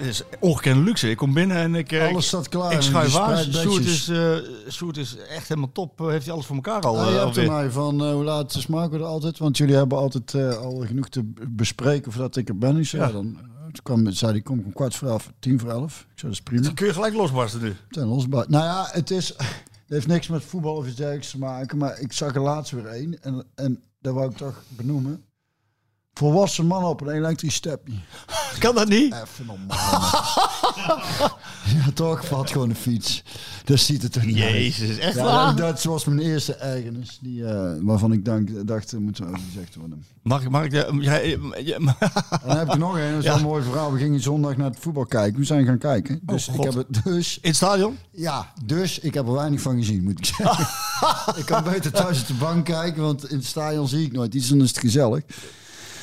3-0. Het is ongekende luxe. Ik kom binnen en ik... eh, Alles staat klaar Ik schuif Sjoerd bedjes. is, eh, is echt helemaal top. Eh, heeft hij alles voor elkaar al? Je hebt mij van hoe laat is Marco er altijd? Want jullie hebben altijd al genoeg te bespreken voordat ik er ben. Ik zei, Ja. ja. dan, toen kwam, zei hij, kom ik om kwart voor elf, tien voor elf. Ik zei, dat is prima. Dan kun je gelijk losbarsten nu. Ten losbaar. Nou ja, het is, het heeft niks met voetbal of iets dergelijks te maken. Maar ik zag er laatst weer één. En, en dat wou ik toch benoemen. Volwassen man op een elektrisch stepje. Kan dat niet? Even normaal. ja, toch valt gewoon een fiets. Dat ziet het er niet uit. Jezus, echt Ja, waar? dat, was mijn eerste ergernis. Die, eh, waarvan ik dank, dacht, er moet over gezegd worden. Mag ik... Mag ik jij- eh, En dan heb ik nog een, dat is Ja. een mooi verhaal. We gingen zondag naar het voetbal kijken. We zijn gaan kijken. Dus Oh, ik God. heb het dus In het stadion? Ja, dus ik heb er weinig van gezien, moet ik zeggen. ik kan beter thuis op de bank kijken, want in het stadion zie ik nooit iets, dan is het gezellig.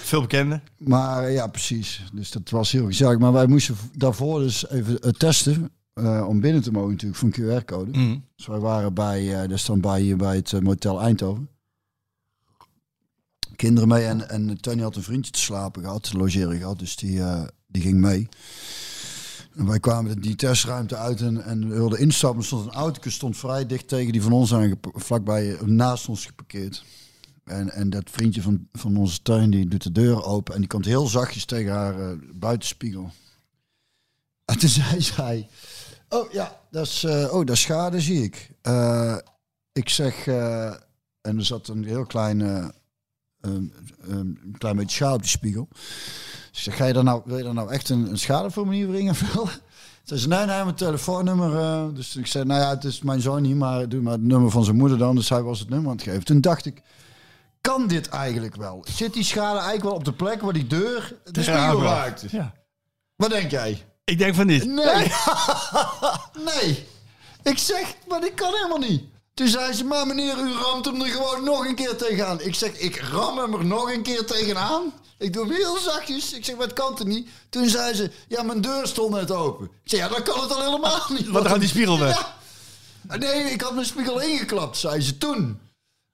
Veel bekenden. Maar eh, ja, precies. Dus dat was heel gezellig. Maar wij moesten daarvoor dus even eh, testen, eh, om binnen te mogen natuurlijk, van QR-code. Mhm. Dus wij waren bij, dat is dan bij, bij het motel Eindhoven. Kinderen mee en, en Tony had een vriendje te slapen gehad, te logeren gehad, dus die, die ging mee. En wij kwamen die testruimte uit en, en wilden instappen. Er stond een auto, stond vrij dicht tegen die van ons aan, vlakbij naast ons geparkeerd. En, en dat vriendje van, van onze tuin, die doet de deur open en die komt heel zachtjes tegen haar eh, buitenspiegel. En toen zei zij, oh ja, dat is, eh, oh, dat schade, zie ik. Eh, ik zeg, en er zat een heel klein, een, klein beetje schaal op die spiegel. Ik zeg, nou, wil je daar nou echt een, een schadeformulier invullen? Ze zei, nee, nee, mijn telefoonnummer. dus ik zei, nou ja, het is mijn zoon niet, maar doe maar het nummer van zijn moeder dan. Dus hij was het nummer aan het geven. Toen dacht ik, kan dit eigenlijk wel? Zit die schade eigenlijk wel op de plek waar die deur de spiegel raakte? Ja. Wat denk jij? Ik denk van niet. Nee. nee. Ik zeg, maar dit kan helemaal niet. Toen zei ze, maar meneer, u ramt hem er gewoon nog een keer tegenaan. Ik zeg, ik ram hem er nog een keer tegenaan. Ik doe hem heel zachtjes. Ik zeg, wat kan het niet? Toen zei ze, ja, mijn deur stond net open. Ik zeg, ja, dan kan het al helemaal niet. Want dan gaat die spiegel weg. Ja. Nee, ik had mijn spiegel ingeklapt, zei ze toen.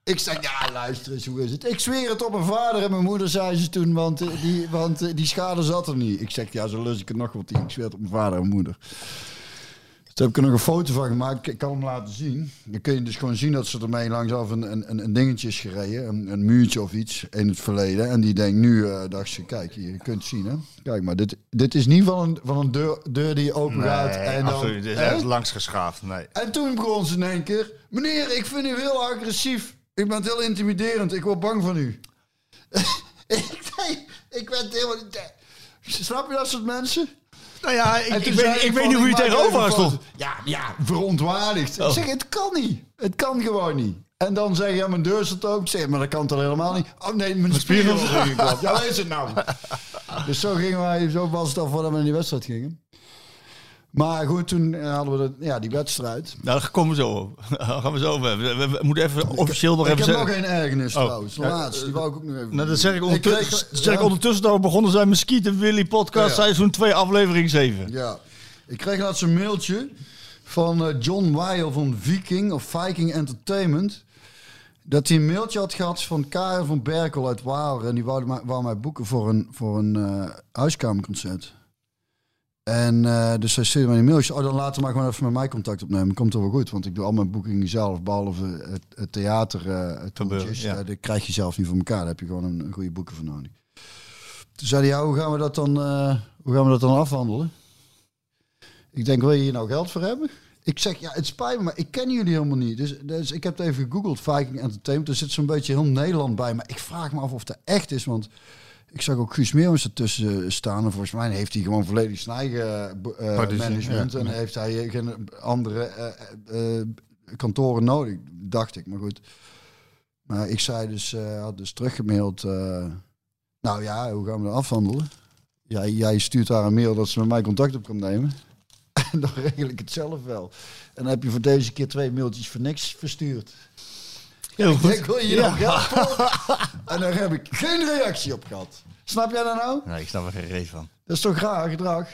Ik zeg, ja, luister eens, hoe is het? Ik zweer het op mijn vader en mijn moeder, zei ze toen, want, eh, die, want eh, die schade zat er niet. Ik zeg, ja, zo lus ik het nog wat in. Ik zweer het op mijn vader en mijn moeder. Dus daar heb ik er nog een foto van gemaakt. Ik kan hem laten zien. Dan kun je dus gewoon zien dat ze ermee langsaf een, een, een dingetje is gereden. Een, een muurtje of iets in het verleden. En die denkt nu, eh dacht ze, kijk, hier, je kunt het zien, hè. Kijk maar, dit, dit is niet van een, van een deur, deur die open gaat. En dan, absoluut. Dit is langs geschaafd. Nee. En toen begon ze in één keer... Meneer, ik vind u heel agressief. Ik ben heel intimiderend. Ik word bang van u. ik, nee, ik ben helemaal niet... Snap je dat soort mensen? Nou ja, ik, weet, ik weet niet hoe je tegenover haar stond. Ja, ja, verontwaardigd. Oh. Ik zeg, het kan niet. Het kan gewoon niet. En dan zeg je, ja, mijn deur zit ook. Ik zeg, maar dat kan toch helemaal niet? Oh nee, mijn spiegel is. Ja, is het nou? dus zo, gingen wij, zo was het al voordat we naar die wedstrijd gingen. Maar goed, toen eh, hadden we de, ja, die wedstrijd. Nou, daar komen we zo op. Daar gaan we zo over hebben. We, we- we moeten even officieel nog ik even heb zeggen. nog geen ergernis Oh. trouwens. Ja, Laatst, die wou ik ook nog even Nou, dat zeg ik ondertussen, kreeg- dat zeg ik ondertussen dat we begonnen zijn met Willy podcast Ja. seizoen 2 aflevering 7. Ja, ik kreeg laatst een mailtje van eh, John Weil van Viking of Viking Entertainment. Dat hij een mailtje had gehad van Karen van Berkel uit Waalre. En die wou, mij- wou mij boeken voor een, voor een eh, huiskamerconcert. En eh, dus hij stuurde mij een mailtje. Oh, dan laten we maar gewoon even met mij contact opnemen. Komt er wel goed, want ik doe al mijn boekingen zelf. Behalve het, het theater, eh het toertjes. ja. Eh, dat krijg je zelf niet voor elkaar. Daar heb je gewoon een, een goede boeken voor nodig. Toen zei hij, ja, hoe gaan we dat dan, hoe gaan we dat dan afhandelen? Ik denk, wil je hier nou geld voor hebben? Ik zeg, ja, het spijt me, maar ik ken jullie helemaal niet. Dus, dus ik heb het even gegoogeld, Viking Entertainment. Er zit zo'n beetje heel Nederland bij. Maar ik vraag me af of dat echt is, want ik zag ook Guus Meeuwens ertussen staan. En volgens mij heeft hij gewoon volledig zijn eigen eh, Producer, management. ja. En heeft hij geen andere eh, eh, kantoren nodig, dacht ik. Maar goed. Maar ik zei dus, eh, had dus teruggemaild. eh, nou ja, hoe gaan we dat afhandelen? Jij, jij stuurt haar een mail dat ze met mij contact op kan nemen. En dan regel ik het zelf wel. En dan heb je voor deze keer twee mailtjes voor niks verstuurd. Heel Ik goed. wil je hier nou geld voor? En daar heb ik geen reactie op gehad. Snap jij dat nou? Nee, ik snap er geen reet van. Dat is toch raar gedrag?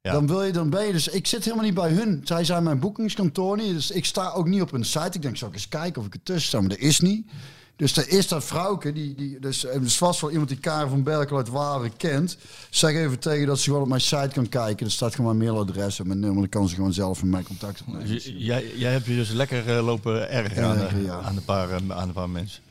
Ja. Dan wil je, dan ben je dus. Ik zit helemaal niet bij hun. Zij zijn mijn boekingskantoor niet. Dus ik sta ook niet op hun site. Ik denk, zal ik eens kijken of ik er tussen sta? Maar dat is niet. Dus er is dat vrouwke, die, die, dus er is vast wel iemand die Karen van Berkel uit Waren kent. Zeg even tegen dat ze gewoon op mijn site kan kijken. Er staat gewoon mijn mailadres en mijn nummer. Dan kan ze gewoon zelf met mij contact opnemen. Dus jij, jij hebt je dus lekker eh, lopen erger aan, Erger, de- ja. aan, een paar, eh, aan een paar mensen.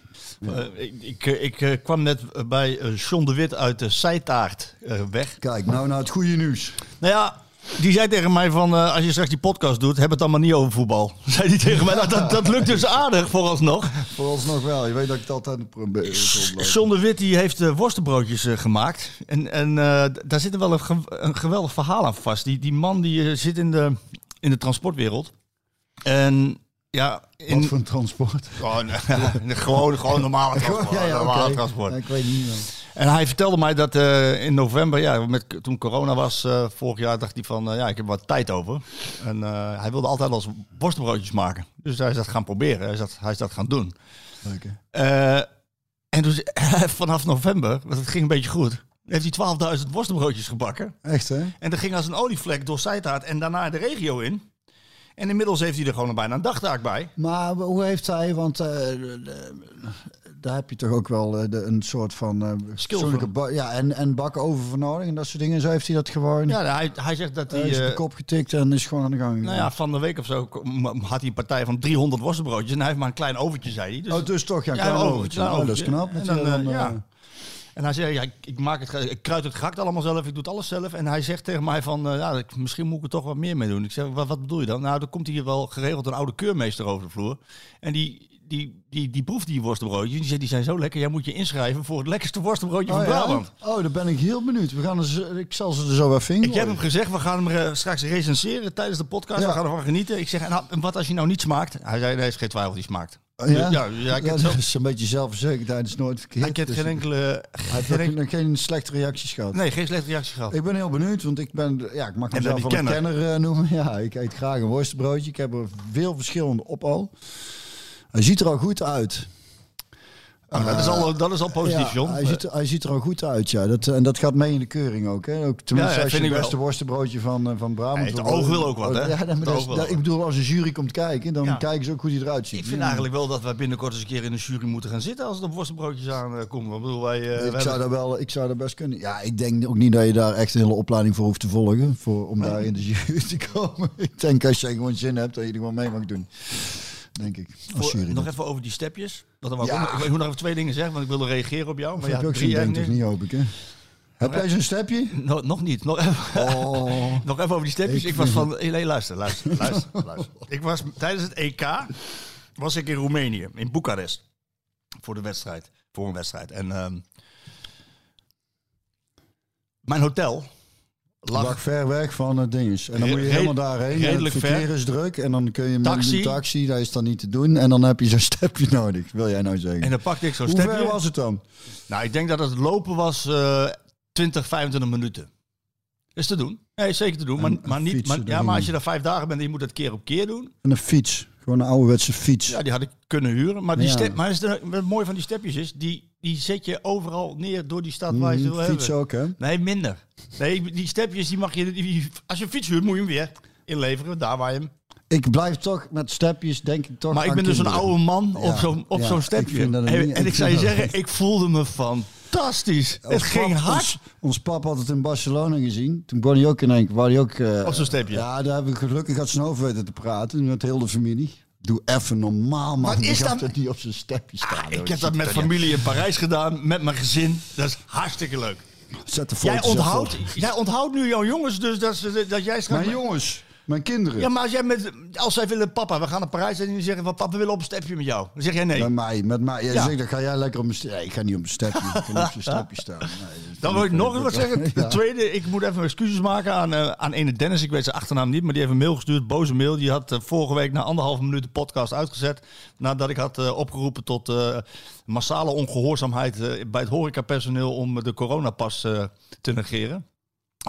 Eh, ik ik, eh, ik eh, kwam net bij eh, John de Wit uit de Zijtaart eh, weg. Kijk, nou naar het goede nieuws. Nou ja, die zei tegen mij van, eh, als je straks die podcast doet, heb het allemaal niet over voetbal. Zei die tegen mij, nou, dat, dat lukt dus aardig vooralsnog. Vooralsnog wel. Je weet dat ik het altijd probeer. John de Wit die heeft eh, worstenbroodjes eh, gemaakt. En, en daar zit er wel een, ge- een geweldig verhaal aan vast. Die, die man die zit in de, in de transportwereld. En ja, in, Wat voor een transport? Gewoon, gewoon, gewoon normale transport. ja, ja, normale transport. Ja, ik weet niet. man. En hij vertelde mij dat eh, in november, ja, met, toen corona was eh, vorig jaar, dacht hij van, eh, ja, ik heb wat tijd over. En hij wilde altijd als worstenbroodjes maken. Dus hij is dat gaan proberen. Hij is dat, hij is dat gaan doen. Leuk, en dus vanaf november, want het ging een beetje goed, heeft hij 12.000 worstenbroodjes gebakken. Echt, hè? En dat ging als een olievlek door Zijtaart en daarna de regio in. En inmiddels heeft hij er gewoon bijna een dagtaak bij. Maar hoe heeft hij, want daar heb je toch ook wel eh, de, een soort van eh persoonlijke ja, en, en bakken over voor nodig en dat soort dingen. Zo heeft hij dat gewoon Ja, hij, hij zegt dat hij is de eh, kop getikt en is gewoon aan de gang. Nou ja, van de week of zo had hij een partij van 300 worstenbroodjes. En hij heeft maar een klein overtje, zei hij. Dus, oh, dus toch, ja, Ja, klein een overtje. overtje, Oh, dat is knap. En dan, ja. En hij zei, ja, ik, ik maak het, ik kruid het gehakt allemaal zelf, ik doe het alles zelf. En hij zegt tegen mij van, ja, ik- misschien moet ik er toch wat meer mee doen. Ik zeg, wat, wat bedoel je dan? Nou, dan komt hier wel geregeld een oude keurmeester over de vloer. En die, die, die, die proeft die worstenbroodjes. Die die zijn zo lekker, jij moet je inschrijven voor het lekkerste worstenbroodje Oh, van ja? Brabant. oh, daar ben ik heel benieuwd. We gaan zo- ik zal ze er zo even in Ik heb hem gezegd, we gaan hem eh, straks recenseren tijdens de podcast. Ja. We gaan ervan genieten. Ik zeg, en, nou, wat als je nou niet smaakt? Hij zei, nee, is geen twijfel, die smaakt. Oh, ja? Ja, dat zelf- is een beetje zelfverzekerdheid, is nooit verkeerd. Hij heeft Dus geen enkele... hij heeft geen geen slechte reacties gehad. nee, geen slechte reactie gehad. Ik ben heel benieuwd, want ik ben, ja, ik mag mezelf wel een kenner eh, noemen. Ja, ik eet graag een worstenbroodje. Ik heb er veel verschillende op al. Hij ziet er al goed uit. Oh, dat, is al, dat is al positief, Ja, John. Hij ziet, er, hij ziet er al goed uit, ja. Dat, en dat gaat mee in de keuring ook. Hè? ook tenminste, Ja, als je het beste wel. worstenbroodje van, eh, van Brabant... Het oog wil ook wat, hè? Ja, dat dat- ik bedoel, als een jury komt kijken, dan Ja. kijken ze ook hoe die eruit ziet. ik vind eigenlijk wel dat wij binnenkort eens een keer in de jury moeten gaan zitten als het op worstenbroodjes aankomt. Ik bedoel, wij, eh, we ik, zou daar wel, ik zou daar best kunnen. Ja, ik denk ook niet dat je daar echt een hele opleiding voor hoeft te volgen. Voor, om daar in de jury te komen. Ik denk als je gewoon zin hebt, dat je er gewoon mee mag doen. Denk ik. Als voor- nog dan. even over die stepjes. Dat er wel Ja. ik, ik moet nog even twee dingen zeggen, want ik wilde reageren op jou. Maar heb ja, je ook zo'n ding toch niet, hoop ik, hè? Heb jij zo'n stepje? No- nog niet. Nog even, Oh. nog even over die stepjes. Ik Ik, was van... Nee, luister, luister, luister. Ik was tijdens het EK was ik in Roemenië, in Boekarest. Voor de wedstrijd. Voor een wedstrijd. En ehm, mijn hotel lag... Lag ver weg van het ding. En dan moet je helemaal daarheen. en redelijk het verkeer ver. is druk. En dan kun je met Taxi. een taxi, dat is dan niet te doen. En dan heb je zo'n stepje nodig, wil jij nou zeggen. En dan pakte ik zo'n Hoe stepje. ver was het dan? Nou, ik denk dat het lopen was eh 20, 25 minuten. Is te doen. Nee, zeker te doen. Maar, maar, niet, maar, ja, maar als je daar vijf dagen bent en je moet dat keer op keer doen. En een fiets. Gewoon een ouderwetse fiets. Ja, die had ik kunnen huren. Maar, die Ja. step, maar is de, het mooie van die stepjes is, die, die zet je overal neer door die stad waar je ze Mm, wil fiets hebben. ook, hè? Nee, minder. Nee, die stepjes die mag je... Die, als je een fiets huurt, moet je hem weer inleveren. Daar waar je hem Ik blijf toch met stepjes, denk ik toch. Maar ik ben dus een oude man op Ja, zo'n op ja, zo'n ik stepje. vind dat een En, en ik zou je zeggen, ik voelde me fantastisch. Het ging pap- hard. Ons, ons pap had het in Barcelona gezien. Toen begon hij ook in één keer. wou ook, eh, Op zo'n stepje. Ja, daar hebben we gelukkig uit zijn hoofd weten te praten. Met heel de familie. Doe even normaal, man. Wat is dat? er niet op zijn stepje staan. Ah, joh. ik Dat heb dat met familie in Parijs gedaan, met mijn gezin. Dat is hartstikke leuk. Zet de Jij onthoudt, jij onthoudt nu jouw jongens, dus dat, ze- dat jij straks... Mijn jongens, mijn kinderen. Ja, maar als, jij met, als zij willen, papa, we gaan naar Parijs en die zeggen van, papa, we willen op een stepje met jou. Dan zeg jij nee. Met mij, met mij. Jij Ja. zegt, dan ga jij lekker op stepje. Nee, ik ga niet op mijn stepje. Ik ga niet op stepje staan. Nee, Dan wil ik nog wat zeggen. Ja. De tweede, ik moet even excuses maken aan, eh, aan ene Dennis. Ik weet zijn achternaam niet, maar die heeft een mail gestuurd. Boze mail. Die had eh, vorige week na anderhalve minuut de podcast uitgezet. Nadat ik had eh, opgeroepen tot massale ongehoorzaamheid eh, bij het horecapersoneel om de coronapas te negeren.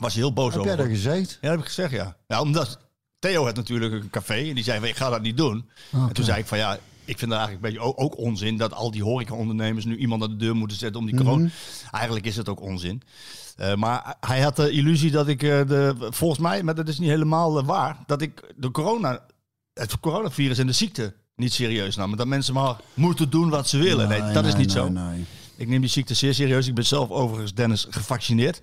Was hij heel boos Heb over. jij dat gezegd? Ja, dat heb ik gezegd, ja. Ja, omdat Theo had natuurlijk een café en die zei van, ik ga dat niet doen. En toen zei ik van, ja, ik vind dat eigenlijk een beetje ook, onzin dat al die horecaondernemers nu iemand aan de deur moeten zetten om die corona... Eigenlijk is het ook onzin. Eh, maar hij had de illusie dat ik eh, de, volgens mij, maar dat is niet helemaal eh, waar, dat ik de corona, het coronavirus en de ziekte niet serieus nam. Dat mensen maar moeten doen wat ze willen. Nee, dat is niet zo. nee. Ik neem die ziekte zeer serieus. Ik ben zelf overigens, Dennis, gevaccineerd.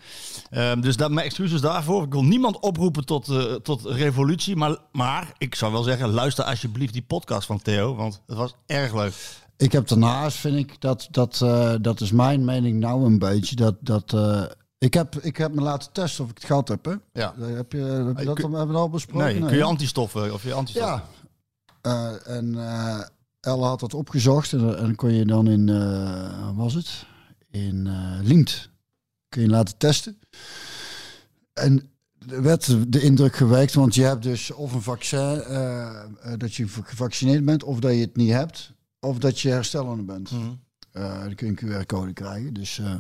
Ehm, dus dat, mijn excuses daarvoor. Ik wil niemand oproepen tot, eh, tot revolutie. Maar, maar ik zou wel zeggen, luister alsjeblieft die podcast van Theo. Want het was erg leuk. Ik heb daarnaast, vind ik, dat, dat, eh, dat is mijn mening nou een beetje, dat, dat eh, ik, heb, ik heb me laten testen of ik het gehad heb. Hè? Ja. Heb je, heb je dat kun- hebben we al besproken? Nee, kun hè? je antistoffen of je antistoffen? Ja. En Elle had dat opgezocht en, en kon je dan in, eh, wat was het? In eh Liemt kun je laten testen. En er werd de indruk gewekt, want je hebt dus of een vaccin, eh, eh, dat je gevaccineerd bent, of dat je het niet hebt, of dat je herstellende bent. Mhm. Eh, dan kun je een QR-code krijgen. Dus, eh,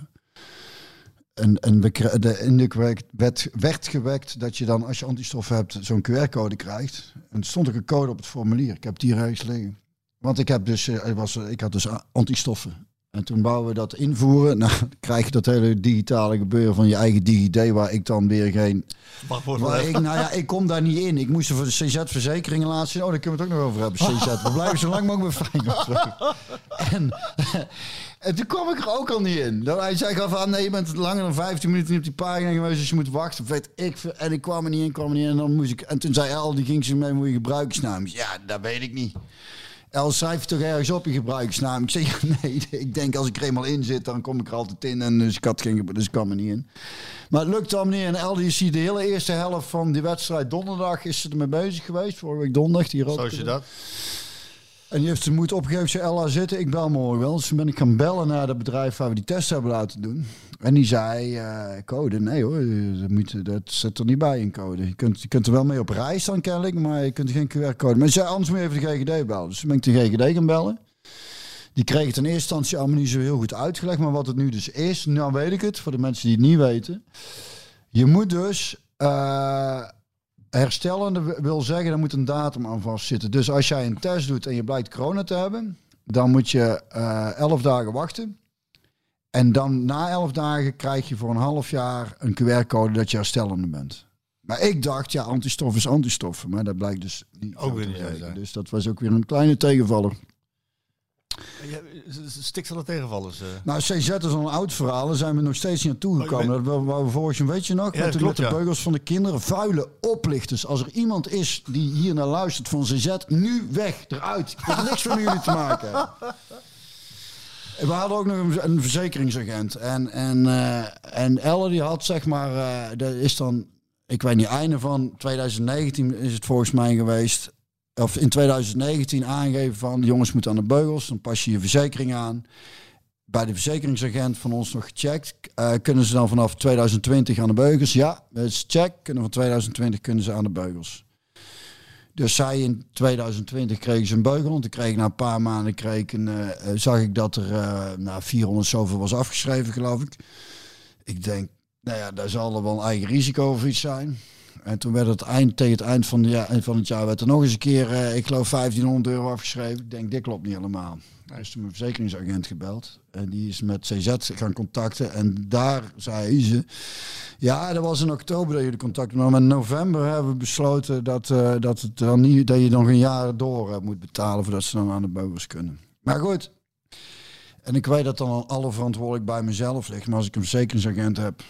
en en de indruk werd, werd, werd gewekt dat je dan, als je antistoffen hebt, zo'n QR-code krijgt. En er stond ook een code op het formulier. Ik heb het hier ergens liggen. Want ik, heb dus, eh, ik, was, ik had dus antistoffen. En toen wouden we dat invoeren. Nou, dan krijg je dat hele digitale gebeuren van je eigen DigiD, waar ik dan weer geen... Waar van ik, nou ja, ik kom daar niet in. Ik moest er voor de CZ-verzekeringen laten zien. Oh, daar kunnen we het ook nog over hebben, CZ. We blijven zo lang mogelijk bij Feyenoord. En, en toen kwam ik er ook al niet in. Dan, hij zei van, nee, je bent langer dan 15 minuten niet op die pagina geweest, dus je moet wachten. Weet ik. En ik kwam er niet in, kwam er niet in. En, dan moest ik, en toen zei El, die ging ze mee, moet je gebruikersnaam. Ja, dat weet ik niet. El schrijft toch ergens op je gebruikersnaam. Ik zeg, ja, nee, ik denk als ik er eenmaal in zit, dan kom ik er altijd in. En dus ik had geen, dus ik kwam er niet in. Maar het lukt allemaal niet. En El, die is hier de hele eerste helft van die wedstrijd donderdag is ze ermee bezig geweest. Vorige week donderdag. Die Zo is je dat. En die heeft de moed opgegeven. Ze Ella zitten. Ik bel morgen wel. Dus toen ben ik gaan bellen naar het bedrijf waar we die test hebben laten doen. En die zei, eh, code, nee hoor, dat, moet, dat zit er niet bij in code. Je kunt, je kunt er wel mee op reis dan kennelijk, maar je kunt geen QR-code. Maar ze zei, anders moet je even de GGD bellen. Dus toen ben ik de GGD gaan bellen. Die kreeg het in eerste instantie allemaal niet zo heel goed uitgelegd. Maar wat het nu dus is, nou weet ik het, voor de mensen die het niet weten. Je moet dus... eh, herstellende wil zeggen, daar moet een datum aan vastzitten. Dus als jij een test doet en je blijkt corona te hebben, dan moet je eh elf dagen wachten. En dan na elf dagen krijg je voor een half jaar een QR-code dat je herstellende bent. Maar ik dacht, ja, antistof is antistoffen. Maar dat blijkt dus niet Ook weer niet. Dus dat was ook weer een kleine tegenvaller. Ja, Stikt alle tegenvallers. eh. Nou, CZ is al een oud verhaal. Daar zijn we nog steeds niet naartoe Oh, gekomen. je Dat wou- wou we vorig jaar, weet je nog? Ja, met, de, ja. beugels van de kinderen. Vuile oplichters. Als er iemand is die hier naar luistert van CZ, nu weg, eruit. Ik heb niks van jullie te maken. En We hadden ook nog een, een verzekeringsagent. En, en, eh, en Elle die had zeg maar, eh, dat is dan, ik weet niet, einde van 2019 is het volgens mij geweest. Of in 2019 aangegeven van, jongens moeten aan de beugels. Dan pas je je verzekering aan bij de verzekeringsagent van ons nog gecheckt. Eh, kunnen ze dan vanaf 2020 aan de beugels? Ja, dat is check. Kunnen van 2020 kunnen ze aan de beugels. Dus zij in 2020 kregen ze een beugel. Want ik kreeg na een paar maanden kreeg een, eh, eh, zag ik dat er na 400 zoveel was afgeschreven, geloof ik. Ik denk, nou ja, daar zal er wel een eigen risico of iets zijn. En toen werd het eind, tegen het eind van, van het jaar werd er nog eens een keer, eh, ik geloof 1500 euro afgeschreven. Ik denk, dit klopt niet helemaal. Hij is toen mijn verzekeringsagent gebeld. En die is met CZ gaan contacten. En daar zei ze, Ja, dat was in oktober dat jullie contact hadden. Maar in november hebben we besloten dat, eh, dat, het dan niet, dat je nog een jaar door eh, moet betalen voordat ze dan aan de burgers kunnen. Maar goed. En ik weet dat dan al alle verantwoordelijk bij mezelf ligt. Maar als ik een verzekeringsagent heb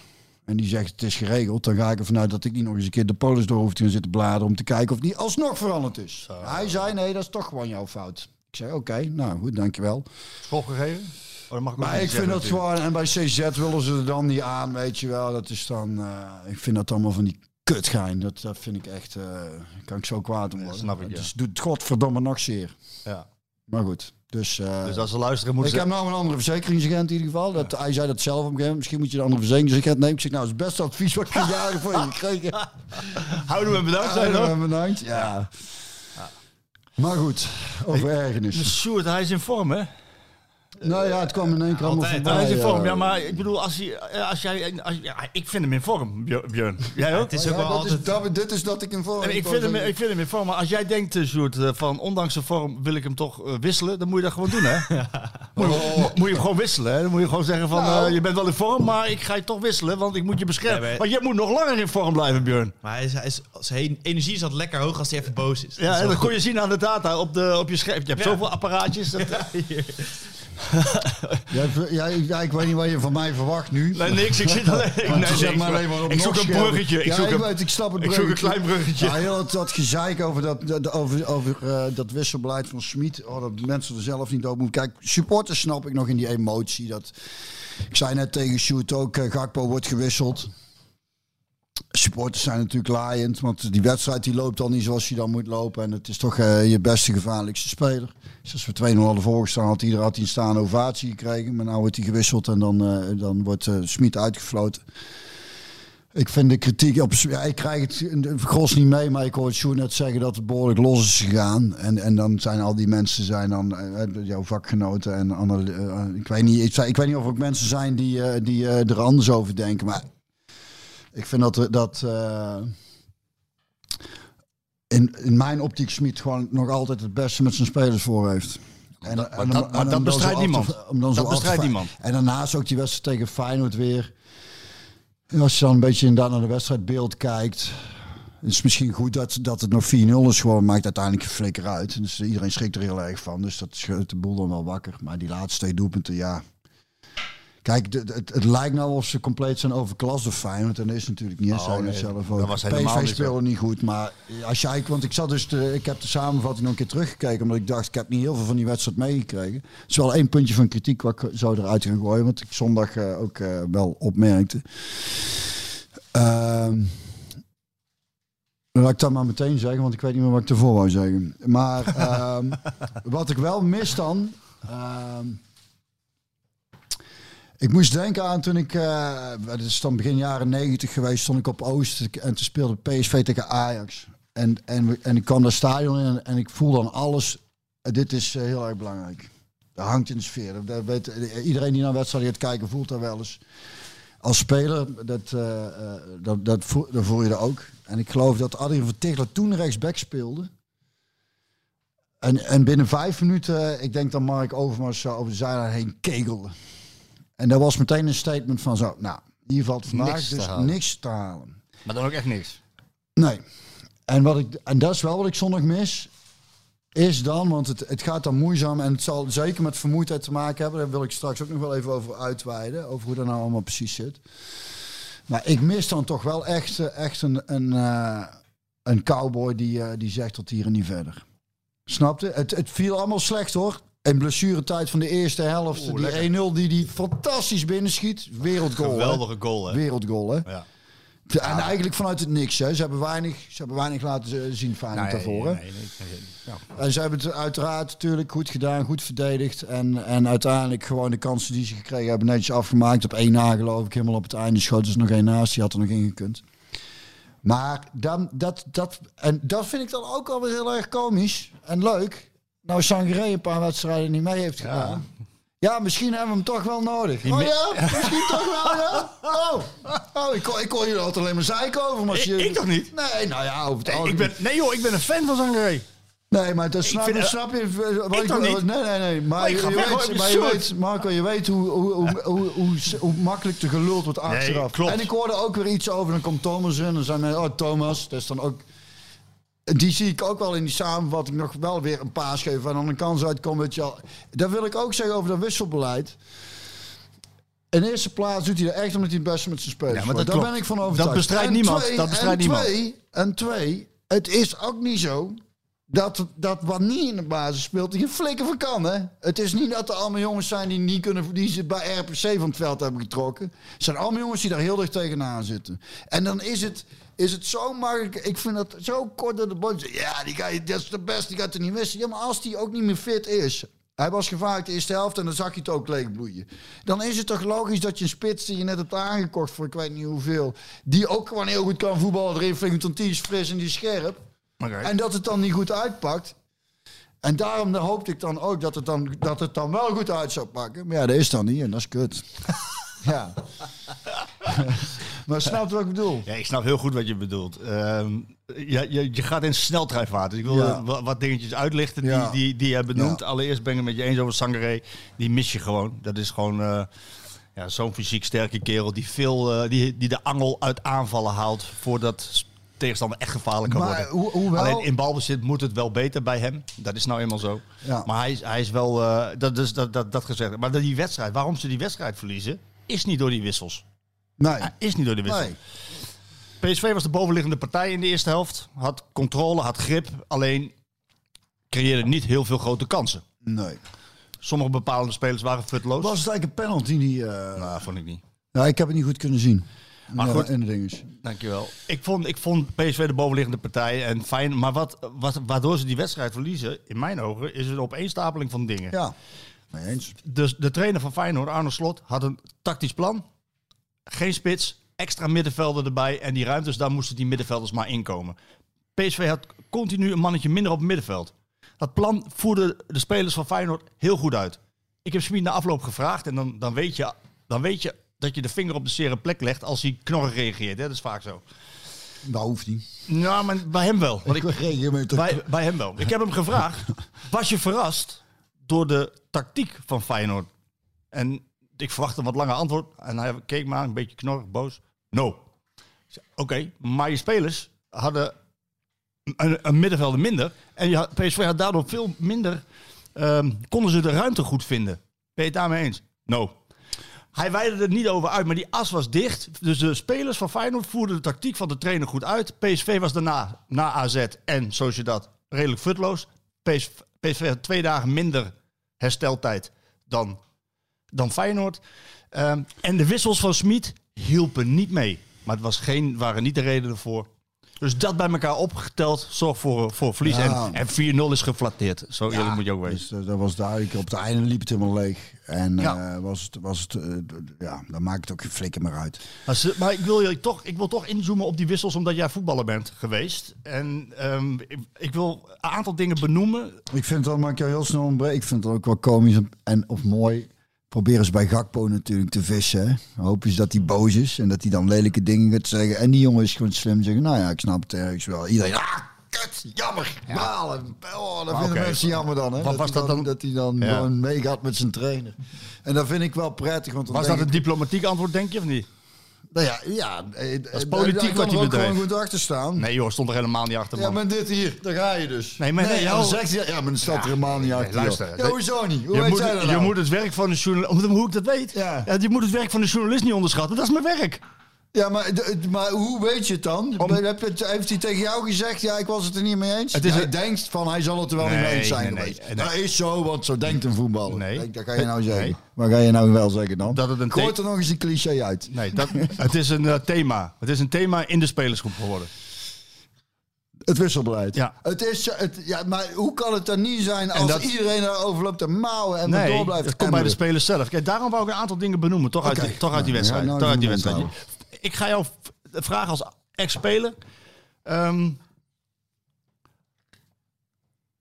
en die zegt het is geregeld, dan ga ik ervan uit dat ik niet nog eens een keer de polis door hoef te gaan zitten bladeren om te kijken of het niet alsnog veranderd is. Hij zei nee, dat is toch gewoon jouw fout. Ik zei oké, nou goed, dankjewel. School gegeven? Oh, mag ook Maar ik vind dat gewoon, en bij CZ willen ze er dan niet aan, weet je wel. Dat is dan, eh, ik vind dat allemaal van die kutgein. Dat, dat vind ik echt, eh kan ik zo kwaad om worden. snap ik, ja. Dus doet godverdomme nog zeer. Ja. Maar goed, dus... eh, Dus als ze luisteren, ik moeten heb ze... nou een andere verzekeringsagent in ieder geval. Dat, Hij zei dat zelf op een gegeven moment. Misschien moet je een andere verzekeringsagent nemen. Ik zeg, nou, is het beste advies wat ik jaren voor je gekregen Houden we hem bedankt, zijn heb. hoor. Bedankt. Ja. Maar goed, over ergernis. Sjoerd, hij is in vorm, hè? Nou ja, het kwam in één keer allemaal voorbij. Hij is in vorm, eh. ja, maar ik bedoel, als, hij, eh, als jij... Als, ja, ik vind hem in vorm, Björ- Björn. Jij ook? Het is Ja, ook wel dat altijd... is, dat, dit is dat ik in vorm En ik, vind hem, ik vind hem in vorm, maar als jij denkt, eh, Sjoerd, eh, van ondanks de vorm wil ik hem toch eh, wisselen, dan moet je dat gewoon doen, hè? Moet, je, mo- moet je hem gewoon wisselen, hè? Dan moet je gewoon zeggen van, Nou. eh, je bent wel in vorm, maar ik ga je toch wisselen, want ik moet je beschermen. Nee, maar- Want jij moet nog langer in vorm blijven, Björn. Maar hij is, hij is, zijn energie is altijd lekker hoog als hij even boos is. Ja, en dat kon je zien aan de data op, de, op je scherm. Je hebt zoveel apparaatjes. Dat, Ja, v- ja, ik, ja, ik weet niet wat je van mij verwacht nu. nee, niks, ik zit alleen... Ik, Maar nee, het is nee, maar alleen maar op ik zoek een bruggetje. Ik ja, zoek ik een, weet, ik snap het ik zoek een klein bruggetje. Ja, heel dat, dat gezeik over dat, dat, over, over eh, dat wisselbeleid van Smit. Oh, dat mensen er zelf niet op moeten. Kijk, supporters snap ik nog in die emotie. Dat, ik zei net tegen Sjoerd ook, eh, Gakpo wordt gewisseld. Supporters zijn natuurlijk laaiend, want die wedstrijd die loopt al niet zoals hij dan moet lopen. En het is toch eh, je beste gevaarlijkste speler. Dus als we 2-0 hadden voorgestaan, had ieder had een staande ovatie gekregen. Maar nu wordt hij gewisseld en dan, eh, dan wordt eh Smit uitgefloten. Ik vind de kritiek op. Ja, ik krijg het gros niet mee, maar ik hoorde Sjoerd net zeggen dat het behoorlijk los is gegaan. En, en dan zijn al die mensen, zijn dan jouw vakgenoten en eh, ik weet niet, ik, ik weet niet of er ook mensen zijn die, die er anders over denken, maar ik vind dat dat. eh, in, in mijn optiek Smit gewoon nog altijd het beste met zijn spelers voor heeft. En, dat- en maar dat- maar dan bestrijdt te- niemand. dan Dat bestrijdt niemand. En daarnaast ook die wedstrijd tegen Feyenoord weer. En als je dan een beetje inderdaad naar de wedstrijdbeeld kijkt. Het is misschien goed dat, dat het nog 4-0 is gewoon. Maakt uiteindelijk flikker uit. Dus iedereen schrikt er heel erg van. Dus dat scheurt de boel dan wel wakker. Maar die laatste twee doelpunten, ja. Kijk, de- de- het, het lijkt nou of ze compleet zijn overklast of Feyenoord. En dat is natuurlijk niet. Oh, nee, zelf ook. was PSV speelde niet goed. Maar als jij, want ik zat dus, ik heb de samenvatting nog een keer teruggekeken. Omdat ik dacht, ik heb niet heel veel van die wedstrijd meegekregen. Het is wel één puntje van kritiek wat ik zou eruit gaan gooien. Wat ik zondag eh, ook eh, wel opmerkte. Ehm laat ik dat maar meteen zeggen, want ik weet niet meer wat ik ervoor wou zeggen. Maar ehm, wat ik wel mis dan. ehm, ik moest denken aan toen ik, eh het is dan begin jaren negentig geweest, stond ik op Oost en toen speelde PSV tegen Ajax. En, en, en ik kwam dat stadion in en, ik voel dan alles. eh, dit is eh, heel erg belangrijk. Dat hangt in de sfeer. Dat, dat weet, iedereen die naar wedstrijden gaat kijken voelt dat wel eens. Als speler, dat, eh, eh, dat, dat, voel, dat voel je er ook. En ik geloof dat Adrien van Tichler toen rechtsback speelde. En, en binnen vijf minuten, ik denk dat Mark Overmars over de zijlijn heen kegelde. En dat was meteen een statement van zo, nou, hier valt vandaag Niks te dus halen. niks te halen. Maar dan ook echt niks. Nee. En, wat ik, en dat is wel wat ik zondag mis. Is dan, want het, het gaat dan moeizaam en het zal zeker met vermoeidheid te maken hebben. Daar wil ik straks ook nog wel even over uitweiden. Over hoe dat nou allemaal precies zit. Maar ik mis dan toch wel echt, eh, echt een, een, eh, een cowboy die, eh, die zegt tot hier en niet verder. Snapte? Het, het viel allemaal slecht hoor. In blessuretijd van de eerste helft. Oeh, die lekker. 1-0 die die fantastisch binnenschiet. Wereldgoal. Geweldige goal, hè? Wereldgoal hè. Ja. En eigenlijk vanuit het niks. Hè. Ze, hebben weinig, ze hebben weinig laten zien Feyenoord daarvoor. Nee. Ja. En ze hebben het uiteraard natuurlijk goed gedaan, goed verdedigd. En, en uiteindelijk gewoon de kansen die ze gekregen hebben netjes afgemaakt. Op één na geloof ik, helemaal op het einde schoten ze nog één naast. Die had er nog in gekund. Maar dan, dat, dat, en dat vind ik dan ook alweer heel erg komisch en leuk. Nou Sangaré een paar wedstrijden niet mee heeft gedaan. Ja, misschien hebben we hem toch wel nodig. Oh ja, misschien toch wel, ja. Oh, oh ik, ik kon je er altijd alleen maar zeiken over. Maar Ik- je, ik toch niet? Nee, nou ja, over het Nee, ik ben, nee joh, ik ben een fan van Zangeré. Nee, maar dat snap, vind, eh, snap je. Wat ik toch niet? Nee, nee, nee. Maar, Maar ik je, hoor, weet, ik maar je weet, Marco, je weet hoe, hoe, hoe, hoe, hoe, hoe, makkelijk te geluld wordt achteraf. klopt. En ik hoorde ook weer iets over. Dan komt Thomas in. Dan zijn mensen, oh Thomas, dat is dan ook. Die zie ik ook wel in die samenvatting nog wel weer een paas geven. En dan een kans uitkomen. Dat wil ik ook zeggen over dat wisselbeleid. In eerste plaats doet hij er echt omdat hij het beste met zijn spelers Ja, maar dat Daar klopt. ben ik van overtuigd. Dat bestrijdt En niemand. twee- Dat bestrijdt en niemand. Twee, en twee, het is ook niet zo dat, dat wat niet in de basis speelt, er geen flikker van kan. Hè? Het is niet dat er allemaal jongens zijn die, niet kunnen, die ze bij RPC van het veld hebben getrokken. Het zijn allemaal jongens die daar heel dicht tegenaan zitten. En dan is het, is het zo makkelijk. Ik vind dat zo kort door de bocht. Ja, die guy, dat is de beste, die gaat er niet missen. Ja, maar als die ook niet meer fit is. Hij was gevaarlijk de eerste helft en dan zag je het ook leegbloeien. Dan is het toch logisch dat je een spits die je net hebt aangekocht voor ik weet niet hoeveel. Die ook gewoon heel goed kan voetballen erin vliegen. Want die is fris en die is scherp. En dat het dan niet goed uitpakt. En daarom hoopte ik dan ook dat het dan, dat het dan wel goed uit zou pakken. Maar ja, dat is dan niet en dat is kut. ja. maar snap je wat ik bedoel? Ja, ik snap heel goed wat je bedoelt. Ehm, ja, je, je gaat in sneltreinvaart. Dus ik wil Ja. wat dingetjes uitlichten Ja. die, die, die je benoemt. Ja. Allereerst ben ik het met je eens over Sangaré. Die mis je gewoon. Dat is gewoon eh, ja, zo'n fysiek sterke kerel die, veel, eh, die, die de angel uit aanvallen haalt voordat tegenstander echt gevaarlijk kan Maar worden. hoe- hoewel- Alleen in balbezit moet het wel beter bij hem. Dat is nou eenmaal zo. Ja. Maar hij is, hij is wel, eh, dat, is, dat, dat, dat gezegd. Maar die wedstrijd, waarom ze die wedstrijd verliezen, is niet door die wissels. Nee. Is niet door de wissels. nee. PSV was de bovenliggende partij in de eerste helft. Had controle, had grip. Alleen creëerde niet heel veel grote kansen. Nee. Sommige bepalende spelers waren futloos. Was het eigenlijk een penalty? Die, eh Nou, vond ik niet. Nou, ik heb het niet goed kunnen zien. Maar Ja, goed. In de dinges. Dankjewel. Ik vond, ik vond PSV de bovenliggende partij en fijn. Maar wat, wat, waardoor ze die wedstrijd verliezen, in mijn ogen, is een opeenstapeling van dingen. Ja. Eens. Dus de trainer van Feyenoord, Arne Slot, had een tactisch plan. Geen spits, extra middenvelder erbij. En die ruimtes, daar moesten die middenvelders maar inkomen. PSV had continu een mannetje minder op het middenveld. Dat plan voerde de spelers van Feyenoord heel goed uit. Ik heb Smit na afloop gevraagd en dan, dan, weet je, dan weet je dat je de vinger op de zere plek legt als hij knorrig reageert. Hè? Dat is vaak zo. Dat hoeft niet. Nou, maar bij hem wel. Want ik, Ik bij, bij hem wel. Ik heb hem gevraagd, was je verrast door de tactiek van Feyenoord? En ik verwachtte een wat langer antwoord. En hij keek me een beetje knorrig, boos. No. Oké, maar je spelers hadden een, een middenvelder minder. En je had, PSV had daardoor veel minder... ehm, konden ze de ruimte goed vinden. Ben je het daarmee eens? No. Hij weidde er niet over uit, maar die as was dicht. Dus de spelers van Feyenoord voerden de tactiek van de trainer goed uit. PSV was daarna, na AZ en zoals je dat, redelijk futloos. PSV, PSV had twee dagen minder hersteltijd dan, dan Feyenoord. Ehm, en de wissels van Smit hielpen niet mee. Maar het was geen, waren niet de redenen voor. Dus dat bij elkaar opgeteld zorgt voor, voor verlies. Ja. En, en 4-0 is geflatteerd. Zo eerlijk moet je ook Dus wezen. eh, dat was duidelijk. Op het einde liep het helemaal leeg. En Ja. eh, was het, was het, eh, ja, dan maakt het ook geen flikker meer uit. Maar, ze- maar ik, wil je toch, ik wil toch inzoomen op die wissels, omdat jij voetballer bent geweest. En ehm, ik, ik wil een aantal dingen benoemen. Ik vind ik jou heel snel ontbreken. Ik vind het ook wel komisch en of mooi. Proberen ze bij Gakpo natuurlijk te vissen. Hè. Hopen ze dat hij boos is en dat hij dan lelijke dingen gaat zeggen. En die jongen is gewoon slim zeggen, nou ja, ik snap het ergens wel. Iedereen, ah, kut, jammer, balen. Oh, dat vinden mensen jammer dan. Hè. Wat was dat dan? Dat hij dan Ja. gewoon meegaat met zijn trainer. En dat vind ik wel prettig. Want Was dat een diplomatiek antwoord, denk je, of niet? Nou ja, ja. Dat is politiek wat hij bedreef. gewoon goed achter staan. Nee joh, stond er helemaal niet achter, Ja, maar dit hier, daar ga je dus. Nee, maar nee, dan jou- zegt hij, ja, maar dan staat er helemaal niet achter. luister, Ja, hoezo niet? Hoe je, weet moet, jij dat je nou? moet het werk van de journalist... Hoe ik dat weet? Ja. je moet het werk van de journalist niet onderschatten. Dat is mijn werk. Ja, maar, maar hoe weet je het dan? Om- heeft hij tegen jou gezegd, ja, ik was het er niet mee eens? Het is Jij een- denkt van, hij zal het er wel niet mee eens zijn nee, nee. Dat is zo, want zo denkt een voetballer. Nee. Dat ga je nou zeggen. Maar ga je nou wel zeggen dan? Dat het een Gooi te- er nog eens een cliché uit. Nee, dat, het is een eh, thema. Het is een thema in de spelersgroep geworden. Het wisselbeleid. Ja. Het is, het, ja, maar hoe kan het dan niet zijn als dat- iedereen daarover loopt te mouwen en door blijft het komt bij de spelers zelf. Kijk, daarom wou ik een aantal dingen benoemen. Toch, uit, die, toch uit die wedstrijd. ja, nou toch uit die wedstrijd. Ik ga jou vragen als ex-speler. Ehm,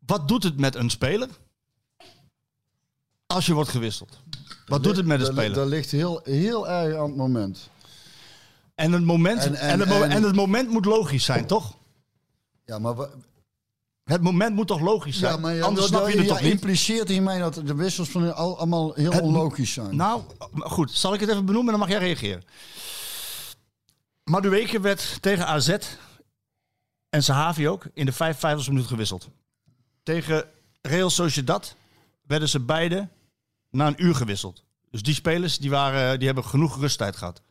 wat doet het met een speler als je wordt gewisseld? Wat doet het met een speler? Dat ligt heel, heel erg aan het moment. En het moment, En- en, en- het, mo- en- en het moment moet logisch zijn, toch? Ja, maar Het moment moet toch logisch zijn? Ja, maar ja, Anders snap je het ja, toch niet? impliceert hiermee dat de wissels van al, allemaal heel Het- onlogisch zijn. Nou, goed. Zal ik het even benoemen en dan mag jij reageren. Madueke werd tegen AZ en Sahavi ook in de 55 minuut gewisseld. Tegen Real Sociedad werden ze beide na een uur gewisseld. Dus die spelers die waren, die hebben genoeg rusttijd gehad.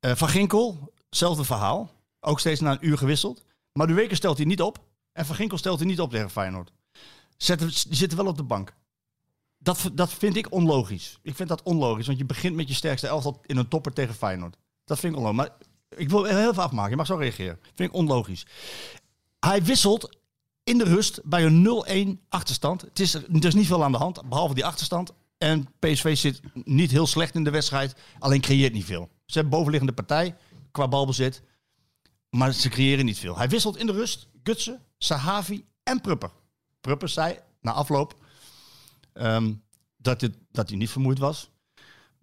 Eh, Van Ginkel, hetzelfde verhaal. Ook steeds na een uur gewisseld. Maar Madueke stelt hij niet op. En Van Ginkel stelt hij niet op tegen Feyenoord. Die zitten wel op de bank. Dat, dat vind ik onlogisch. Ik vind dat onlogisch, want je begint met je sterkste elftal in een topper tegen Feyenoord. Dat vind ik onlogisch. Maar ik wil heel even afmaken. Je mag zo reageren. Vind ik onlogisch. Hij wisselt in de rust bij een 0-1 achterstand. Het is, er is niet veel aan de hand, behalve die achterstand. En PSV zit niet heel slecht in de wedstrijd, alleen creëert niet veel. Ze hebben bovenliggende partij qua balbezit, maar ze creëren niet veel. Hij wisselt in de rust Gutsen, Sahavi en Prupper. Prupper zei na afloop ehm, dat, dat hij niet vermoeid was.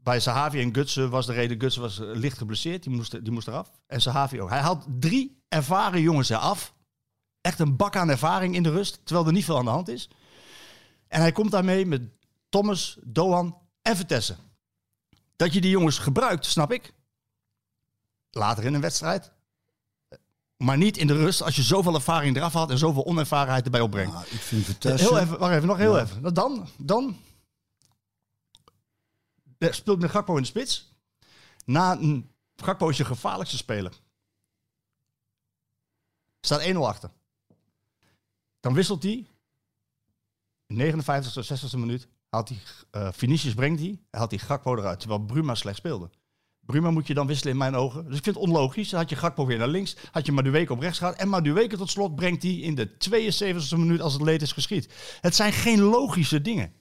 Bij Sahavi en Gutsen was de reden, Gutsen was eh, licht geblesseerd, die moest, die moest eraf. En Sahavi ook. Hij had drie ervaren jongens eraf. Echt een bak aan ervaring in de rust, terwijl er niet veel aan de hand is. En hij komt daarmee met Thomas, Doan en Vertessen. Dat je die jongens gebruikt, snap ik. Later in een wedstrijd. Maar niet in de rust als je zoveel ervaring eraf had en zoveel onervarenheid erbij opbrengt. Ah, ik vind Vitesse... Heel even, wacht even, nog heel even. Nou, Dan, dan eh, speelt met Gakpo in de spits. Na een Gakpo is je gevaarlijkste speler. Staat 1-0 achter. Dan wisselt hij. In 59 e 60e minuut haalt hij eh Vinicius brengt hij, haalt hij Gakpo eruit, terwijl Bruma slecht speelde. Bruma moet je dan wisselen in mijn ogen. Dus ik vind het onlogisch. Dan had je Gakpo weer naar links, had je Madueke op rechts gehad. En Madueke tot slot brengt hij in de 72e minuut als het leed is geschied. Het zijn geen logische dingen.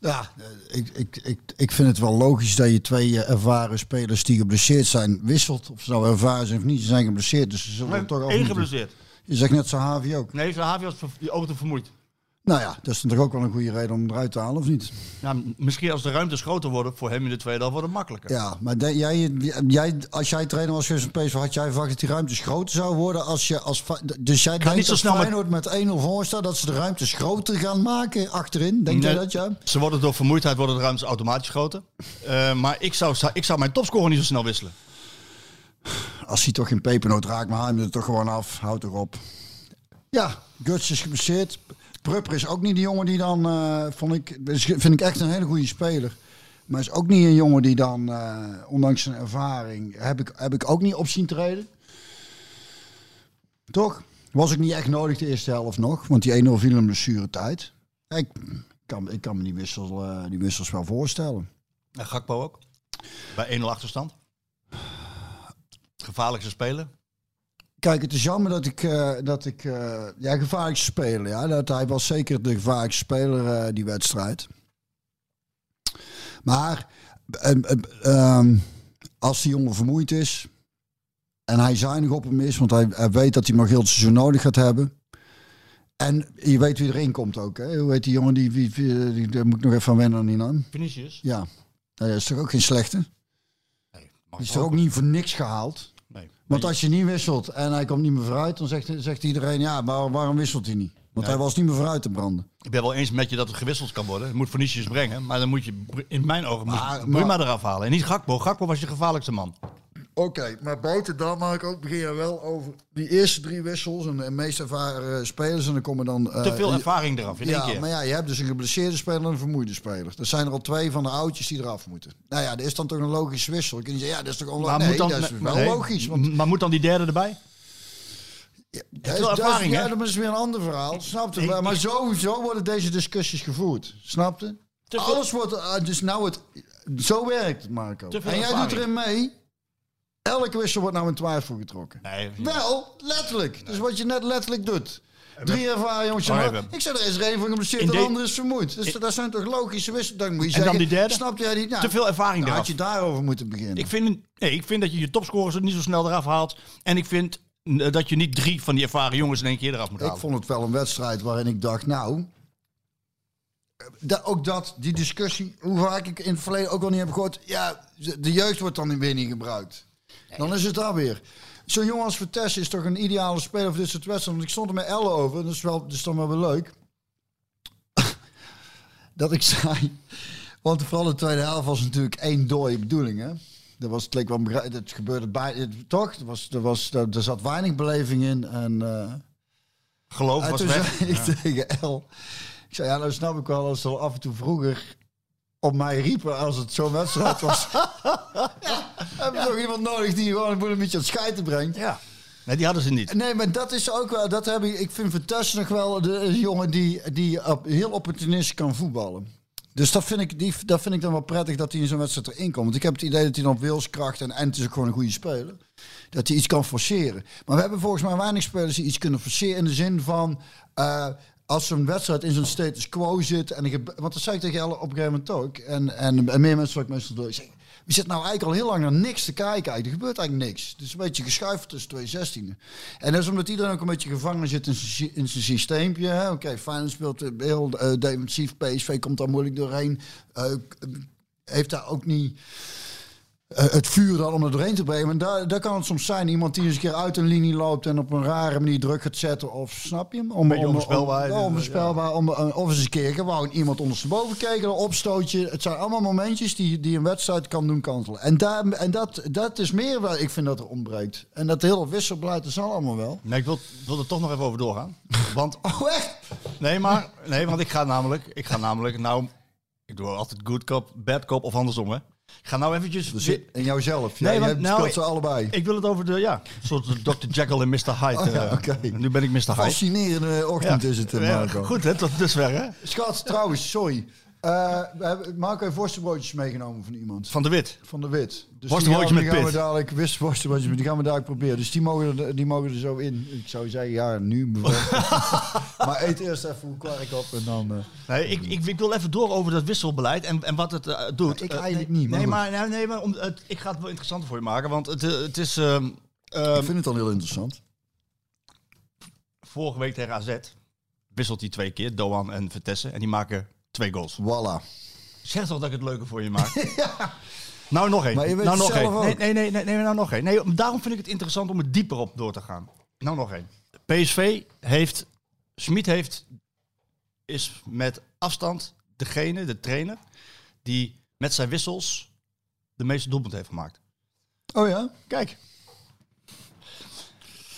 Ja, eh, ik, ik, ik, ik vind het wel logisch dat je twee eh, ervaren spelers die geblesseerd zijn wisselt. Of ze nou ervaren zijn of niet, ze zijn geblesseerd. Dus ze zullen toch af Eén geblesseerd. Je zegt net Sahavi ook. Nee, Havi was ook te vermoeid. Nou ja, dat is toch ook wel een goede reden om hem eruit te halen, of niet? M- misschien als de ruimtes groter worden voor hem in de tweede helft, wordt het makkelijker. Ja, maar de- jij, jij, als jij trainer was geweest van PSV, had jij verwacht dat die ruimtes groter zouden worden als je als dus jij denkt niet zo snel met- Feyenoord met 1-0 voor staat, dat ze de ruimtes groter gaan maken achterin? Denk jij Nee, dat ja? Ze worden door vermoeidheid worden de ruimtes automatisch groter. Eh, maar ik zou, ik zou mijn topscorer niet zo snel wisselen. Als hij toch geen pepernoot raakt, maar haal hem er toch gewoon af. Houd erop. Ja, Guts is geblesseerd. Prupper is ook niet de jongen die dan, eh, vond ik, vind ik echt een hele goede speler. Maar is ook niet een jongen die dan, eh, ondanks zijn ervaring, heb ik, heb ik ook niet op zien treden. Toch? Was ik niet echt nodig de eerste helft nog, want die 1-0 viel in blessuretijd. Ik kan, ik kan me die wissels, eh, die wissels wel voorstellen. En Gakpo ook. Bij 1-0 achterstand. Gevaarlijkste speler. Kijk, het is jammer dat ik, eh, dat ik eh, ja, gevaarlijkste speler, ja, dat hij was zeker de gevaarlijkste speler eh, die wedstrijd. Maar eh, eh, ehm, als die jongen vermoeid is en hij zuinig op hem is, want hij, hij weet dat hij maar heel het seizoen nodig gaat hebben. En je weet wie erin komt ook, hè? Hoe heet die jongen die, die, daar moet ik nog even aan wennen aan die naam. Vinicius. Ja, Nou, dat is toch ook geen slechte? Nee, Die is toch ook niet voor niks gehaald? Want als je niet wisselt en hij komt niet meer vooruit, dan zegt, zegt iedereen, ja, maar waarom wisselt hij niet? Want Nee. hij was niet meer vooruit te branden. Ik ben wel eens met je dat het gewisseld kan worden. Het moet Vinicius brengen. Maar dan moet je in mijn ogen moet Maar- maar- eraf halen. En niet Gakpo. Gakpo was je gevaarlijkste man. Oké, maar buiten ik ook beginnen wel over die eerste drie wissels en de meest ervaren spelers. En dan komen dan... eh, Te veel je- ervaring eraf in één Ja, keer. maar ja, je hebt dus een geblesseerde speler en een vermoeide speler. Dat zijn er al twee van de oudjes die eraf moeten. Nou ja, dat is dan toch een logische wissel. Ik kan niet zeggen, ja, dat is toch onlogisch. Maar Nee, dan, dat is wel nee, logisch. Want Maar moet dan die derde erbij? Ja, dat is- dat is- ervaring, hè? Ja, dat is weer een ander verhaal. Snap je? Ik- Maar, zo, zo worden deze discussies gevoerd. Snap je? Te veel- Alles wordt... eh, dus nou het... Zo werkt het, Marco. En jij ervaring. doet erin mee. Elke wissel wordt nou in twijfel getrokken. Nee. Wel, letterlijk. Dus wat je net letterlijk doet. Drie ervaren jongens. Ik zeg er is er één van geblesseerd de de- andere is vermoeid. Dus dat zijn toch logische wissels. Dan moet je En zeggen, dan die derde? Snap jij niet? Nou, Te veel ervaring eraf. had je daarover moeten beginnen. Ik vind, nee, ik vind dat je je topscorers er niet zo snel eraf haalt. En ik vind dat je niet drie van die ervaren jongens in één keer eraf moet Ik halen. vond het wel een wedstrijd waarin ik dacht, nou... da- ook dat, die discussie, hoe vaak ik in het verleden ook al niet heb gehoord... Ja, de jeugd wordt dan weer niet gebruikt. Dan is het daar weer. Zo'n jongen als Vitesse is toch een ideale speler voor dit soort wedstrijden. Want ik stond er met Elle over, dat is, wel, dat is dan wel weer leuk. dat ik zei... Want vooral de tweede helft was natuurlijk één dode bedoeling, hè? Dat was, het leek wel het gebeurde bij, het- toch? Er, was, er, was, er, zat weinig beleving in. En, eh, Geloof was weg. zei ik tegen El, ik zei, ja, nou snap ik wel als ze af en toe vroeger op mij riepen als het zo'n wedstrijd was. ja, hebben toch iemand nodig die gewoon een beetje aan het schijten brengt. Ja. Nee, die hadden ze niet. Nee, maar dat is ook wel, dat heb ik, ik vind Vitesse nog wel de, de jongen die, die op, heel opportunistisch kan voetballen. Dus dat vind, ik, die, dat vind ik dan wel prettig dat hij in zo'n wedstrijd erin komt. Want ik heb het idee dat hij dan op wilskracht en, en het is ook gewoon een goede speler. Dat hij iets kan forceren. Maar we hebben volgens mij weinig spelers die iets kunnen forceren in de zin van... eh, als zo'n wedstrijd in zo'n status quo zit... En gebe- want dat zei ik tegen Elle op een gegeven moment ook. En, en, meer mensen wat ik meestal doe. Ik zeg, we zitten nou eigenlijk al heel lang naar niks te kijken. Eigenlijk. Er gebeurt eigenlijk niks. Het is een beetje geschuift tussen twee zestienen. En dat is omdat iedereen ook een beetje gevangen zit in zijn, in zijn systeempje. Oké, Feyenoord speelt eh, heel eh, defensief. PSV komt daar moeilijk doorheen. Eh, heeft daar ook niet het vuur dan om er doorheen te brengen. Maar daar, daar kan het soms zijn. Iemand die eens een keer uit een linie loopt en op een rare manier druk gaat zetten. Of snap je hem? Om, om-. Om. Om, eh, of eens een keer gewoon iemand ondersteboven kijken, een opstootje. Het zijn allemaal momentjes die, die een wedstrijd kan doen kantelen. En, daar, en dat, dat is meer waar ik vind dat er ontbreekt. En dat hele wisselbeleid, zal allemaal wel. Nee, ik wil, wil er toch nog even over doorgaan. Want, Oh, echt? nee, maar, nee, want ik ga namelijk, ik ga namelijk, nou, ik doe altijd good cop, bad cop of andersom, hè. Ik ga nou eventjes... Dus in jouzelf. Nee, want- jij nou, ze allebei. Ik wil het over de, ja, een soort Dr. Jekyll en Mr. Hyde. Oh ja, eh. Nu ben ik Mr. Hyde. Fascinerende ochtend is het, eh, Ja, Marco. goed, hè, tot dusver, hè. Schat, trouwens, sorry. Eh, we hebben, Marco heeft worstenbroodjes meegenomen van iemand. Van de Wit. Van de Wit. Dus Worstenbroodje met die gaan we pit. dadelijk, wist worstenbroodjes, die gaan we dadelijk proberen. Dus die mogen, er, die mogen er zo in. Ik zou zeggen, ja, nu maar eet eerst even een kwark op en dan... eh, Nee, ik, ik, ik wil even door over dat wisselbeleid en, en wat het eh, doet. Ik eigenlijk niet, maar Nee, maar, nee, nee, maar om, het, ik ga het wel interessanter voor je maken, want het, het is... ehm, ehm, ik vind het al heel interessant. vorige week tegen AZ wisselt hij twee keer, Doan en Vitesse, en die maken twee goals. Voilà. Zeg toch dat ik het leuker voor je maak? Nou, nog één. Maar je weet nou, het nog zelf één. ook. Nee, nee, nee, nee, nee, nou nog één. Nee, daarom vind ik het interessant om er dieper op door te gaan. Nou, nog één. PSV heeft, Smit heeft, is met afstand degene, de trainer, die met zijn wissels de meeste doelpunten heeft gemaakt. Oh ja? Kijk.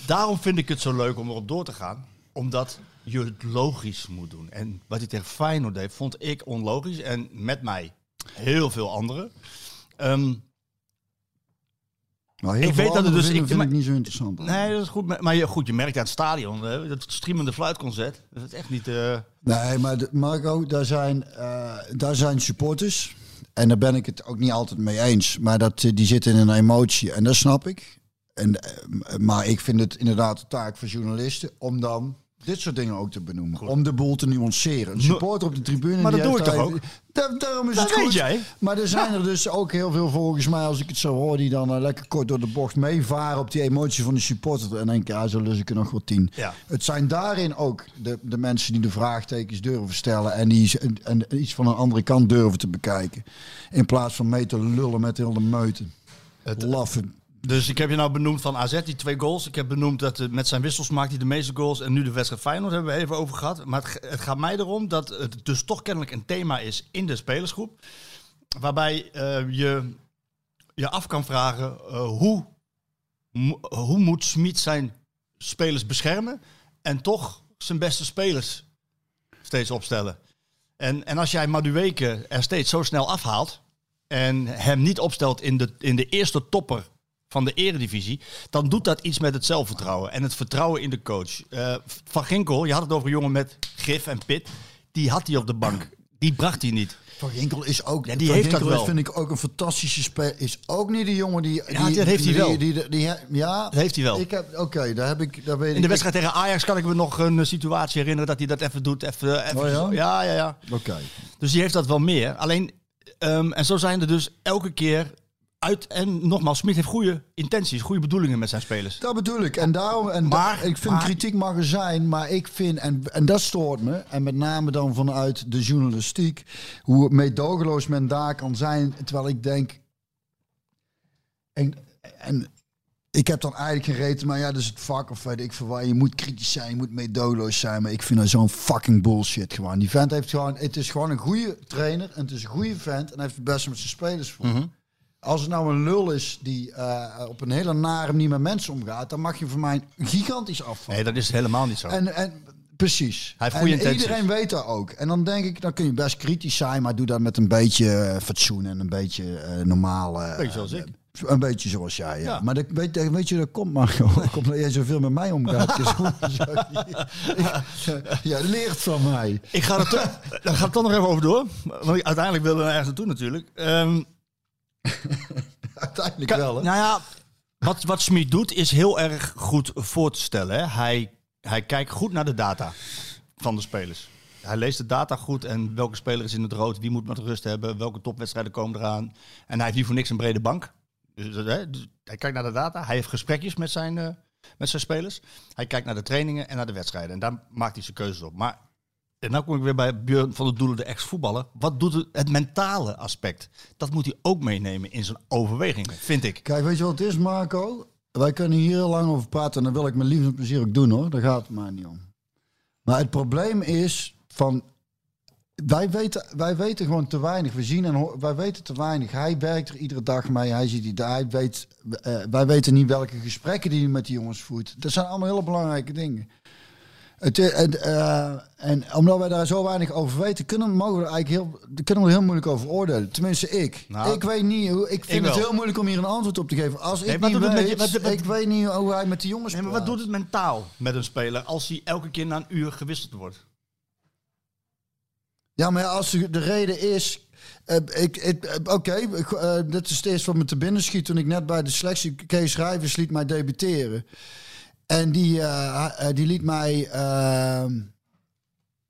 Daarom vind ik het zo leuk om erop door te gaan. Omdat je het logisch moet doen. En wat hij tegen Feyenoord deed, vond ik onlogisch. En met mij heel veel anderen. Nou, heel Ik weet dat het dus- vinden- ik- vind maar- ik niet zo interessant. nee, dat is goed. Maar je, goed, je merkt aan het stadion, hè, dat streamende fluitconcert. Dat is echt niet... eh, Nee, maar de- Marco, daar zijn, eh, daar zijn supporters. En daar ben ik het ook niet altijd mee eens. Maar dat, eh, die zitten in een emotie. En dat snap ik. En, maar ik vind het inderdaad de taak van journalisten om dan dit soort dingen ook te benoemen. Om de boel te nuanceren. Een supporter op de tribune. Maar dat doe ik toch ook? Daar- daarom is Dat het weet goed. jij. Maar er zijn er dus ook heel veel volgens mij, als ik het zo hoor, die dan eh, lekker kort door de bocht meevaren op die emotie van de supporter. En denken, ja, zo lus ik er nog wel tien. Ja. Het zijn daarin ook de, de mensen die de vraagtekens durven stellen en die en, en iets van een andere kant durven te bekijken. In plaats van mee te lullen met heel de meuten. Het- Laffen. Dus ik heb je nou benoemd van AZ, die twee goals. Ik heb benoemd dat eh, met zijn wissels maakt hij de meeste goals. En nu de wedstrijd Feyenoord hebben we even over gehad. Maar het, het gaat mij erom dat het dus toch kennelijk een thema is in de spelersgroep. Waarbij eh, je je af kan vragen eh, hoe, hoe moet Smit zijn spelers beschermen. En toch zijn beste spelers steeds opstellen. En, en als jij Madueke er steeds zo snel afhaalt en hem niet opstelt in de, in de eerste topper van de eredivisie, dan doet dat iets met het zelfvertrouwen en het vertrouwen in de coach. Eh, van Ginkel, je had het over een jongen met gif en pit, die had hij op de bank. Die bracht hij niet. Van Ginkel is ook. Ja, die Van heeft Ginkel dat wel. vind ik ook een fantastische speler. Is ook niet de jongen die. Ja, die, dat heeft hij wel. Die, die, die- ja, Dat heeft hij wel. Ik heb. Oké, daar heb ik. Daar weet In ik. de wedstrijd tegen Ajax kan ik me nog een situatie herinneren dat hij dat even doet. Even, even Oh ja? ja, ja, ja. Oké. Dus die heeft dat wel meer. Alleen, ehm, en zo zijn er dus elke keer uit. En nogmaals, Smit heeft goede intenties, goede bedoelingen met zijn spelers. Dat bedoel ik. En daarom, en Maar- da- ik vind maar- kritiek mag er zijn, maar ik vind, en, en dat stoort me, en met name dan vanuit de journalistiek, hoe meedogenloos men daar kan zijn, terwijl ik denk, en, en ik heb dan eigenlijk geen reden, maar ja, dat is het vak of weet ik veel waar. Je moet kritisch zijn, je moet meedogenloos zijn, maar ik vind dat zo'n fucking bullshit gewoon. Die vent heeft gewoon, het is gewoon een goede trainer en het is een goede vent en hij heeft het beste met zijn spelers voor. Mhm. Als het nou een lul is die eh, op een hele nare manier met mensen omgaat, dan mag je voor mij gigantisch afvallen. Nee, dat is helemaal niet zo. En, en precies. Hij heeft goede en iedereen weet dat ook. En dan denk ik, dan kun je best kritisch zijn, maar doe dat met een beetje eh, fatsoen en een beetje eh normaal. eh, Beetje zoals ik. Een beetje zoals jij, ja. Ja. Maar dat, weet, weet je, dat komt maar gewoon. komt dat jij zoveel met mij omgaat. Jij leert van mij. Ik ga er toch, daar toch nog even over door. Want ik, uiteindelijk willen we er ergens naartoe natuurlijk. Ehm, Uiteindelijk Ka- wel, hè? Nou ja, wat, wat Smit doet is heel erg goed voor te stellen. Hè. Hij, hij kijkt goed naar de data van de spelers. Hij leest de data goed en welke speler is in het rood, wie moet met rust hebben, welke topwedstrijden komen eraan. En hij heeft niet voor niks een brede bank. Dus, hè, dus hij kijkt naar de data, hij heeft gesprekjes met zijn, eh, met zijn spelers. Hij kijkt naar de trainingen en naar de wedstrijden. En daar maakt hij zijn keuzes op. Maar en nou kom ik weer bij Björn van de Doelen, de ex-voetballer. Wat doet het, mentale aspect? Dat moet hij ook meenemen in zijn overwegingen, vind ik. Kijk, weet je wat het is, Marco? Wij kunnen hier lang over praten en dat wil ik met liefde en plezier ook doen, hoor. Daar gaat het maar niet om. Maar het probleem is van... Wij weten, wij weten gewoon te weinig. We zien en wij weten te weinig. Hij werkt er iedere dag mee. Hij ziet die hij weet. eh, wij weten niet welke gesprekken die hij met die jongens voert. Dat zijn allemaal hele belangrijke dingen. Het, eh, en, eh, en omdat wij daar zo weinig over weten, kunnen, mogen we er eigenlijk heel, kunnen we er heel moeilijk over oordelen. Tenminste, ik. Nou, ik weet niet hoe. Ik vind ik het wel. heel moeilijk om hier een antwoord op te geven. Als ik Nee, niet weet, met je- wat- wat- ik weet niet hoe hij met die jongens. Nee, maar wat doet het mentaal met een speler als hij elke keer na een uur gewisseld wordt? Ja, maar als de de reden is. eh, ik, Oké, dit is het eerste wat me te binnen schiet toen ik net bij de selectie Kees Schrijvers liet mij debuteren. En die, eh, eh, die liet mij eh,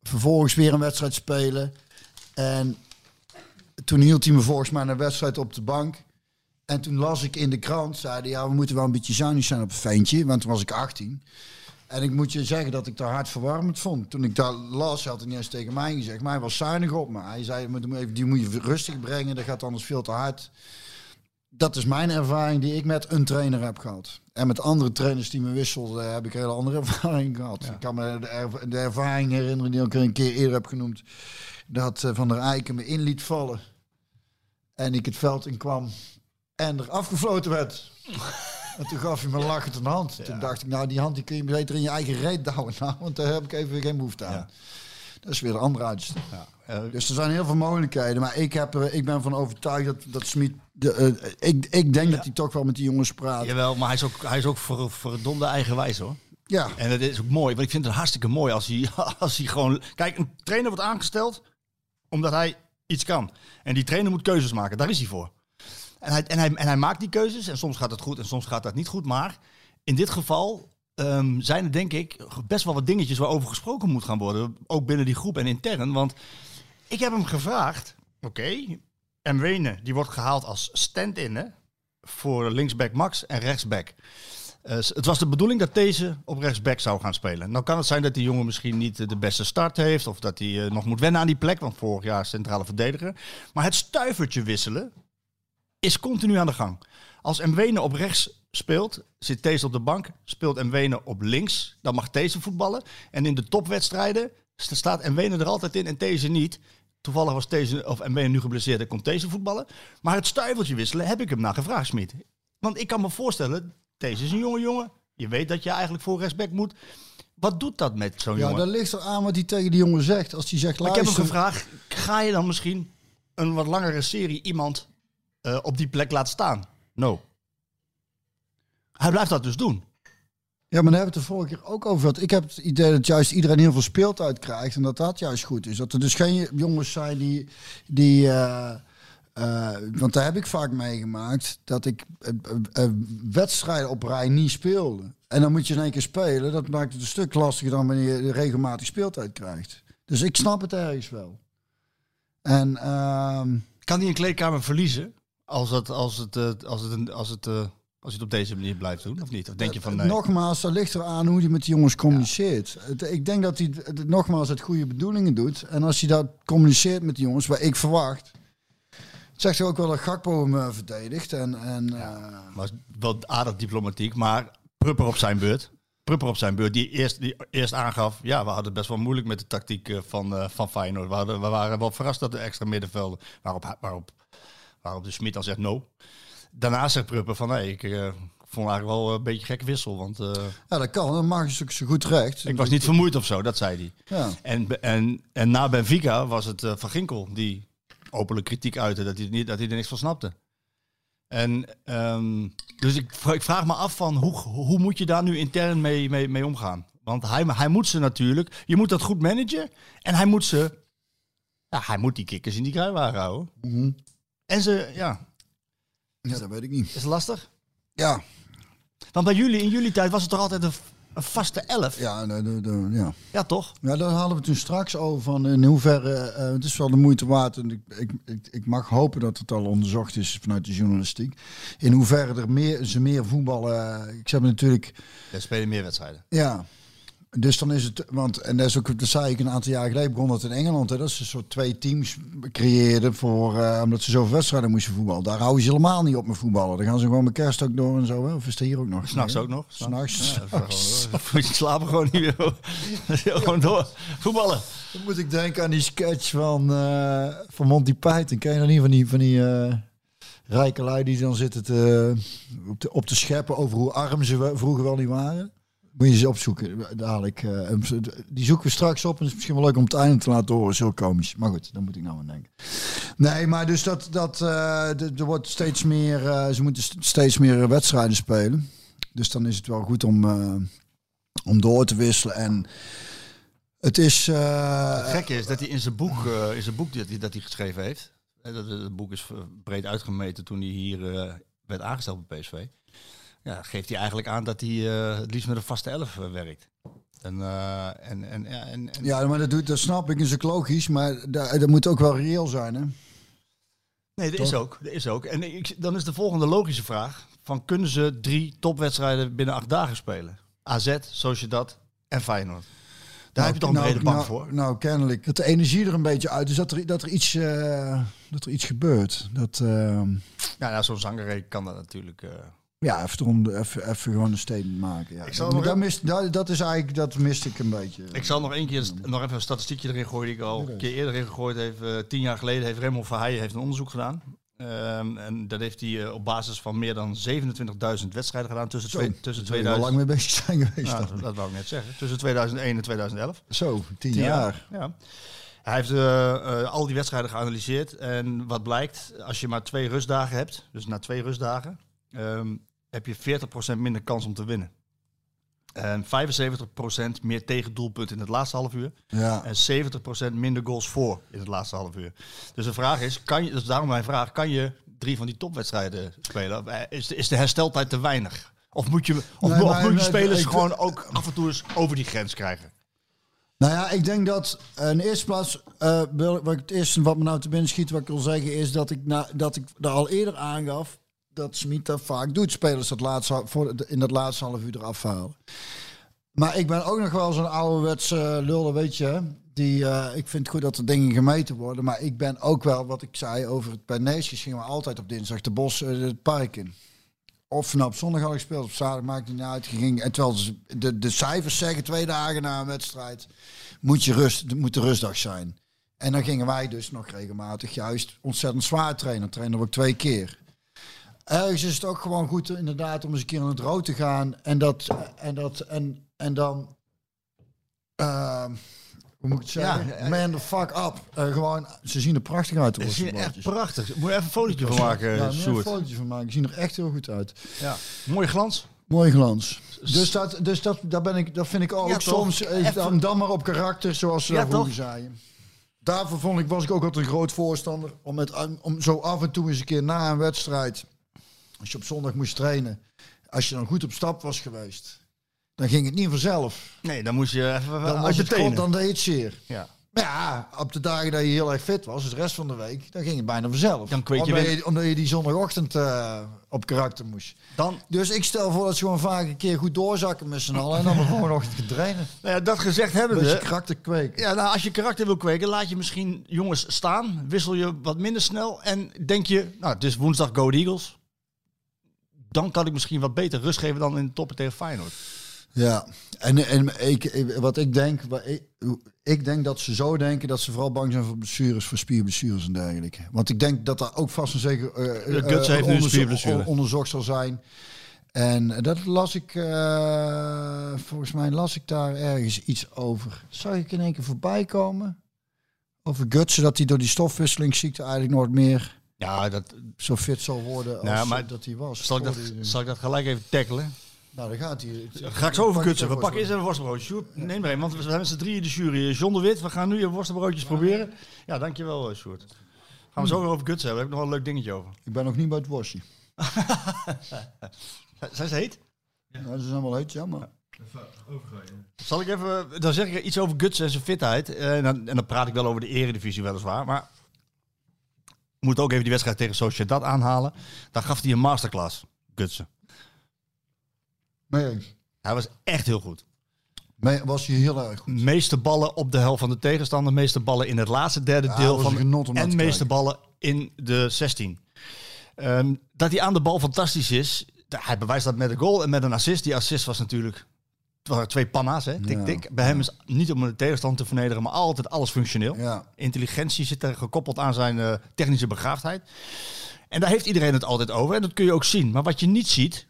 vervolgens weer een wedstrijd spelen. En toen hield hij me volgens mij een wedstrijd op de bank. En toen las ik in de krant, zeiden ja, we moeten wel een beetje zuinig zijn op een ventje. Want toen was ik 18. En ik moet je zeggen dat ik daar hartverwarmend vond. Toen ik dat las, had hij niet eens tegen mij gezegd. Maar hij was zuinig op me. Hij zei, "Moet hem even- die moet je rustig brengen. Dat gaat anders veel te hard. Dat is mijn ervaring die ik met een trainer heb gehad. En met andere trainers die me wisselden, heb ik een hele andere ervaring gehad. Ik kan me de, erv- de ervaring herinneren die ik een keer eerder heb genoemd. Dat eh, Van der Eiken me in liet vallen. En ik het veld in kwam. En er afgefloten werd. En toen gaf hij me lachend een hand. Toen dacht ik, nou die hand die kun je beter in je eigen reet douwen. Nou, want daar heb ik even geen behoefte aan. Ja. Dat is weer een andere uiterste. Ja, eh, Dus er zijn heel veel mogelijkheden. Maar ik, heb, er- ik ben van overtuigd dat, dat Smit... De, eh, ik, ik denk dat hij toch wel met die jongens praat. jawel, maar hij is ook, hij is ook ver, verdomde eigenwijs hoor. Ja. En dat is ook mooi, want ik vind het hartstikke mooi als hij, als hij gewoon... Kijk, een trainer wordt aangesteld omdat hij iets kan. En die trainer moet keuzes maken, daar is hij voor. En hij, en hij, en hij maakt die keuzes en soms gaat het goed en soms gaat dat niet goed. Maar in dit geval ehm, zijn er denk ik best wel wat dingetjes waarover gesproken moet gaan worden. Ook binnen die groep en intern. Want ik heb hem gevraagd, oké, en Wenen die wordt gehaald als stand-in voor linksback Max en rechtsback. Eh, het was de bedoeling dat deze op rechtsback zou gaan spelen. Nou kan het zijn dat die jongen misschien niet eh, de beste start heeft. Of dat hij eh, nog moet wennen aan die plek. Want vorig jaar centrale verdediger. Maar het stuivertje wisselen is continu aan de gang. Als Mwene op rechts speelt, zit deze op de bank. Speelt Mwene op links, dan mag deze voetballen. En in de topwedstrijden sta- staat Mwene er altijd in en deze niet. Toevallig was deze, of Mwene nu geblesseerd en komt deze voetballen. Maar het stuivertje wisselen heb ik hem naar gevraagd, Smit. Want ik kan me voorstellen, deze is een jonge jongen. Je weet dat je eigenlijk voor rechtsback moet. Wat doet dat met zo'n Ja, jongen? dat ligt er aan wat hij tegen die jongen zegt. Als hij zegt, Maar ik heb hem luister... gevraagd, ga je dan misschien een wat langere serie iemand eh, op die plek laten staan? No. Hij blijft dat dus doen. Ja, maar daar hebben we het de vorige keer ook over gehad. Ik heb het idee dat juist iedereen heel veel speeltijd krijgt. En dat dat juist goed is. Dat er dus geen jongens zijn die... die eh, eh, want daar heb ik vaak meegemaakt. Dat ik eh, wedstrijden op rij niet speelde. En dan moet je in één keer spelen. Dat maakt het een stuk lastiger dan wanneer je regelmatig speeltijd krijgt. Dus ik snap het ergens wel. En... ehm, Kan hij een kleedkamer verliezen als het, als het, als het, als het, als je het op deze manier blijft doen? Of niet? Of denk je van nee? Nogmaals, dat ligt eraan hoe hij met die jongens communiceert. Ik denk dat hij nogmaals het goede bedoelingen doet. En als hij dat communiceert met die jongens, waar ik verwacht Het zegt toch ook wel dat Gakpo hem eh, verdedigt. En, en, eh, Was wel aardig diplomatiek, maar Prupper op zijn beurt. Prupper op zijn beurt, die eerst, die eerst aangaf... ja, we hadden het best wel moeilijk met de tactiek eh, van, eh, van Feyenoord. We, hadden, we waren wel verrast dat de extra middenvelden... waarop, waarop, waarop de Smit dan zegt no. Daarna zegt Prupper van... nee, ik eh, vond eigenlijk wel een beetje gekke wissel. Want eh, ja, dat kan. Dat mag je zo goed recht. ik was niet vermoeid of zo, dat zei hij. Ja. En, en, en na Benfica was het eh, Van Ginkel die openlijk kritiek uitte dat hij, niet, dat hij er niks van snapte. En ehm, dus ik, ik vraag me af van hoe, hoe moet je daar nu intern mee, mee, mee omgaan? Want hij, hij moet ze natuurlijk, je moet dat goed managen en hij moet ze, ja, hij moet die kikkers in die kruiwagen houden. Mhm. En ze, ja, ja, dat weet ik niet. is het lastig? Ja, Want bij jullie, in jullie tijd was het toch altijd een, een vaste elf? Ja, ja, de, de, de- ja. ja toch? Ja, daar hadden we toen straks over van in hoeverre, eh, het is wel de moeite waard en ik, ik, ik, ik mag hopen dat het al onderzocht is vanuit de journalistiek. In hoeverre er meer, ze meer voetballen, eh, ik heb natuurlijk, spelen meer wedstrijden. ja, dus dan is het, want en dat is ook, dat zei ik een aantal jaar geleden, begon dat in Engeland, hè, dat ze een soort twee teams creëerden voor, eh, omdat ze zoveel wedstrijden moesten voetballen. Daar houden ze helemaal niet op met voetballen. Dan gaan ze gewoon met kerst ook door en zo, hè? of is dat hier ook nog? S'nachts ook nog. S'nachts. Ja, Je slapen gewoon niet meer. gewoon door. Voetballen. Dan moet ik denken aan die sketch van, eh, van Monty Python. Ken je dat niet van die, van die eh, rijke lui die dan zitten te, op, te, op te scheppen over hoe arm ze vroeger wel niet waren? Moet je ze opzoeken, dadelijk. eh, en die zoeken we straks op en het is misschien wel leuk om het einde te laten horen. is heel komisch. Maar goed, daar moet ik nou aan denken. Nee, maar dus dat, dat eh, er wordt steeds meer, eh, ze moeten st- steeds meer wedstrijden spelen. Dus dan is het wel goed om, eh, om door te wisselen. En het is... eh, Het gekke is dat hij in zijn boek, eh, in zijn boek dat, hij, dat hij geschreven heeft. Dat, het boek is eh, breed uitgemeten toen hij hier eh, werd aangesteld bij PSV. Ja, geeft hij eigenlijk aan dat hij eh, het liefst met een vaste elf eh, werkt. En, eh, en, en, ja, en, en- Ja, maar dat, doet, dat snap ik, is ook logisch, maar dat, dat moet ook wel reëel zijn, hè? nee, dat is ook. Dat is ook. En ik, dan is de volgende logische vraag: van kunnen ze drie topwedstrijden binnen acht dagen spelen? AZ, Sociedad en Feyenoord. Daar heb je toch een brede bank nou, voor. Nou, kennelijk. Dat de energie er een beetje uit is, dat er, dat er, iets, dat er iets gebeurt. Dat, eh, Ja, nou, zo'n zangerij kan dat natuurlijk. Ja, even, even, even gewoon een statement maken. Ja. Ik zal dat, nog dat, even- mist, dat, dat is eigenlijk, dat miste ik een beetje. Ik zal nog één keer nog even een statistiekje erin gooien die ik al een keer eerder in gegooid heb. Eh, tien jaar geleden heeft Raymond Verheijen heeft een onderzoek gedaan. Ehm, en dat heeft hij eh, op basis van meer dan 27.000 wedstrijden gedaan tussen, Zo, twee, tussen Daar zal je wel 2000. lang mee bezig zijn geweest. Dan. dat wou ik net zeggen. Tussen 2001 en 2011. Zo, tien, Tien jaar. Ja. Hij heeft eh, al die wedstrijden geanalyseerd. En wat blijkt, als je maar twee rustdagen hebt, dus na twee rustdagen, ehm, heb je 40% minder kans om te winnen. En 75% meer tegendoelpunten in het laatste half uur. Ja. En 70% minder goals voor in het laatste half uur. Dus de vraag is, kan je, dus daarom mijn vraag, kan je drie van die topwedstrijden spelen? Eh, Is de, is de hersteltijd te weinig? Of moet je, of, Nee, of moet je spelers ik- gewoon ook af en toe eens over die grens krijgen? Nou ja, ik denk dat eh, in de eerste plaats, eh, wat ik het eerste wat me nou te binnen schiet, wat ik wil zeggen, is dat ik, na, dat ik er al eerder aangaf dat Smit dat vaak doet, spelers dat laatste, voor, in dat laatste half uur eraf halen. Maar ik ben ook nog wel zo'n ouderwetse lul, weet je. Die, eh, ik vind het goed dat er dingen gemeten worden. Maar ik ben ook wel, wat ik zei over het bij Neesjes, gingen we altijd op dinsdag de bos, eh, het park in. Of nou op zondag had ik gespeeld, op zaterdag maakt het niet uit. Ging, en terwijl de, de cijfers zeggen twee dagen na een wedstrijd moet, je rust, moet de rustdag zijn. En dan gingen wij dus nog regelmatig juist ontzettend zwaar trainen. Trainen we ook twee keer. Ergens is het ook gewoon goed inderdaad om eens een keer in het rood te gaan. En dat en dat en, en dan eh, hoe moet ik het zeggen? Ja, Man the fuck up. Eh, gewoon, ze zien er prachtig uit. Ze zien echt prachtig. Moet je even een fotootje van maken, Ja, moet een fotootje van maken. Ze zien er echt heel goed uit. Ja. Mooie glans. Mooi glans. Dus, dat, dus dat, daar ben ik, dat vind ik ook Ja, soms eh, Even- dan, dan maar op karakter, zoals ze Ja, daar vroeger toch? zeiden. Daarvoor vond ik, was ik ook altijd een groot voorstander om, met, om zo af en toe eens een keer na een wedstrijd, als je op zondag moest trainen, als je dan goed op stap was geweest, dan ging het niet vanzelf. Nee, dan moest je even Dan, uit was je het dan deed het zeer. Ja. Maar ja, op de dagen dat je heel erg fit was, dus de rest van de week, dan ging het bijna vanzelf. Dan kweek je omdat, je, omdat je die zondagochtend eh, op karakter moest. Dan, Dus ik stel voor dat ze gewoon vaak een keer goed doorzakken met z'n allen en dan de volgende ochtend gaan trainen. nou ja, dat gezegd hebben we. karakter kweken. Ja, nou, als je karakter wil kweken, laat je misschien jongens staan. Wissel je wat minder snel. En denk je, nou, het is woensdag Go Eagles. Dan kan ik misschien wat beter rust geven dan in de toppen tegen Feyenoord. Ja, en, en ik, wat ik denk, wat ik, ik denk dat ze zo denken dat ze vooral bang zijn voor blessures, voor spierblessures en dergelijke. Want ik denk dat daar ook vast en zeker eh, De Guts eh, heeft onderzo- onderzocht zal zijn. En dat las ik, eh, volgens mij las ik daar ergens iets over. Zag ik in één keer voorbij komen? Over Gutsen, dat hij door die stofwisselingsziekte eigenlijk nooit meer Ja, dat, zo fit zal worden als Nou, maar eh, dat hij was. zal, ik dat, die- zal ik dat gelijk even tackelen? Nou, dan gaat hij. Ga ik zo over kutsen. We pakken eerst even. Sjoerd, neem er een, want we zijn met z'n drieën de jury. John de Wit, we gaan nu je worstenbroodjes proberen. Ja, dankjewel eh, Sjoerd. Gaan we zo weer over kutsen hebben. Daar heb ik nog wel een leuk dingetje over. Ik ben nog niet bij het worstje. Zijn ze heet? Nou, ze zijn wel heet, ja, maar... Zal ik even, dan zeg ik iets over Guts en zijn fitheid. Eh, En dan, en dan praat ik wel over de eredivisie weliswaar. Maar moet ook even die wedstrijd tegen Sociedad aanhalen. Daar gaf hij een masterclass, Gutsen. Nee, eens. Hij was echt heel goed. Nee, was hij heel erg goed. Meeste ballen op de helft van de tegenstander. Meeste ballen in het laatste derde Ja, deel van genot om En te meeste ballen in de 16. Ehm, dat hij aan de bal fantastisch is. Hij bewijst dat met een goal en met een assist. Die assist was natuurlijk... Het waren twee panna's, hè? Tik, tik. Bij hem is niet om de tegenstander te vernederen, maar altijd alles functioneel. Ja. Intelligentie zit er gekoppeld aan zijn eh, technische begaafdheid. En daar heeft iedereen het altijd over. En dat kun je ook zien. Maar wat je niet ziet,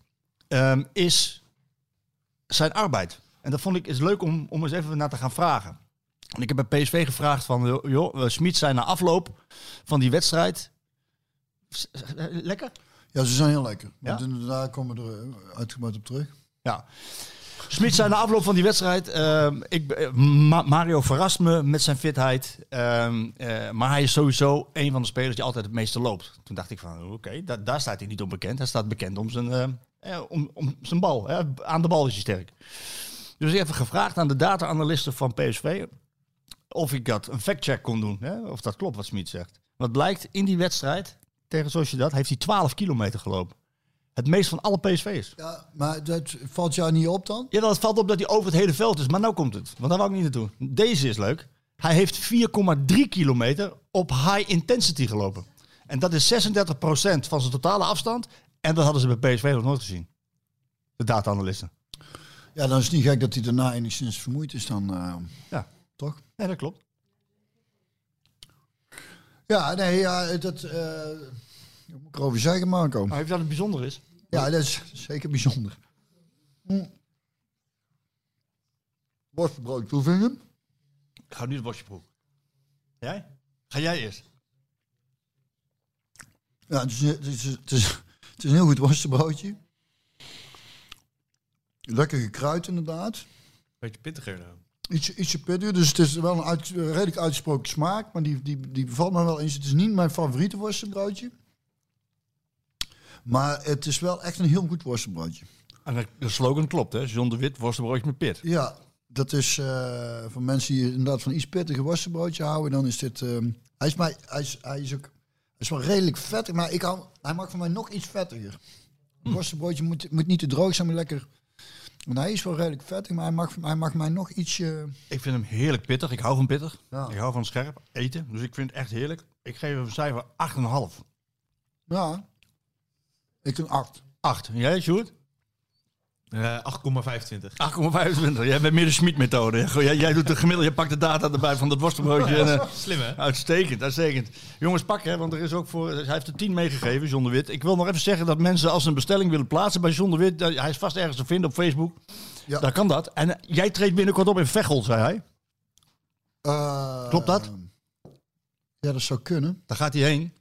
ehm, is zijn arbeid. En dat vond ik is leuk om, om eens even naar te gaan vragen. En ik heb bij PSV gevraagd van, joh, joh Smit zei na afloop van die wedstrijd... Eh, Lekker? Ja, ze zijn heel lekker. Ja? Want inderdaad komen we er eh, uitgebreid op terug. Ja. Smit zei na afloop van die wedstrijd: ehm, ik, eh, Ma- Mario verrast me met zijn fitheid. ehm, eh, maar hij is sowieso een van de spelers die altijd het meeste loopt. Toen dacht ik van oké, da- daar staat hij niet onbekend. Hij staat bekend om zijn, eh, eh, om, om zijn bal. Aan de bal is hij sterk. Dus ik heb gevraagd aan de data-analysten van PSV of ik dat een fact-check kon doen. Hè? Of dat klopt wat Smit zegt. Wat blijkt, in die wedstrijd tegen Sociedad heeft hij 12 kilometer gelopen. Het meest van alle PSV'ers. Ja, maar dat valt jou niet op dan? Ja, het valt op dat hij over het hele veld is. Maar nou komt het. Want daar wou ik niet naartoe. Deze is leuk. Hij heeft 4,3 kilometer op high intensity gelopen. En dat is 36% van zijn totale afstand. En dat hadden ze bij PSV nog nooit gezien. De data-analysten. Ja, dan is het niet gek dat hij daarna enigszins vermoeid is dan. eh, Ja. Toch? Ja, dat klopt. Ja, nee, ja, dat... eh moet ik erover zeggen, Marco? Maar heeft dat het bijzonder is? Ja, dat is zeker bijzonder. Hm. Worstbrood, hoe vind je hem? Ik ga nu het bosje proeven. Jij? Ga jij eerst? Ja, het is, het is, het is, het is een heel goed worstenbroodje. Lekker gekruid inderdaad. Beetje pittiger nou. Ietsje, ietsje pittiger, dus het is wel een uit, redelijk uitgesproken smaak. Maar die, die, die bevalt me wel eens. Het is niet mijn favoriete worstenbroodje. Maar het is wel echt een heel goed worstenbroodje. En de- slogan klopt, hè? John de Wit, worstenbroodje met pit. Ja, dat is eh, voor mensen die inderdaad van iets pittiger worstenbroodje houden. Dan is dit... ehm, hij, is mij, hij, is, hij is ook... Hij is wel redelijk vettig, maar ik hou, hij mag voor mij nog iets vettiger. Een worstenbroodje moet, moet niet te droog zijn, maar lekker... Want hij is wel redelijk vettig, maar hij mag, hij mag mij nog ietsje... Ik vind hem heerlijk pittig. Ik hou van pittig. Ja. Ik hou van scherp eten. Dus ik vind het echt heerlijk. Ik geef hem een cijfer 8,5. Ja, ik een 8. 8. Jij, Sjoerd? Eh 8,25. 8,25. Jij bent meer de Schmid-methode. Jij, jij doet de gemiddelde, je pakt de data erbij van dat worstenbroodje. En, eh, Slim hè? uitstekend, uitstekend. Jongens, pak hè, want er is ook voor. Hij heeft er 10 meegegeven, John de Wit. Ik wil nog even zeggen dat mensen als ze een bestelling willen plaatsen bij John de Wit. eh, Hij is vast ergens te vinden op Facebook. Ja. Daar kan dat. En eh, jij treedt binnenkort op in Veghel, zei hij. Eh, Klopt dat? Ja, dat zou kunnen. Daar gaat hij heen.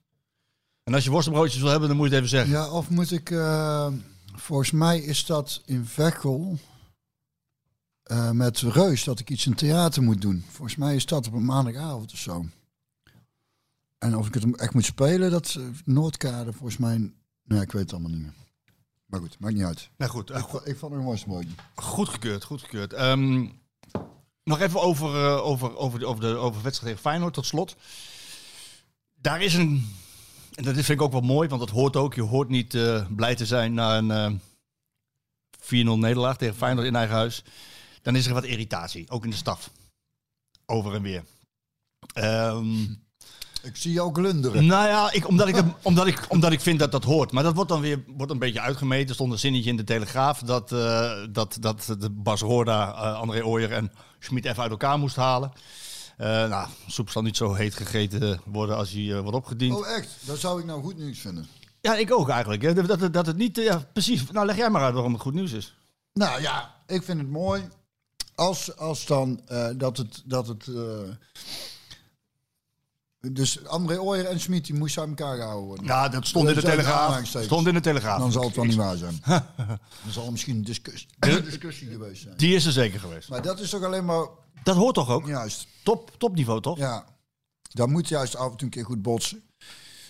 En als je worstenbroodjes wil hebben, dan moet je het even zeggen. Ja, of moet ik... eh, volgens mij is dat in Veghel eh, met Reus dat ik iets in theater moet doen. Volgens mij is dat op een maandagavond of zo. En of ik het echt moet spelen, dat eh, Noordkade volgens mij... Nee, ik weet het allemaal niet meer. Maar goed, maakt niet uit. Nou goed, Ik, vond het een worstenbroodje. Goed gekeurd, goed gekeurd. Ehm, Nog even over, over, over, de, over de over wedstrijd tegen Feyenoord tot slot. Daar is een... En dat vind ik ook wel mooi, want dat hoort ook. Je hoort niet eh, blij te zijn na een eh 4-0 nederlaag tegen Feyenoord in eigen huis. Dan is er wat irritatie, ook in de staf. Over en weer. Ehm, Ik zie jou glunderen. nou ja, ik, omdat, ik, omdat, ik, omdat ik vind dat dat hoort. Maar dat wordt dan weer wordt een beetje uitgemeten. Er stond een zinnetje in de Telegraaf dat, eh, dat, dat de Bas Roorda, eh, André Ooyer en Schmid even uit elkaar moest halen. Eh, nou, soep zal niet zo heet gegeten worden als hij eh, wordt opgediend. Oh echt? Dat zou ik nou goed nieuws vinden. Ja, ik ook eigenlijk. Hè. Dat, dat, dat het niet... ja, precies. Nou, leg jij maar uit waarom het goed nieuws is. Nou ja, ik vind het mooi als, als dan eh, dat het. Dat het dus André Ooyer en Smit die moesten uit elkaar gehouden worden. Ja, dat stond in de Telegraaf. Stond in de Telegraaf. Dan zal het wel niet waar zijn. Dan zal er misschien een discussie, een discussie geweest zijn. Die is er zeker geweest. Maar dat is toch alleen maar Dat hoort toch ook? juist. Top, topniveau, toch? Ja, dat moet juist af en toe een keer goed botsen.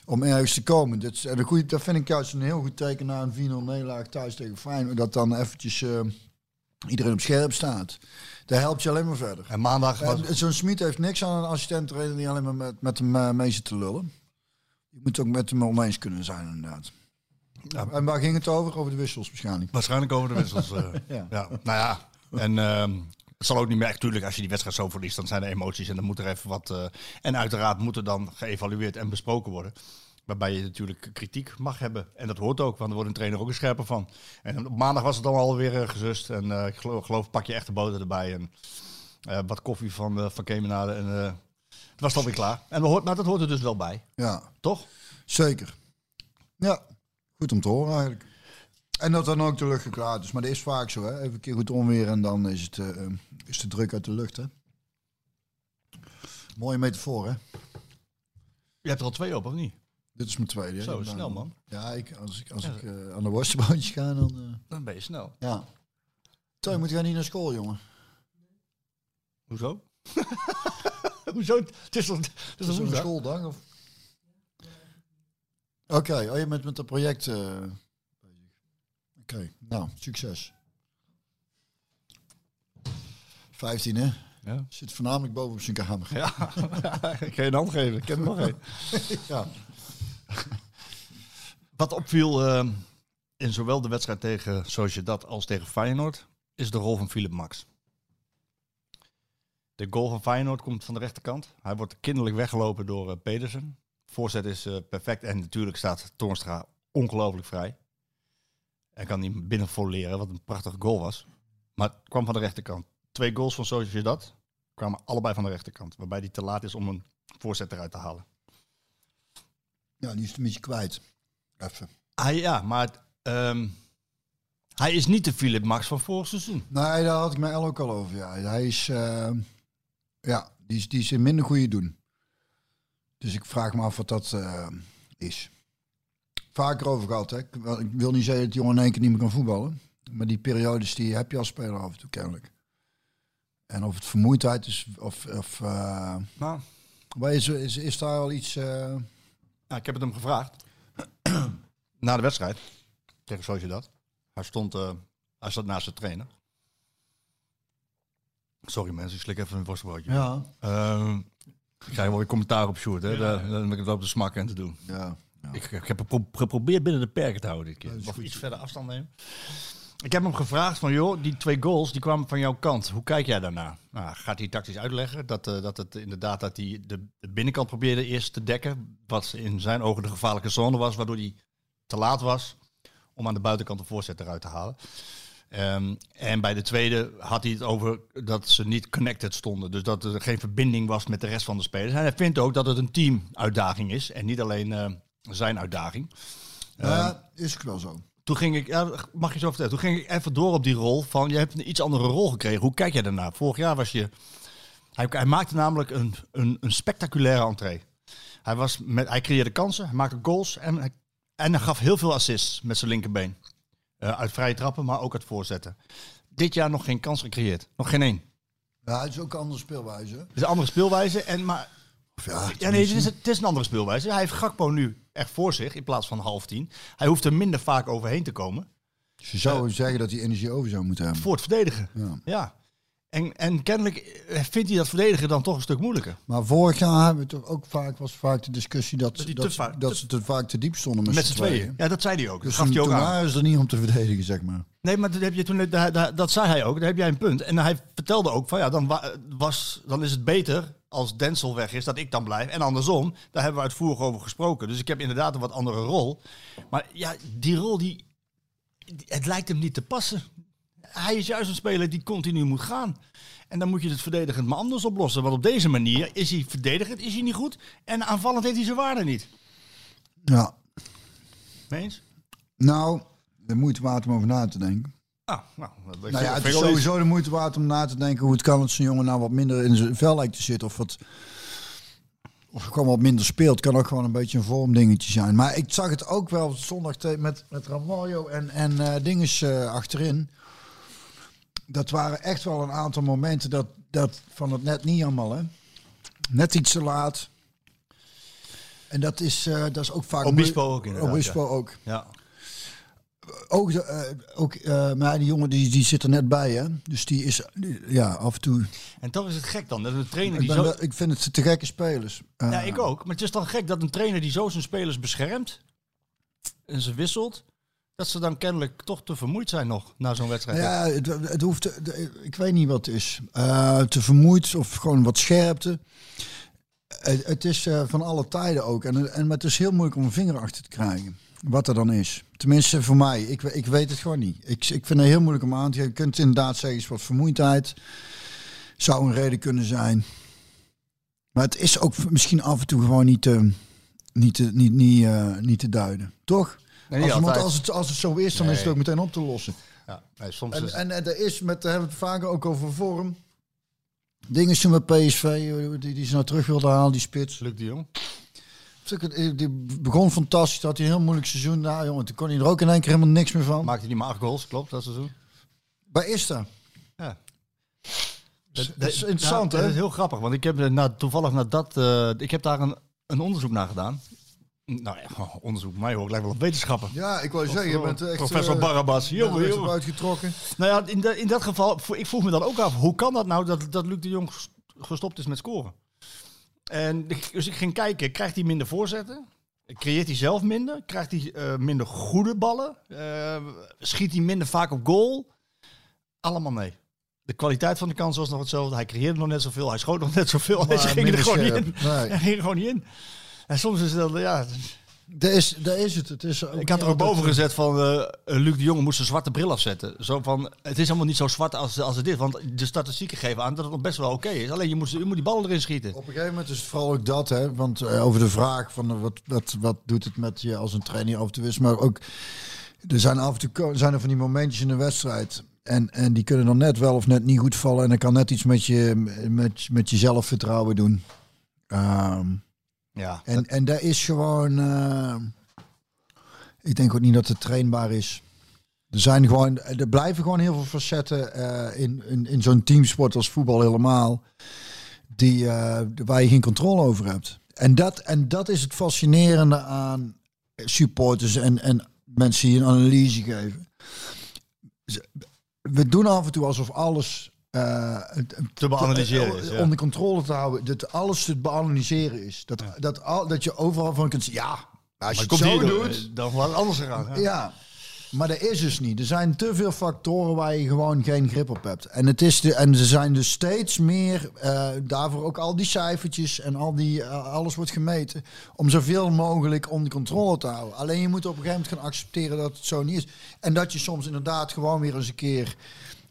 Om ergens te komen. Dat, is, goeie, dat vind ik juist een heel goed teken na een 4-0 nederlaag thuis tegen Feyenoord. Dat dan eventjes eh, iedereen op scherp staat. Daar helpt je alleen maar verder. En maandag was... Zo'n Smit heeft niks aan een assistent trainer die alleen maar met, met hem eh, mee zit te lullen. Je moet ook met hem oneens kunnen zijn, inderdaad. En waar ging het over? Over de wissels waarschijnlijk. Waarschijnlijk over de wissels. eh. Ja. ja. Nou ja, en ehm, het zal ook niet meer echt. Tuurlijk, als je die wedstrijd zo verliest, dan zijn er emoties en dan moet er even wat. eh, en uiteraard moet er dan geëvalueerd en besproken worden. Waarbij je natuurlijk kritiek mag hebben. En dat hoort ook, want er wordt een trainer ook een scherper van. En op maandag was het dan alweer eh, gezust. En eh, ik geloof, geloof pak je echte boter erbij. En eh, wat koffie van, eh van Kemenade. En het was dan weer klaar. En we hoort, maar dat hoort er dus wel bij. Ja, Toch? zeker. Ja, goed om te horen eigenlijk. En dat dan ook de lucht geklaard is. Maar dat is vaak zo, hè. Even een keer goed onweer en dan is, het, is de druk uit de lucht, hè. Mooie metafoor, hè. Je hebt er al twee op, of niet? Dit is mijn tweede. Zo, snel, man. Ja, ik, als ik, als ik eh, aan de worstenbroodjes ga, dan... eh, Dan ben je snel. ja. Teun, moet jij niet naar school, jongen? Hoezo? Hoezo? Het is, het is Is een een schooldag? Of? Oké, oh, je bent met het project eh. Oké, nou, succes. 15, hè? Ja. Zit voornamelijk boven op zijn kamer. Ja, ik ga je een hand geven. Ik ken er nog één. Ja. Wat opviel eh, in zowel de wedstrijd tegen Sociedad als tegen Feyenoord, is de rol van Philip Max. De goal van Feyenoord komt van de rechterkant. Hij wordt kinderlijk weggelopen door eh, Pedersen. Voorzet is eh, perfect en natuurlijk staat Toornstra ongelooflijk vrij. Hij kan niet binnen leren, wat een prachtige goal was. Maar het kwam van de rechterkant. Twee goals van Sociedad kwamen allebei van de rechterkant. Waarbij hij te laat is om een voorzet eruit te halen. Ja, die is het een beetje kwijt. Even. Ah, ja, maar ehm, hij is niet de Philip Max van vorig seizoen. Nee, daar had ik mij ook al over. Ja. Hij is, eh, ja, die is, die is in minder goede doen. Dus ik vraag me af wat dat eh, is. Vaker over gehad, hè. Ik wil niet zeggen dat die jongen in één keer niet meer kan voetballen. Maar die periodes die heb je als speler af en toe kennelijk. En of het vermoeidheid is, of... of eh, Nou, maar is, is, is daar al iets... eh, ja, ik heb het hem gevraagd. Na de wedstrijd tegen Sociedad. Hij stond, eh, hij zat naast de trainer. Sorry mensen, ik slik even een worstbroodje. ja. Ehm, ik krijg wel weer commentaar op Sjoerd, hè. Daar, daar ben ik het op de smakken en te doen. Ja. Ik, ik heb pro- geprobeerd binnen de perken te houden dit keer. dat is Of iets verder afstand nemen. Ik heb hem gevraagd van, joh, die twee goals die kwamen van jouw kant. Hoe kijk jij daarna? Nou, gaat hij tactisch uitleggen dat, eh, dat het inderdaad dat hij de, de binnenkant probeerde eerst te dekken. Wat in zijn ogen de gevaarlijke zone was, waardoor hij te laat was om aan de buitenkant de voorzet eruit te halen. Ehm, en bij de tweede had hij het over dat ze niet connected stonden. Dus dat er geen verbinding was met de rest van de spelers. En hij vindt ook dat het een teamuitdaging is en niet alleen eh, zijn uitdaging. Ja, is ook wel zo. Toen ging ik, ja, mag je zo vertellen, toen ging ik even door op die rol van, je hebt een iets andere rol gekregen. Hoe kijk jij daarna? Vorig jaar was je, hij, hij maakte namelijk een, een, een spectaculaire entree. Hij, was met, hij creëerde kansen, hij maakte goals en hij, en hij gaf heel veel assists met zijn linkerbeen. Eh, uit vrije trappen, maar ook uit voorzetten. Dit jaar nog geen kans gecreëerd. Nog geen één. Ja, het is ook een andere speelwijze. Het is een andere speelwijze. En, maar, ja, ja, nee, het is, het is een andere speelwijze. Hij heeft Gakpo nu echt voor zich in plaats van half tien. Hij hoeft er minder vaak overheen te komen. Je zou zeggen dat hij energie over zou moeten hebben. Voor het verdedigen. Ja. Ja. En, en kennelijk eh, vindt hij dat verdedigen dan toch een stuk moeilijker. Maar vorig jaar hebben we toch ook vaak, was vaak de discussie dat, Dat dat, te vaak- dat te- ze te vaak te diep stonden met, Met z'n tweeën. Ja, dat zei hij ook. Dus dat gaf hij ook toen aan. waren ze er niet om te verdedigen, zeg maar. Nee, maar dat, heb je toen, dat, dat, dat zei hij ook. Daar heb jij een punt. En hij vertelde ook van ja, dan, wa- was, dan is het beter als Denzel weg is, dat ik dan blijf. En andersom, daar hebben we uitvoerig over gesproken. Dus ik heb inderdaad een wat andere rol. Maar ja, die rol, die, het lijkt hem niet te passen. Hij is juist een speler die continu moet gaan. En dan moet je het verdedigend maar anders oplossen. Want op deze manier is hij verdedigend, is hij niet goed. En aanvallend heeft hij zijn waarde niet. Ja, Mee eens? nou, de moeite waard om over na te denken. Ah, nou, dat Nou ja, het is sowieso de moeite waard om na te denken hoe het kan dat zo'n jongen nou wat minder in zijn vel lijkt te zitten. Of, wat, of gewoon wat minder speelt. Kan ook gewoon een beetje een vormdingetje zijn. Maar ik zag het ook wel zondag met, met Ramaljo en, en eh dinges eh, achterin. Dat waren echt wel een aantal momenten dat, dat van het net niet allemaal. Hè? Net iets te laat. En dat is, eh, dat is ook vaak... Obispo ook inderdaad, Obispo ook Ja. Ook, eh, ook eh, maar die jongen die, die zit er net bij, hè? Dus die is die- ja, af en toe. En toch is het gek dan. Dat een trainer Ik, die ben zo... wel- ik vind het te gekke spelers. Eh, Ja, ik ook. Maar het is dan gek dat een trainer die zo zijn spelers beschermt en ze wisselt, dat ze dan kennelijk toch te vermoeid zijn nog na zo'n wedstrijd. Ja, het, het hoeft. te- ik weet niet wat het is. Eh, te vermoeid of gewoon wat scherpte. Het, het is eh, van alle tijden ook. En, en maar het is heel moeilijk om een vinger achter te krijgen. Wat er dan is. Tenminste voor mij. Ik, ik weet het gewoon niet. Ik, ik vind het heel moeilijk om aan te geven. Je kunt inderdaad zeggen, is wat vermoeidheid. Zou een reden kunnen zijn. Maar het is ook misschien af en toe gewoon niet te, niet te, niet, niet, eh, niet te duiden. Toch? Nee, als, als, het, als het zo is, dan is het ook meteen op te lossen. Ja, nee, soms En, is en, en er is met, daar hebben we het vaker ook over vorm. Dingen toen met PSV, eh, die, die ze nou terug wilden halen, die spits. Luc de Jong. Die begon fantastisch, had hij een heel moeilijk seizoen. Nou jongen, toen kon hij er ook in één keer helemaal niks meer van. Maakte hij maar acht goals, klopt, dat seizoen. Bij Ista. Ja. Dat, dat is interessant, hè? Dat is heel grappig, want ik heb eh, na, toevallig na dat, eh, ik heb daar een, een onderzoek naar gedaan. Nou ja, onderzoek, mij hoor, ik lijkt wel op wetenschappen. Ja, ik wou zeggen, je bent echt... Professor eh, Barabbas, je bent jongen, jongen. uitgetrokken. Nou ja, in, de- in dat geval, ik vroeg me dan ook af, hoe kan dat nou dat, dat Luc de Jong ges- gestopt is met scoren? En dus ik ging kijken, krijgt hij minder voorzetten? Creëert hij zelf minder? Krijgt hij eh, minder goede ballen? Eh, schiet hij minder vaak op goal? Allemaal nee. De kwaliteit van de kans was nog hetzelfde. Hij creëerde nog net zoveel, hij schoot nog net zoveel. Maar Ze gingen er gewoon niet in. Nee. Hij ging er gewoon niet in. En soms is dat, ja... Daar is, daar is het. het is ook Ik had er ook boven gezet van eh, Luc de Jonge moest zijn zwarte bril afzetten. Zo van, het is allemaal niet zo zwart als, als het is. Want de statistieken geven aan dat het nog best wel oké is. Alleen je moet, je moet die ballen erin schieten. Op een gegeven moment is het vooral ook dat, hè? Want eh, over de vraag van eh, wat, wat, wat doet het met je als een trainer af en toe is, maar ook er zijn af en toe zijn er van die momentjes in de wedstrijd. En, en die kunnen dan net wel of net niet goed vallen. En dan kan net iets met je, met, met je zelfvertrouwen doen. Ehm, Ja, en, en daar is gewoon. eh, ik denk ook niet dat het trainbaar is. Er zijn gewoon. Er blijven gewoon heel veel facetten eh, in, in, in zo'n teamsport als voetbal helemaal. Die, eh, waar je geen controle over hebt. En dat, en dat is het fascinerende aan supporters en, en mensen die een analyse geven. We doen af en toe alsof alles eh, te beanalyseren is. eh, ja. onder controle te houden. Dat alles te beanalyseren is. Dat, dat, al, dat je overal van kunt zeggen, ja, als je het zo doet... eh, Dan het anders gegaan. Ja. Ja, maar dat is dus niet. Er zijn te veel factoren waar je gewoon geen grip op hebt. En, het is de, en er zijn dus steeds meer, daarvoor ook al die cijfertjes en al die, alles wordt gemeten. Om zoveel mogelijk onder controle te houden. Alleen je moet op een gegeven moment gaan accepteren dat het zo niet is. En dat je soms inderdaad gewoon weer eens een keer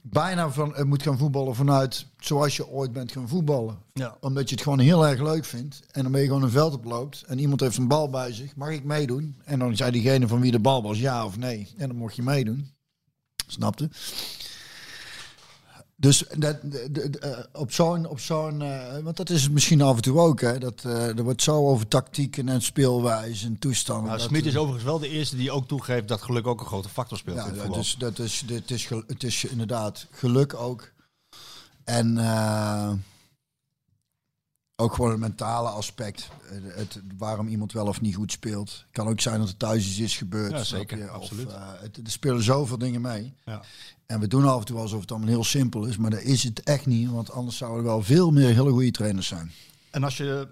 bijna van, eh, moet gaan voetballen vanuit zoals je ooit bent gaan voetballen. Ja. Omdat je het gewoon heel erg leuk vindt. En dan ben je gewoon een veld oploopt. En iemand heeft een bal bij zich. Mag ik meedoen? En dan zei diegene van wie de bal was ja of nee. En dan mocht je meedoen. Snapte? Dus dat, de- eh, op zo'n, op zo'n eh, want dat is het misschien af en toe ook, hè, dat eh, er wordt zo over tactieken en speelwijze en toestanden. Nou, Smit is overigens wel de eerste die ook toegeeft dat geluk ook een grote factor speelt in ja, het dat voetbal. is, dat is, dit is, het is inderdaad geluk ook. En ook gewoon het mentale aspect. Eh, Het, waarom iemand wel of niet goed speelt. Kan ook zijn dat er thuis iets is gebeurd. Ja, zeker, je? Of, absoluut. eh, het, er spelen zoveel dingen mee. Ja. En we doen af en toe alsof het allemaal heel simpel is. Maar dat is het echt niet. Want anders zouden er wel veel meer hele goede trainers zijn. En als je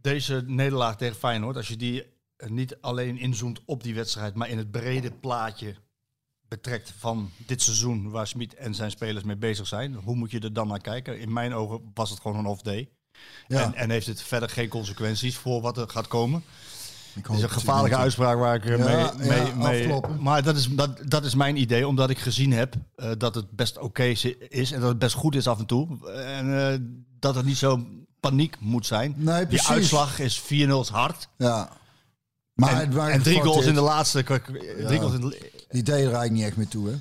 deze nederlaag tegen Feyenoord, als je die eh, niet alleen inzoomt op die wedstrijd, maar in het brede plaatje betrekt van dit seizoen waar Smit en zijn spelers mee bezig zijn, hoe moet je er dan naar kijken? In mijn ogen was het gewoon een off-day. Ja. En, en heeft het verder geen consequenties voor wat er gaat komen. Ik hoop is een gevaarlijke uitspraak waar ik eh, Ja, mee, mee, mee-. Maar dat is, dat, dat is mijn idee, omdat ik gezien heb eh, dat het best oké is en dat het best goed is af en toe. En eh, dat het niet zo paniek moet zijn. Nee, Die uitslag is 4-0 is hard. Ja. Maar en, drie goals in de laatste. Drie goals in de, Die deed er eigenlijk niet echt meer toe, hè?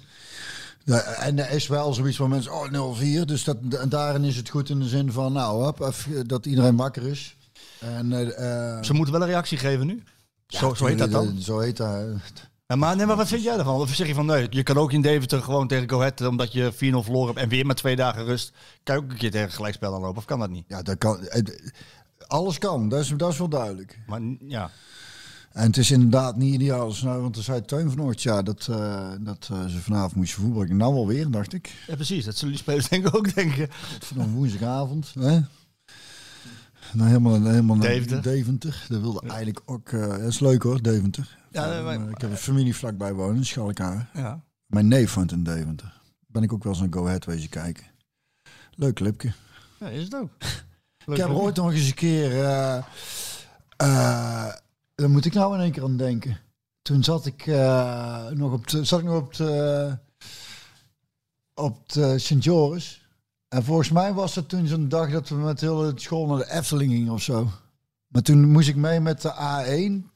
Ja, en er is wel zoiets van mensen, oh 0-4. Dus dat, en daarin is het goed in de zin van, nou, hop, even, dat iedereen wakker is. En, eh, eh, ze moeten wel een reactie geven nu. zo, zo heet dat dan. eh, Zo heet dat. Ja, maar, nee, maar wat vind jij ervan? Of zeg je van nee, je kan ook in Deventer gewoon tegen Go Ahead, omdat je 4-0 verloren hebt en weer met twee dagen rust, kan je ook een keer tegen gelijkspel aanlopen? Of kan dat niet? Ja, dat kan. Alles kan, dat is, dat is wel duidelijk. Maar ja, En het is inderdaad niet ideaal. Nou, want er zei Teun vanochtend, ja, dat, eh, dat eh, ze vanavond moesten voetballen. Nou wel weer, dacht ik. ja, precies. Dat zullen die spelers denk ik ook denken. Vanaf woensdagavond. Hè? Nou, helemaal, helemaal naar Deventer. Deventer. Dat wilde eigenlijk ook... eh, dat is leuk hoor, Deventer. Ja, Eh, maar- maar ik heb een familie vlakbij wonen, Schalkaar. Ja. Mijn neef woont in Deventer. Ben ik ook wel eens naar Go Ahead wezen kijken. Leuk clipje. ja, is het ook. Ik heb ooit nog eens een keer... daar moet ik nou in één keer aan denken. Toen zat ik eh, nog op de, zat ik nog op de, op de Sint Joris. En volgens mij was het toen zo'n dag dat we met heel de school naar de Efteling gingen of zo. Maar toen moest ik mee met de A1.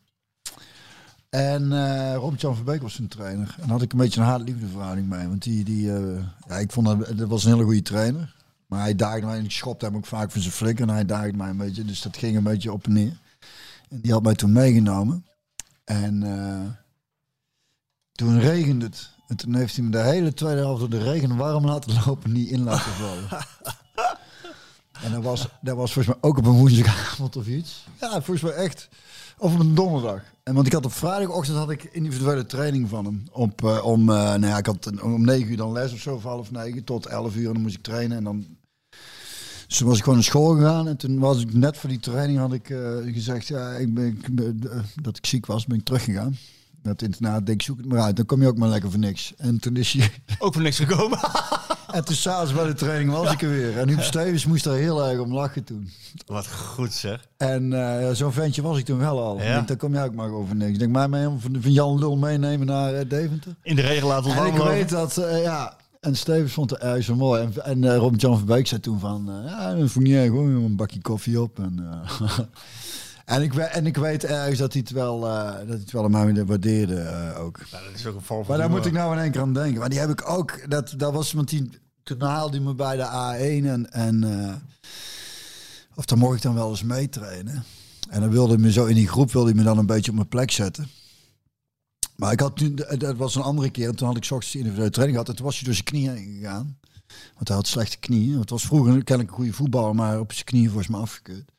En eh Rob-Jan Verbeek was zijn trainer. En had ik een beetje een haat-liefde mee. Want die, die eh, ja, ik vond dat, dat was een hele goede trainer. Maar hij daagde mij en ik schopte hem ook vaak van zijn flik. En hij daagde mij een beetje. Dus dat ging een beetje op en neer. En die had mij toen meegenomen. En eh, toen regende het. En toen heeft hij me de hele tweede helft door de regen warm laten lopen. Niet in laten vallen. en dat was, dat was volgens mij ook op een woensdagavond of iets. Ja, volgens mij echt. Of op een donderdag. En want ik had op vrijdagochtend had ik individuele training van hem. Op, eh, om, eh, nou ja, ik had om negen uur dan les of zo, van half negen tot elf uur. En dan moest ik trainen. En dan dus toen was ik gewoon naar school gegaan. En toen was ik net voor die training had ik eh, gezegd ja, ik ben, ik ben- eh, dat ik ziek was, ben ik teruggegaan. Dat internaat, denk ik, zoek het maar uit. Dan kom je ook maar lekker voor niks. En toen is hij... Ook voor niks gekomen. En toen s'avonds bij de training was ik er weer. En Huub Stevens moest daar heel erg om lachen toen. Wat goed zeg. En eh, zo'n ventje was ik toen wel al. Ja. Ik dan kom je ook maar over niks. Ik denk, mij mee van, van Jan Lul meenemen naar Deventer. In de regen laten En warm ik weet dat, ja. En Stevens vond het erg zo mooi. En, en eh, Robert Jan van Beek zei toen van, eh, ja, dat vond niet erg hoor. Een bakje koffie op. En, eh, en, ik, en ik weet ergens dat hij het wel, dat hij het wel aan mij waardeerde ook. Ja, dat is ook een Maar daar moet ik nou in één keer aan denken. Maar die heb ik ook, dat, dat was iemand die, toen haalde hij me bij de A1 en, en of dan mocht ik dan wel eens meetrainen. En dan wilde hij me zo in die groep wilde hij me dan een beetje op mijn plek zetten. Maar ik had toen, dat was een andere keer, en toen had ik ochtends de individuele training gehad. En toen was hij door zijn knieën heen gegaan. Want hij had slechte knieën. Het was vroeger kennelijk een goede voetballer, maar op zijn knieën volgens mij afgekeurd.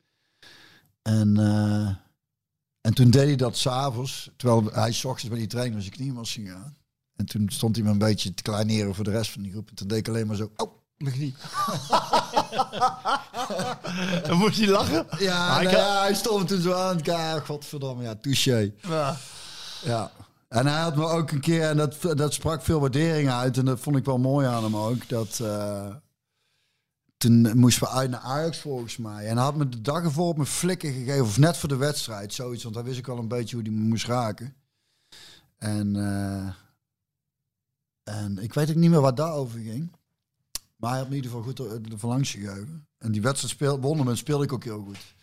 En, eh, en toen deed hij dat s'avonds, terwijl hij 's ochtends bij die training door zijn knieën was gegaan. En toen stond hij me een beetje te kleineren voor de rest van die groep. En toen deed ik alleen maar zo, oh, mijn knie. Dan moest hij lachen. Ja, nou ja, hij stond me toen zo aan. Ja, godverdomme, ja, touché. Ja. Ja. En hij had me ook een keer, en dat, dat sprak veel waardering uit. En dat vond ik wel mooi aan hem ook. Dat, eh, toen moesten we uit naar Ajax volgens mij. En hij had me de dag ervoor op mijn flikken gegeven. Of net voor de wedstrijd, zoiets. Want hij wist ik al een beetje hoe me moest raken. En, eh, en ik weet ook niet meer waar daarover ging. Maar hij had me in ieder geval goed er- ervan langs gegeven. En die wedstrijd speel, wonnen speelde ik ook heel goed.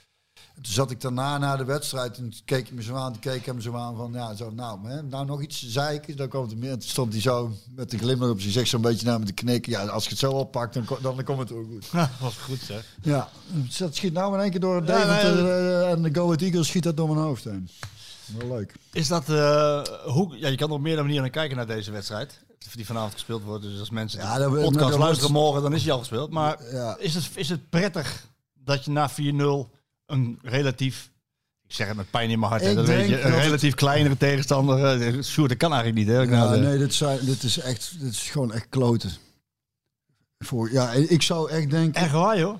En toen zat ik daarna na de wedstrijd en keek hij me zo aan. Toen keek ik hem zo aan van, ja, zo, nou, hè, nou nog iets zeiken. Dan kwam het meer. En toen stond hij zo met een glimlach op zijn gezicht zo'n beetje naar me te knikken. Ja, als je het zo oppakt, dan, dan komt het ook goed. was goed zeg. Ja, dat schiet nou in één keer door het Ja, Deventer nee, eh, en de Go Ahead Eagles schiet dat door mijn hoofd heen. Wel leuk. Is dat, eh, hoe, ja, je kan op meerdere manieren naar kijken naar deze wedstrijd. Die vanavond gespeeld wordt. Dus als mensen Ja, de dat- podcast dat luisteren morgen, dan is hij al gespeeld. Maar Ja. is, het, is het prettig dat je na 4-0 een relatief, ik zeg het met pijn in mijn hart, hè, dat weet je, een dat het- relatief kleinere tegenstander. eh, Sjoerd, dat kan eigenlijk niet. Hè? Ja, Nou, nee, dit, zijn, dit is echt, dit is gewoon echt kloten. Voor, ja, ik zou echt denken, Echt waar, joh.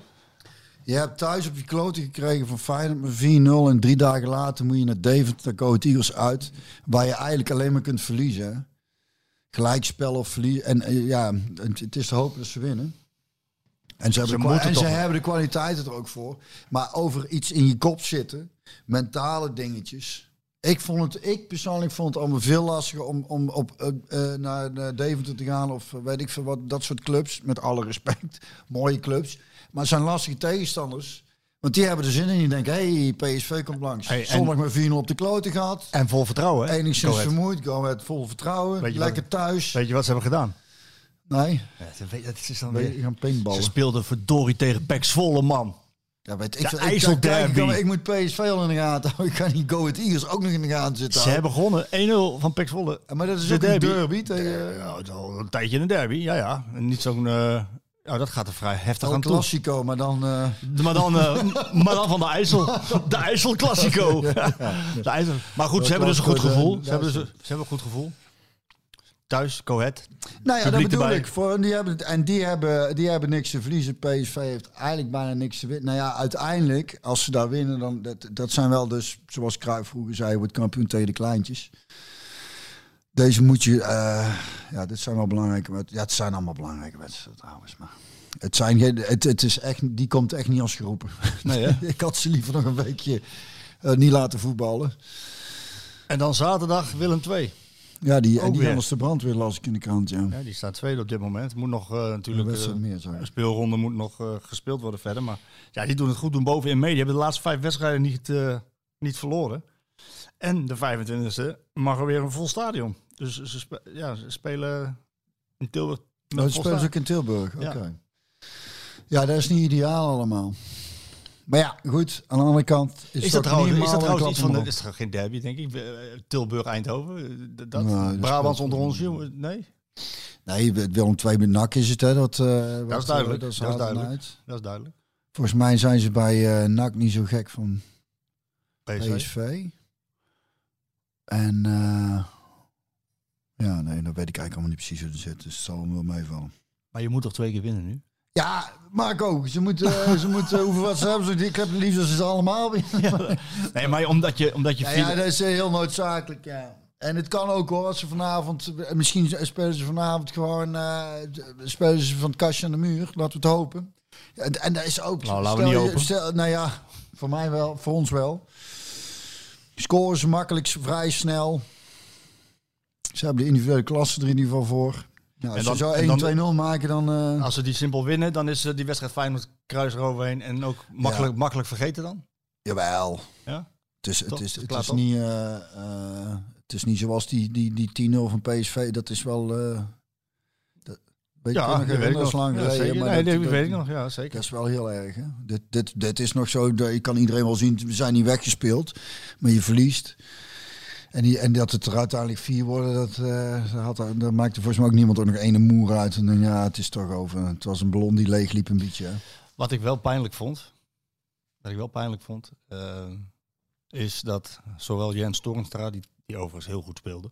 je hebt thuis op je kloten gekregen van Feyenoord met 4-0 en drie dagen later moet je naar Deventer, komen Eagles uit, waar je eigenlijk alleen maar kunt verliezen. hè. Gelijkspel of verliezen. En eh, ja, het, het is te hopen dat ze winnen. En ze, hebben, de, en ze hebben de kwaliteiten er ook voor. Maar over iets in je kop zitten, mentale dingetjes. Ik, vond het, ik persoonlijk vond het allemaal veel lastiger om, om op, eh, eh, naar, Deventer te gaan. Of eh, weet ik veel wat, dat soort clubs. Met alle respect. Mooie clubs. Maar het zijn lastige tegenstanders. Want die hebben er zin in. Die denken, hey, PSV komt langs. Hey, Zondag met 4 op de kloten gehad. En vol vertrouwen. Enigszins vermoeid. Go met vol vertrouwen. Lekker wat- thuis. Weet je wat ze hebben gedaan? Nee, Ja, ze het is dan we weer... gaan Ze paintballen. speelden verdorie tegen Pek Zwolle, man. Ja, weet ik, ik, ik, ik moet PSV al in de gaten houden. Ik kan niet Go Ahead Eagles ook nog in de gaten zitten Ze hebben gewonnen 1-0 van Pek Zwolle. Maar dat is De ook een derby. tegen... Ja, al een tijdje in een derby, ja ja. En niet zo'n... ja, dat gaat er vrij heftig Een aan toe. klassico, maar dan... eh, Maar dan, eh, maar dan van de IJssel. De IJssel Classico. De IJssel. Maar goed, ze hebben dus een goed gevoel. Ze hebben, dus, ze hebben een goed gevoel. Thuis, Cohet. Nou ja, dat bedoel erbij. ik. Voor, en die hebben, en die hebben, die hebben niks te verliezen. PSV heeft eigenlijk bijna niks te winnen. Nou ja, uiteindelijk, als ze daar winnen, dan dat, dat zijn wel dus, zoals Cruijff vroeger zei, wordt kampioen tegen de kleintjes. Deze moet je, eh, ja, dit zijn wel belangrijke wedstrijden. Ja, het zijn allemaal belangrijke wedstrijden trouwens, maar het zijn geen, het, het is echt, die komt echt niet als geroepen. Nee, hè? ik had ze liever nog een weekje eh, niet laten voetballen. En dan zaterdag Willem 2. Ja, die, en die weer. de brandweer las ik in de krant, ja. Ja, die staat tweede op dit moment. Moet nog Een natuurlijk... eh, meer, een speelronde moet nog eh, gespeeld worden verder. Maar ja, die doen het goed doen boven in mee. Die hebben de laatste vijf wedstrijden niet, niet verloren. En de 25e mag er weer een vol stadion. Dus ze, spe- ja, ze spelen in Tilburg Oh, dat vol spelen ze stadion. ook in Tilburg. Ja. Oké. Ja, dat is niet ideaal allemaal. Maar ja, goed. Aan de andere kant is, dat trouwens, is dat trouwens iets van... De, is toch geen derby, denk ik? Eh, Tilburg-Eindhoven? eh, Dat, dat? Nee, dat Brabants speelt- onder ons, jongen? Nee? Nee, Willem II met NAC is het, hè. Dat, eh, wat, is duidelijk, Dat is, dat duidelijk. uit. Dat is duidelijk. Volgens mij zijn ze bij eh NAC niet zo gek van PSV. PSV. En ja, nee, dat weet ik eigenlijk allemaal niet precies hoe het zit. Dus het zal hem wel meevallen. Maar je moet toch twee keer winnen nu? Ja, Marco, ze moeten, eh, ze moeten hoeveel wat ze hebben. Ik heb het liefst dat ze het allemaal winnen. Nee, maar omdat je, omdat je Ja, ja, dat is eh, heel noodzakelijk, ja. En het kan ook hoor, als ze vanavond, eh, misschien spelen ze vanavond gewoon, eh, spelen ze van het kastje aan de muur, laten we het hopen. Ja, en, en dat is ook, Nou, laten we niet hopen. Stel, nou ja, voor mij wel, voor ons wel. Scoren ze makkelijk, vrij snel. Ze hebben de individuele klasse er in ieder geval voor. Ja, als En dan- ze zo en 1-2-0 dan- maken, dan... eh, Als ze die simpel winnen, dan is eh, die wedstrijd Feyenoord kruis eroverheen. En ook makkelijk, makkelijk vergeten dan? Jawel. Ja? Het is, Toch? het is, het het is niet, eh, het is niet zoals die, die, die 10-0 van PSV. Dat is wel... dat, weet Ja, dat weet ik nog. lang Ja, geleden. zeker. maar Nee, dat, weet ik nog. Ja, zeker. Dat is wel heel erg. Hè? Dit, dit, dit is nog zo, dat- je kan iedereen wel zien, we zijn niet weggespeeld, maar je verliest. En, die, en dat het er uiteindelijk vier worden, dat, eh, had, maakte volgens mij ook niemand ook nog ene moer uit. En dan, ja, het is toch over. Het was een ballon die leeg liep een beetje. Hè? Wat ik wel pijnlijk vond, wat ik wel pijnlijk vond, eh, is dat zowel Jens Torenstra, die, die overigens heel goed speelde,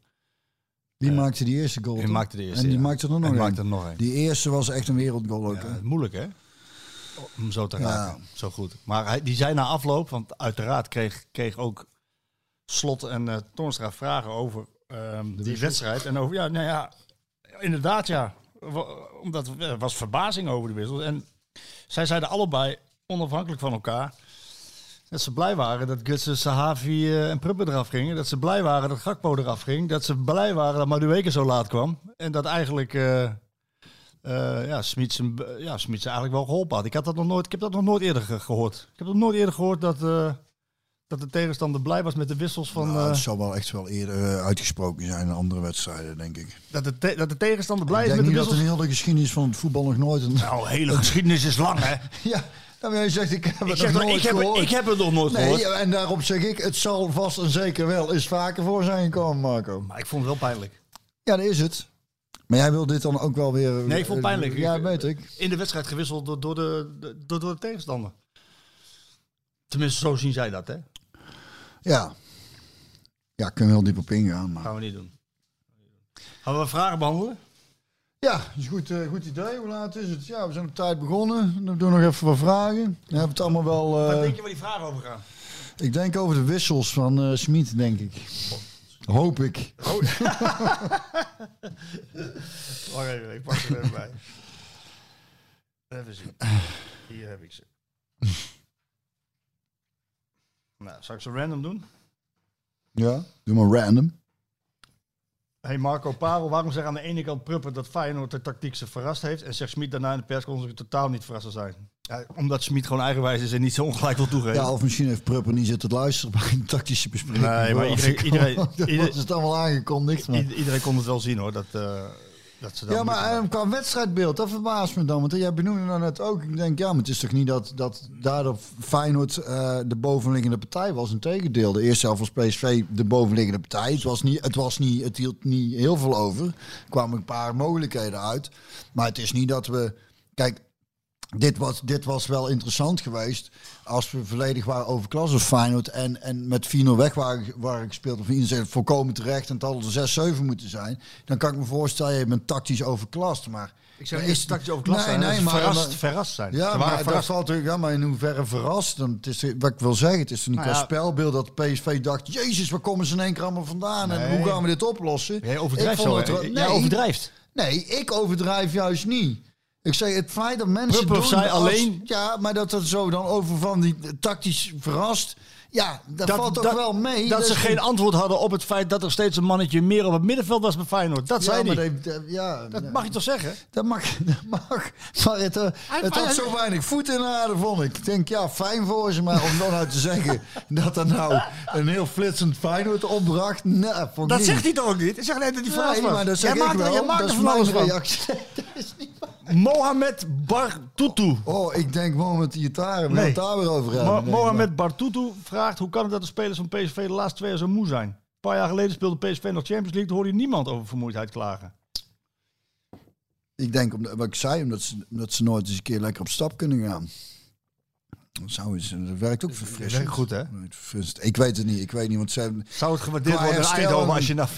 Die Eh, maakte die eerste goal. die maakte de eerste. en die ja. maakte er nog En een. maakte er nog een. Die eerste was echt een wereldgoal ook. Ja, hè? moeilijk hè? Om zo te Ja. raken. Zo goed. Maar hij, die zei na afloop, want uiteraard kreeg, kreeg ook Slot en Toornstra vragen over ehm, die wedstrijd. En over, ja, nou ja, inderdaad ja. Omdat er was verbazing over de wissels. En zij zeiden allebei, onafhankelijk van elkaar, dat ze blij waren dat Gutsen, Sahavi eh, en Pruppen eraf gingen. Dat ze blij waren dat Gakpo eraf ging. Dat ze blij waren dat Madueke zo laat kwam. En dat eigenlijk... eh, eh, ja, Smits ja, Smits eigenlijk wel geholpen had. Ik, had dat nog nooit, ik heb dat nog nooit eerder ge- gehoord. Ik heb nog nooit eerder gehoord dat, eh, dat de tegenstander blij was met de wissels van... Nou, eh, het zal wel echt wel eerder eh, uitgesproken zijn in andere wedstrijden, denk ik. dat, de te- dat de tegenstander blij ik is denk met de niet dat wissels. in heel de geschiedenis van het voetbal nog nooit een... Nou, hele geschiedenis is lang, hè? Ja, dan jij zegt, ik heb het Ik, nog nooit ik, heb, gehoord. ik heb het nog nooit nee, gehoord. ja, en daarop zeg ik, het zal vast en zeker wel eens vaker voor zijn gekomen, Marco. Maar ik vond het wel pijnlijk. Ja, dat is het. Maar jij wil dit dan ook wel weer... Nee, ik vond het pijnlijk. Ja, Ik- weet ik. In de wedstrijd gewisseld door, door, de, de- door, door de tegenstander. Tenminste, zo zien zij dat, hè? Ja. Ja, kunnen we heel diep op ingaan. Maar... Gaan we niet doen. Gaan we vragen behandelen? Ja, dat is een goed, eh, goed idee. Hoe laat is het? Ja, we zijn op tijd begonnen. Dan doen we nog even wat vragen. We hebben het allemaal wel... Waar denk je waar die vragen over gaan? ik denk over de wissels van eh Smit, denk ik. Hoop ik. Wacht even, ik pak er even bij. Even zien. Hier heb ik ze. Nou, zal ik ze random doen? Ja, doe maar random. Hey Marco Parel, waarom zegt aan de ene kant Pruppen dat Feyenoord de tactiek ze verrast heeft en zegt Smit daarna in de persconferentie totaal niet verrast zal zijn? Ja, omdat Smit gewoon eigenwijs is en niet zo ongelijk wil toegeven. Ja, of misschien heeft Prupper niet zitten luisteren bij een tactische bespreking. Nee, maar iedereen- iedereen- Dat iedereen- is het allemaal aangekondigd. Iedereen kon het wel zien hoor, dat, eh, dat ze dat Ja, maar moeten- eh, qua wedstrijdbeeld, dat verbaast me dan. Want jij benoemde nou net ook. Ik denk, ja, maar het is toch niet dat, dat daardoor Feyenoord eh, de bovenliggende partij was. Integendeel, de eerste helft was PSV de bovenliggende partij. Het, was niet, het, was niet, het hield niet heel veel over. Er kwamen een paar mogelijkheden uit. Maar het is niet dat we... Kijk, dit was, dit was wel interessant geweest als we volledig waren overklas als Feyenoord en, en met 4-0 weg waren, waren gespeeld. Of iedereen zegt volkomen terecht en het had er 6-7 moeten zijn. Dan kan ik me voorstellen, je bent tactisch overklast. Maar Ik niet is- tactisch over klas Nee, zijn, nee, maar- verrast, maar- verrast zijn. ja, maar dat verrast. valt natuurlijk, ja, maar in hoeverre verrast? Dan, het is, wat ik wil zeggen, het is niet Nou qua ja. spelbeeld dat PSV dacht, jezus, waar komen ze in één keer allemaal vandaan? En hoe gaan we dit oplossen? Jij overdrijft zo. het Jij nee. overdrijft. Nee, ik overdrijf juist niet. Ik zeg het feit dat mensen Prupper doen zei als- alleen- ja, maar dat het zo dan over van die tactisch verrast. Ja, dat, valt toch wel mee. Dat, ze is- geen antwoord hadden op het feit dat er steeds een mannetje meer op het middenveld was bij Feyenoord. Dat ja, zei hij. dat- dat- ja, Dat ja. mag je toch zeggen? Dat mag, dat mag. Maar het, eh, het had zo weinig voet in de aarde, vond ik. Ik denk, ja, fijn voor ze. Maar om dan nou te zeggen dat er nou een heel flitsend Feyenoord opbracht. Nee, vond ik Dat niet. zegt hij toch ook niet? Hij zegt net dat hij verrast Nee, was. maar dat zeg jij ik maakt, wel. Jij maakt dat er is van alles mijn van. reactie. dat is niet waar. Mohamed Bartutu. Oh, ik denk Mohamed Iataren. We gaan Nee. het daar weer over hebben. Mo-. Mohamed Bartutu vraagt hoe kan het dat de spelers van PSV de laatste twee jaar zo moe zijn? Een paar jaar geleden speelde PSV nog Champions League. Toen hoorde je niemand over vermoeidheid klagen. Ik denk, omdat, wat ik zei, omdat ze, omdat ze nooit eens een keer lekker op stap kunnen gaan. Dat, zou eens, dat werkt ook verfrissend. werkt goed, hè? Verfrissend. Ik weet het niet. Ik weet niet, want ze. Zou het gewaardeerd worden in Eindhoven als je na 4-0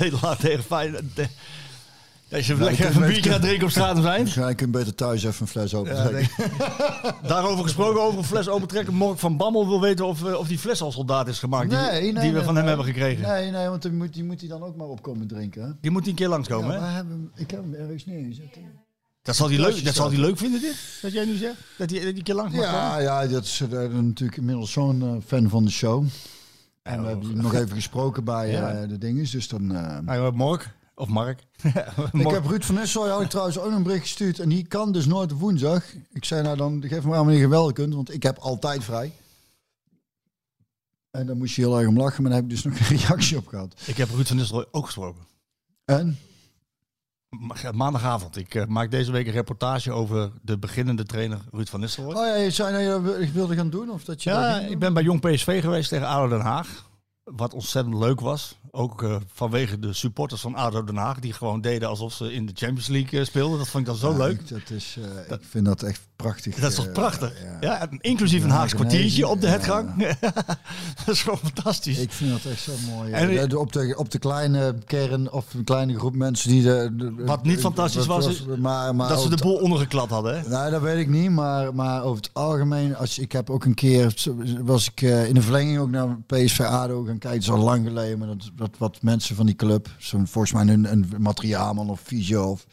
nederlaat tegen Feyenoord... Als je Nou, lekker een biertje gaat drinken op straat zijn? Ja, ik kan beter thuis even een fles open Ja, trekken. Daarover gesproken, over een fles opentrekken. Mork van Bammel wil weten of, eh, of die fles al soldaat is gemaakt. die, Nee, die we nee, van hem hebben gekregen. Nee, nee, want die moet, die moet hij dan ook maar opkomen drinken. Hè? Die moet die een keer langskomen, Ja, hè? hebben, ik heb hem ergens neergezet. hè. Dat zal hij leuk, dat zal hij leuk vinden, dit? Dat jij nu zegt? Dat hij dat die een keer langs mag komen? Ja, ja, dat is eh, natuurlijk inmiddels zo'n eh, fan van de show. En we hebben nog even gesproken bij Ja. de dinges. Dus dan, eh, Nou, Mork. Of Mark. ik heb Ruud van Nistelrooy had ik trouwens ook een bericht gestuurd. En die kan dus nooit woensdag. Ik zei nou dan, geef me maar wanneer je wel kunt. Want ik heb altijd vrij. En dan moest je heel erg om lachen. Maar daar heb ik dus nog een reactie op gehad. Ik heb Ruud van Nistelrooy ook gesproken. En? Ma- Maandagavond. Ik eh, maak deze week een reportage over de beginnende trainer Ruud van Nistelrooy. Oh ja, je zei dat je dat wilde gaan doen? Of dat je Ja, ik ben bij Jong PSV geweest tegen ADO Den Haag. Wat ontzettend leuk was. Ook eh, vanwege de supporters van ADO Den Haag. Die gewoon deden alsof ze in de Champions League eh, speelden. Dat vond ik dan zo Ja, leuk. ik- Dat is, eh, ik vind dat echt prachtig. Dat is toch eh, prachtig? ja. Inclusief een Haags kwartiertje op de hetgang. dat is gewoon fantastisch. Ik vind dat echt zo mooi. En- op, de, op de kleine kern of een kleine groep mensen die de... de- Wat niet fantastisch was, maar, maar dat ze de boel ondergeklad hadden. Hè? Nee, dat weet ik niet, maar, maar over het algemeen, als ik heb ook een keer, was ik eh, in de verlenging ook naar PSV ADO gaan kijken, het is al lang geleden, maar dat, dat wat mensen van die club, zo'n volgens mij een, een materiaalman of fysio, of,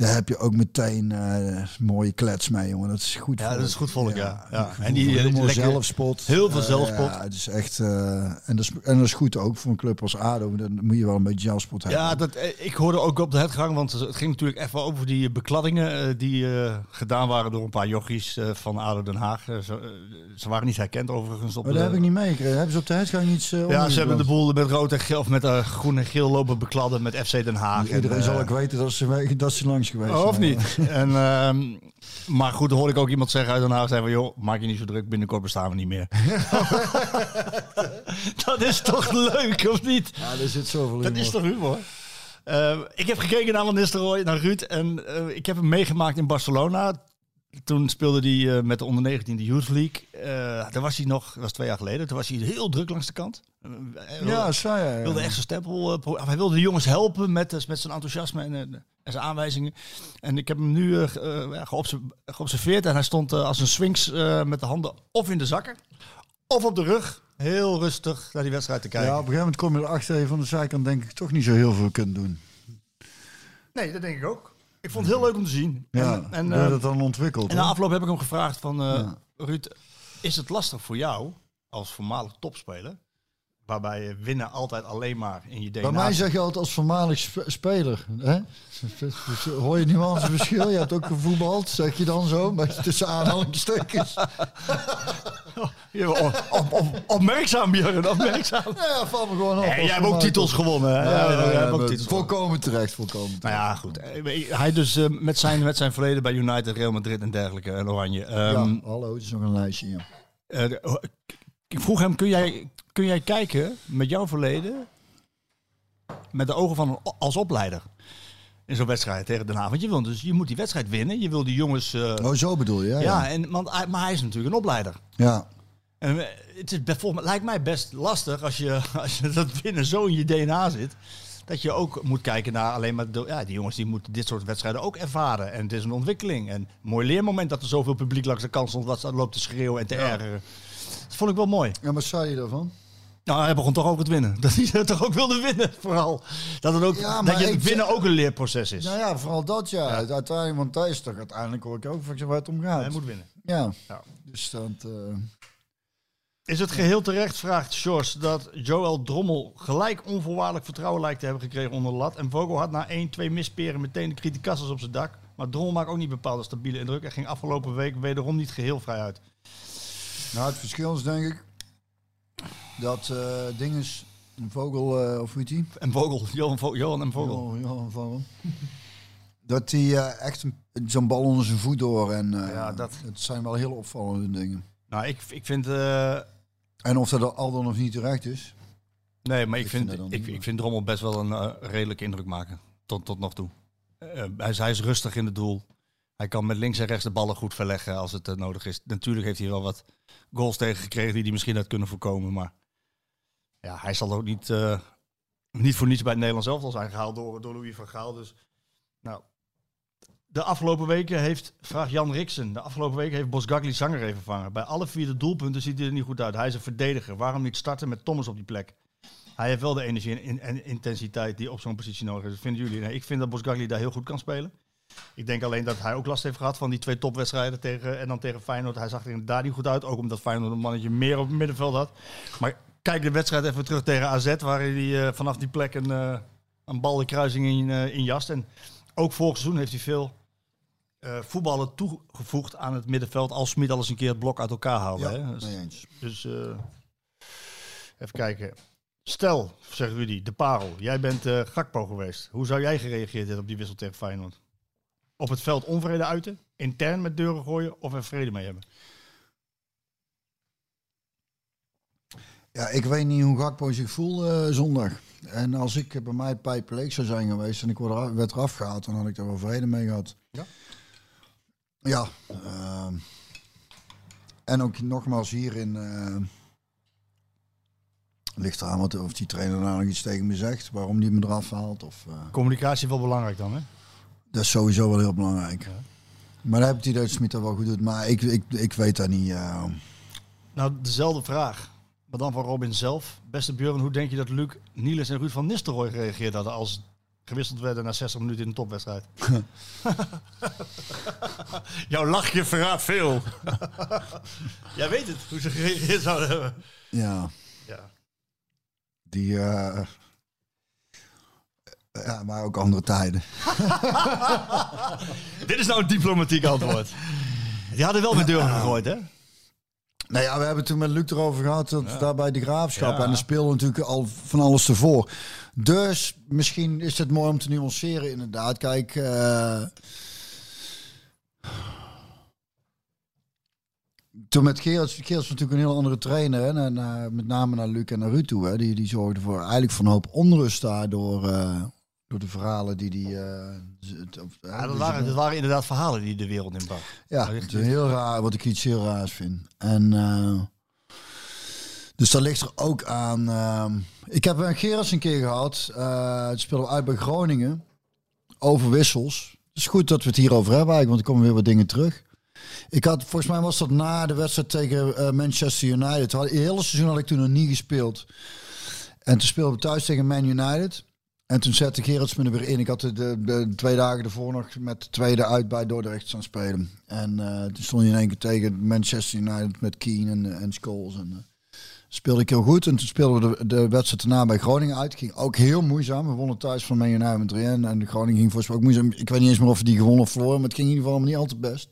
daar heb je ook meteen eh, mooie klets mee, jongen. Dat is goed Ja, volk. dat is goed volk, ja. ja. En die voor eh, zelfspot. heel veel Eh, zelfspot. ja, het is echt, en, dat is, en dat is goed ook voor een club als ADO, dan moet je wel een beetje zelfspot hebben. Ja, dat, ik hoorde ook op de hetgang, want het ging natuurlijk even over die bekladdingen die gedaan waren door een paar jochies van ADO Den Haag. Ze, ze waren niet herkend overigens. Op Maar de, dat heb ik niet meegekregen. Hebben ze op de uitgang iets ja, ze hebben de boel met rood en geel, of met groen en geel lopen bekladden met FC Den Haag. Iedereen En, zal ook weten dat ze, dat ze langs geweest Oh, of niet? en, ehm, maar goed, hoorde ik ook iemand zeggen uit Den Haag, van, joh, maak je niet zo druk, binnenkort bestaan we niet meer. dat is toch leuk, of niet? Ja, er zit zoveel Dat humor. is toch humor? Eh, ik heb gekeken naar Van Nistelrooy, naar Ruud. En eh, ik heb hem meegemaakt in Barcelona. Toen speelde hij eh, met de onder 19 de Youth League. Eh daar was hij nog, dat was twee jaar geleden. Toen was hij heel druk langs de kant. Eh, hij wilde- Ja, zei hij. Hij wilde echt zijn stempel. eh, hij wilde de jongens helpen met, met zijn enthousiasme en, eh, en zijn aanwijzingen. En ik heb hem nu geobse- geobserveerd. En hij stond eh, als een swings eh, met de handen of in de zakken of op de rug. Heel rustig naar die wedstrijd te kijken. Ja, op een gegeven moment kom je erachter dat je van de zijkant denk ik toch niet zo heel veel kunt doen. Nee, dat denk ik ook. Ik vond het heel leuk om te zien. Ja, en, en, en, eh, dat dan ontwikkeld. en na afloop heb ik hem gevraagd van... eh. Ruud, is het lastig voor jou als voormalig topspeler... waarbij je winnen altijd alleen maar in je DNA Bij mij zeg je altijd als voormalig sp- speler. Hè? Hoor je nuanceverschil? Je hebt ook gevoetbald, zeg je dan zo, maar tussen aanhalingstekens. Ja, op, op, op, opmerkzaam, Björn, opmerkzaam. Ja, val me gewoon op. Jij hebt ook titels gewonnen. Hè? Ja, Ja, ja, jij ja, hebt ook maar titels gewonnen. volkomen terecht, volkomen Nou terecht. ja, goed. Eh, Hij dus eh, met, zijn, met zijn verleden bij United, Real Madrid en dergelijke en Oranje. Ehm, ja, hallo, het is nog een lijstje. Ja. eh, ik vroeg hem, kun jij, kun jij kijken met jouw verleden met de ogen van een, als opleider in zo'n wedstrijd tegen Den Haag? Want je, wil dus, je moet die wedstrijd winnen. Je wil die jongens... eh, Oh, zo bedoel je, ja. ja, Ja, en, want, maar hij is natuurlijk een opleider. ja. En eh, het is bijvoorbeeld, lijkt mij best lastig als je, als je dat winnen zo in je DNA zit. Dat je ook moet kijken naar alleen maar... De, ja, die jongens die moeten dit soort wedstrijden ook ervaren. En het is een ontwikkeling. En een mooi leermoment dat er zoveel publiek langs de kant stond... wat ze loopt te schreeuwen en te ergeren. Dat vond ik wel mooi. En wat zei je daarvan? Nou, hij begon toch over het winnen. Dat hij het toch ook wilde winnen, vooral. Dat, het ook, Ja, maar dat je het winnen ook een leerproces is. Nou ja, vooral dat ja. Uiteindelijk, want daar is toch uiteindelijk hoor ik ook van waar het om gaat. Hij moet winnen. Ja. Ja. Dus dat... eh, Is het geheel terecht, vraagt Sjors, dat Joel Drommel gelijk onvoorwaardelijk vertrouwen lijkt te hebben gekregen onder de lat. En Vogel had na 1, 2 misperen meteen de criticassers op zijn dak. Maar Drommel maakt ook niet bepaalde stabiele indruk en ging afgelopen week wederom niet geheel vrij uit. Nou, het verschil is denk ik dat eh dinges, een vogel, eh, of hoe heet die? En Vogel, Johan, Vo- Johan en Vogel. Johan, Johan Vogel. Dat hij eh, echt een- zo'n bal onder zijn voet door en Ja, dat- het zijn wel heel opvallende dingen. Nou, ik, ik vind... En of dat al dan of niet terecht is. nee, maar ik, Ik vind, ik, ik vind Drommel best wel een redelijke indruk maken. Tot, tot nog toe. Hij, is, hij is rustig in het doel. Hij kan met links en rechts de ballen goed verleggen als het nodig is. Natuurlijk heeft hij wel wat goals tegengekregen die hij misschien had kunnen voorkomen. Maar ja, hij zal ook niet, eh, niet voor niets bij het Nederlands elftal zijn gehaald door, door Louis van Gaal. Dus nou, de afgelopen weken heeft, vraag Jan Riksen, de afgelopen weken heeft Bosgagli Zanger even vervangen. Bij alle vier de doelpunten ziet hij er niet goed uit. Hij is een verdediger. Waarom niet starten met Thomas op die plek? Hij heeft wel de energie en, in- en intensiteit die op zo'n positie nodig is. Vinden jullie? Nee, ik vind dat Bosgagli daar heel goed kan spelen. Ik denk alleen dat hij ook last heeft gehad van die twee topwedstrijden tegen, en dan tegen Feyenoord. Hij zag er inderdaad niet goed uit, ook omdat Feyenoord een mannetje meer op het middenveld had. Maar kijk de wedstrijd even terug tegen AZ, waar hij eh, vanaf die plek een, eh, een bal de kruising in, eh in jast. En ook vorig seizoen heeft hij veel voetballen toegevoegd aan het middenveld als Smit al eens een keer het blok uit elkaar haalde. Ja, hè? Dus- eens. dus even kijken. Stel, zegt Rudy, de parel. Jij bent Gakpo geweest. Hoe zou jij gereageerd hebben op die wissel tegen Feyenoord? Op het veld onvrede uiten? Intern met deuren gooien? Of er vrede mee hebben? Ja, ik weet niet hoe Gakpo zich voelt eh, zondag. En als ik eh, bij mij Pijper Leek zou zijn geweest en ik word werd eraf gehaald, dan had ik daar wel vrede mee gehad. Ja? Ja. ehm, en ook nogmaals hierin eh, ligt eraan wat, of die trainer nou nog iets tegen me zegt, waarom die me eraf haalt. Of, eh, Communicatie wel belangrijk dan, hè? dat is sowieso wel heel belangrijk. Maar daar heb ik idee dat Smit dat wel goed doet. Maar ik, ik, ik weet dat niet. eh. Nou, dezelfde vraag. Maar dan van Robin zelf. Beste Björn, hoe denk je dat Luc, Niels en Ruud van Nistelrooy gereageerd hadden als gewisseld werden na 60 minuten in een topwedstrijd? Jouw lachje verraadt veel. Jij weet het, hoe ze gereageerd zouden hebben. ja, Ja. die... eh, ja, maar ook andere tijden. Dit is nou een diplomatiek antwoord. Die hadden wel met deuren gegooid, hè? Nou ja, we hebben toen met Luc erover gehad, dat daar bij de graafschap. Ja. En er speelde natuurlijk al van alles ervoor. Dus misschien is het mooi om te nuanceren, inderdaad. Kijk, eh, toen met Geerts, Geerts was natuurlijk een heel andere trainer. Hè, en, met name naar Luc en naar Ruud toe. Hè, die, die zorgde voor eigenlijk van een hoop onrust daardoor. eh, Door de verhalen die die... eh, Ja, dat, dus- waren, dat waren inderdaad verhalen die de wereld in bracht. Ja, het is heel raar, wat ik iets heel raars vind. En uh, dus dat ligt er ook aan. Uh, ik heb een Gerrits een keer gehad. Uh, het speelde uit bij Groningen. Over wissels. Het is goed dat we het hierover hebben eigenlijk, want er komen weer wat dingen terug. Ik had, volgens mij was dat na de wedstrijd tegen uh, Manchester United. Het hele seizoen had ik toen nog niet gespeeld. En toen speelden we thuis tegen Man United. En toen zette Gerrits me er weer in. Ik had de, de, twee dagen ervoor nog met de tweede uit bij Dordrecht staan spelen. En uh, toen stond je in één keer tegen Manchester United met Keane en, en Scholes. En uh, speelde ik heel goed. En toen speelden we de, de wedstrijd daarna bij Groningen uit. Ging ook heel moeizaam. We wonnen thuis van Man United met 3 En de Groningen ging volgens mij ook moeizaam. Ik weet niet eens meer of die gewonnen of verloren. Maar het ging in ieder geval niet altijd best.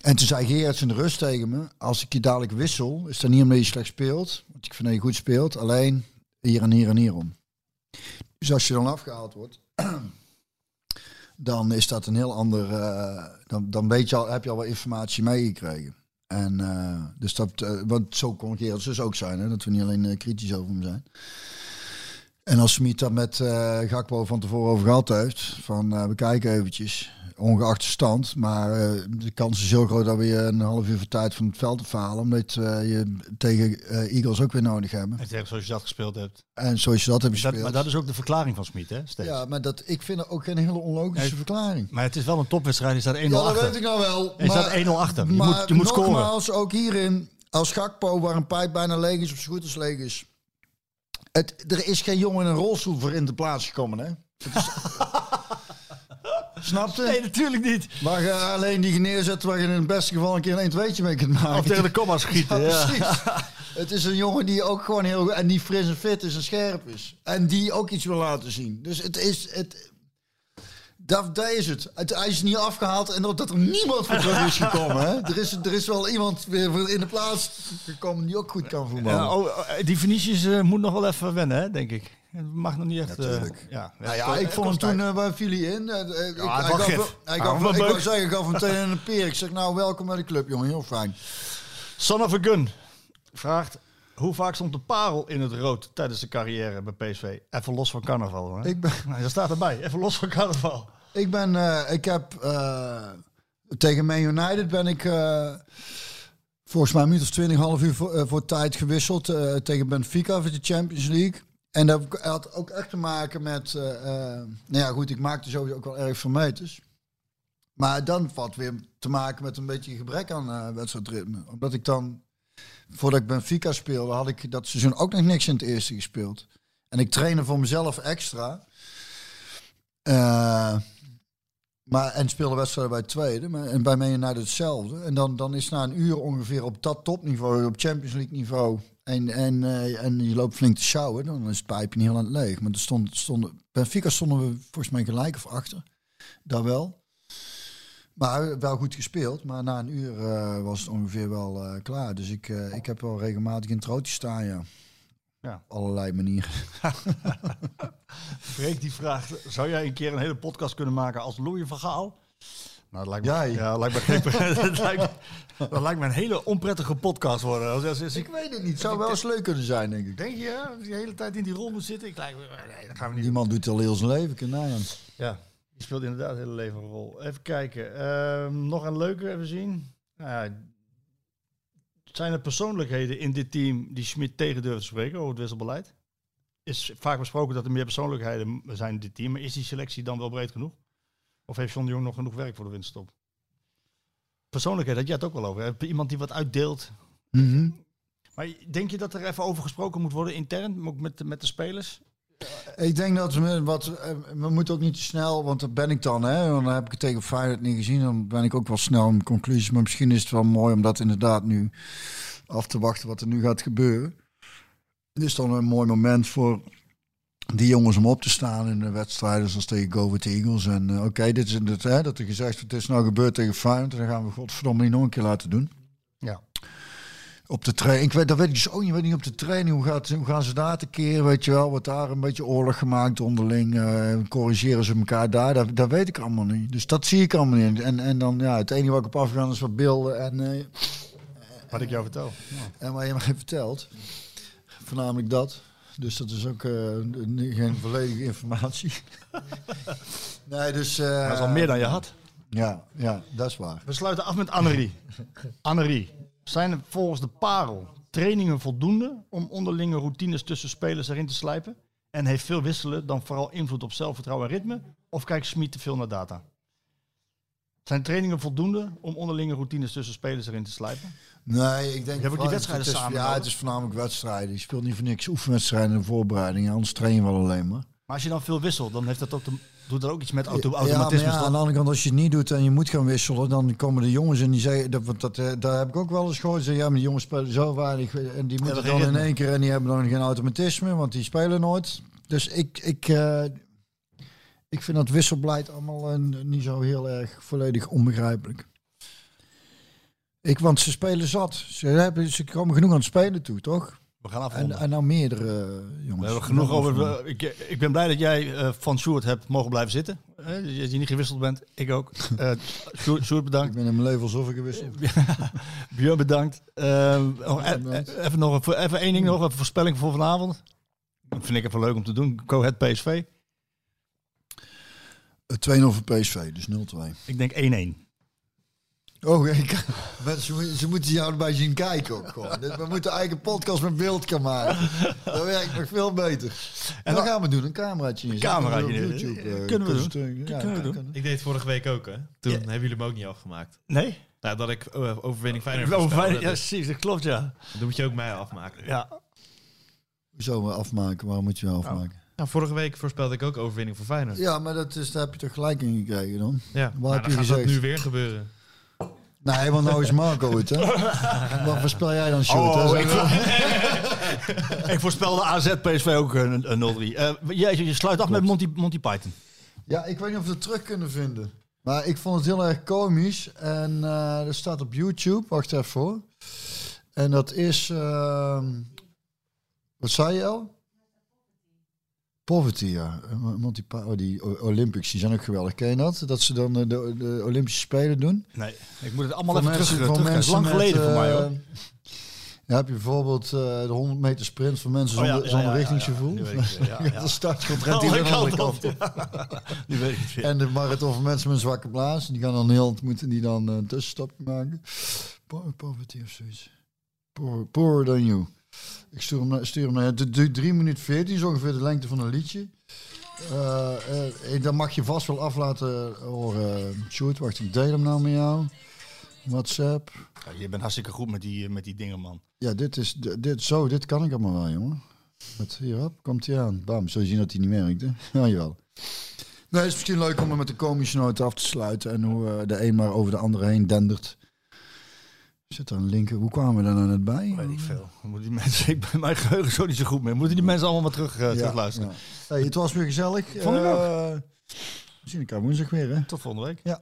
En toen zei Gerrits in de rust tegen me. Als ik je dadelijk wissel, is dat niet omdat je slecht speelt. Want ik vind je goed speelt. Alleen hier en hier en hierom. Dus als je dan afgehaald wordt, dan is dat een heel ander. Uh, dan, dan weet je al, heb je al wat informatie meegekregen. En uh, dus dat, uh, want zo kon Gerrits dus ook zijn, hè, dat we niet alleen kritisch over hem zijn. En als Smit dat met Gakpo van tevoren over gehad heeft, van we kijken eventjes, ongeacht de stand, maar de kans is heel groot dat we je een half uur voor tijd van het veld falen, omdat je tegen Eagles ook weer nodig hebben. En tegen zoals je dat gespeeld hebt. En zoals je dat hebt gespeeld. Dat, maar dat is ook de verklaring van Smit, hè? Steeds. Ja, maar dat, ik vind dat ook geen hele onlogische Nee, verklaring. Maar het is wel een topwedstrijd. Je staat 1-0 Ja, dat achter. weet ik nou wel. Je staat 1-0 achter. Je maar moet, je moet scoren. nogmaals, ook hierin, als Gakpo, waar een pijp bijna leeg is, of zo goed als leeg is. Het, er is geen jongen in een rolstoel voor in de plaats gekomen, hè? Het is... Snapte? Nee, natuurlijk niet. Waar je alleen die neerzet waar je in het beste geval een keer een 1 2 mee kunt maken. Of tegen de komma schieten. Ja, Ja, precies. Het is een jongen die ook gewoon heel goed en die fris en fit is en scherp is. En die ook iets wil laten zien. Dus het is. Het, dat, dat is het. het. Hij is niet afgehaald en dat, er niemand voor terug is gekomen. Hè? Er, is, er is wel iemand weer voor in de plaats gekomen die ook goed kan voetballen. Ja, oh, oh, die Vinicius eh, moet nog wel even wennen, hè, denk ik. Het mag nog niet echt... eh, Natuurlijk. ja, Nou ja, ik vond hem toen, uh, waar viel hij in? Uh, ik, hij gaf, hij Ja, gaf, wel ik leuk. wou zeggen, ik gaf hem meteen een peer. Ik zeg, nou, welkom bij de club, jongen. Heel fijn. Son of a Gun vraagt... Hoe vaak stond de parel in het rood tijdens de carrière bij PSV? Even los van carnaval. Hè? Ik ben, Nou, dat staat erbij. Even los van carnaval. Ik ben, uh, ik heb uh, tegen Man United ben ik uh, volgens mij minuut of twintig, half uur voor, tijd gewisseld tegen Benfica voor de Champions League. En dat had ook echt te maken met, nou ja goed, ik maakte sowieso ook wel erg veel meters. Maar dan valt weer te maken met een beetje gebrek aan wedstrijdritme. Omdat ik dan, voordat ik Benfica speelde, had ik dat seizoen ook nog niks in het eerste gespeeld. En ik trainde voor mezelf extra. Maar, en speelde wedstrijden bij tweede. Maar, en bij mij naar hetzelfde. En dan, dan is na een uur ongeveer op dat topniveau, op Champions League niveau. En, en, uh, en je loopt flink te sjouwen, dan is het pijpje niet heel aan het leeg. Maar er stond, stonden, Benfica stonden we volgens mij gelijk of achter. Daar wel. Maar wel goed gespeeld. Maar na een uur uh, was het ongeveer wel uh, klaar. Dus ik, ik heb wel regelmatig in het staan, ja. Ja. Op allerlei manieren. Freek die vraagt, zou jij een keer een hele podcast kunnen maken als Louis van Gaal? Nou, dat lijkt me, Jij? ja, dat lijkt me, geen, dat, lijkt, me- dat lijkt me een hele onprettige podcast worden. Als, als, als Ik ik, weet het niet. Het zou wel eens leuk kunnen zijn, denk ik. denk je, als je de hele tijd in die rol moet zitten? Ik lijkt me, nee, dat gaan we niet Die man doet al heel zijn leven. Hem. Ja, die speelt inderdaad een hele leven een rol. Even kijken. Ehm, nog een leuke even zien. Nou ja, zijn er persoonlijkheden in dit team die Schmidt tegen durven te spreken over het wisselbeleid? Is vaak besproken dat er meer persoonlijkheden zijn in dit team. Maar is die selectie dan wel breed genoeg? Of heeft John de Jong nog genoeg werk voor de winststop? Persoonlijkheid, had jij het ook wel over. Hè? Iemand die wat uitdeelt. Mhm. Maar denk je dat er even over gesproken moet worden intern, ook met, met de spelers? Ik denk dat we wat eh, we moeten ook niet te snel, want dat ben ik dan, hè. Dan heb ik het tegen Feyenoord niet gezien, dan ben ik ook wel snel in conclusies. Maar misschien is het wel mooi om dat inderdaad nu af te wachten wat er nu gaat gebeuren. Het is dan een mooi moment voor die jongens om op te staan in de wedstrijden zoals tegen Go Eagles. En eh, oké, dit is het, hè, dat er gezegd wordt, het is nou gebeurd tegen Feyenoord. En dan gaan we godverdomme niet nog een keer laten doen. Ja. Op de training, ik weet, dat weet ik dus ook niet, weet niet op de training, hoe, gaat, hoe gaan ze daar te keer, weet je wel, wordt daar een beetje oorlog gemaakt onderling, eh, corrigeren ze elkaar daar, dat, dat weet ik allemaal niet. Dus dat zie ik allemaal niet. En, en dan, ja, het enige wat ik op afgaan is wat beelden en, eh, Wat ik jou vertel. en wat je mij vertelt, voornamelijk dat. Dus dat is ook eh, geen volledige informatie. nee, dus... Dat is al meer dan je had. Ja, ja, dat is waar. We sluiten af met Annerie. Annerie, zijn er volgens de parel trainingen voldoende om onderlinge routines tussen spelers erin te slijpen? En heeft veel wisselen dan vooral invloed op zelfvertrouwen en ritme? Of kijkt Smit te veel naar data? Zijn trainingen voldoende om onderlinge routines tussen spelers erin te slijpen? Nee, ik denk... Je hebt die wedstrijden het is, samen Ja, het is voornamelijk wedstrijden. Je speelt niet voor niks oefenwedstrijden en voorbereidingen. Anders train je wel alleen maar. Maar als je dan veel wisselt, dan heeft dat ook, de- doet dat ook iets met auto, Ja, maar automatisme. ja, aan de andere kant, als je het niet doet en je moet gaan wisselen, dan komen de jongens en die zeggen, dat, want dat, eh, daar heb ik ook wel eens gehoord, zeggen, ja, maar die jongens spelen zo weinig en die moeten dan in één keer en die hebben dan geen automatisme, want die spelen nooit. Dus ik, ik, eh, ik vind dat wisselbeleid allemaal eh, niet zo heel erg volledig onbegrijpelijk. Ik, want ze spelen zat. Ze, hebben, ze komen genoeg aan het spelen toe, toch? We gaan En, afronden. en nou meerdere eh, jongens. We hebben genoeg over. Ik, ik ben blij dat jij eh, van Sjoerd hebt mogen blijven zitten. Dat je niet gewisseld bent. Ik ook. Eh Sjoerd, Sjoerd, Ik bedankt. ben in mijn leven alsof ik gewisseld. Björn bedankt. Eh, nog e- bedankt. e- even, nog, even één ding nog. Een voorspelling voor vanavond. Dat vind ik even leuk om te doen. Go Ahead PSV. Eh, 2-0 voor PSV, dus 0-2. Ik denk 1-1. Oh, ik, mensen, mo- ze moeten jou erbij zien kijken ook gewoon. Dit- We moeten eigen podcast met beeld gaan maken. Dat werkt nog veel beter. En dat gaan we doen, een cameraatje in. cameraatje Zetten we in. op YouTube, eh, Kunnen we doen. ze- Ja, Kunnen we doen. Ik deed het vorige week ook, hè. Toen Ja. hebben jullie hem ook niet afgemaakt. Nee? Nou, dat ik eh, overwinning Feyenoord fijn. Ja, dus precies. Dat klopt, ja. Dan moet je ook mij afmaken. ja. Zo we afmaken, waarom moet je wel afmaken? Nou, vorige week voorspelde ik ook overwinning voor Feyenoord. Ja, maar dat is, daar heb je toch gelijk in gekregen dan? ja. Wat Nou, heb dan je gaat dat nu weer gebeuren. Nee, want nou is Marco het, hè? Wat voorspel jij dan, Sjoerd? Oh, ik, ik voorspelde AZ PSV ook een, een 0-3. Eh, jij- je sluit af met Monty, Monty Python. Ja, ik weet niet of we het terug kunnen vinden. Maar ik vond het heel erg komisch. En eh dat staat op YouTube. Wacht even hoor. En dat is... ehm, wat zei je al? Poverty, ja. Eh, Monty oh, die Olympics, die zijn ook geweldig. Ken je dat? Dat ze dan eh, de, de Olympische Spelen doen. Nee, ik moet het allemaal even mensen- terug. lang geleden voor mij eh, hoor. Ja, heb je bijvoorbeeld de 100 meter sprint voor mensen Oh ja, zonder, ja, ja, zonder ja, richtingsgevoel. ja, die ja, ja. de andere kant op. Nu weet ik. En de marathon voor mensen met een zwakke blaas. Die gaan dan heel, moeten die dan een tussenstapje maken. Po- Poverty of zoiets. Poor, poorer than you. Ik stuur hem, naar- stuur hem naar. Het duurt 3 minuten 14, is ongeveer de lengte van een liedje. Eh, eh, dan mag je vast wel af laten horen. Sjoerd, wacht, ik deel hem nou met jou. WhatsApp. Ja, je bent hartstikke goed met die, met die dingen, man. Ja, dit is dit, zo, dit kan ik allemaal wel, jongen. Met hierop komt hij aan. Bam, zul je zien dat hij niet werkt, hè? Ja, jawel. Nee, het is misschien leuk om er met de komische noot af te sluiten en hoe eh, de een maar over de andere heen dendert. Zit er een link? Hoe kwamen we daar nou net bij? Weet ik veel. Dan Moeten die mensen, ik ben mijn geheugen zo niet zo goed meer. Moeten die mensen allemaal maar terug, eh, terugluisteren. ja. Hey, het was weer gezellig. Vond ik ook. Eh, we zien elkaar woensdag weer, hè? Tot volgende week.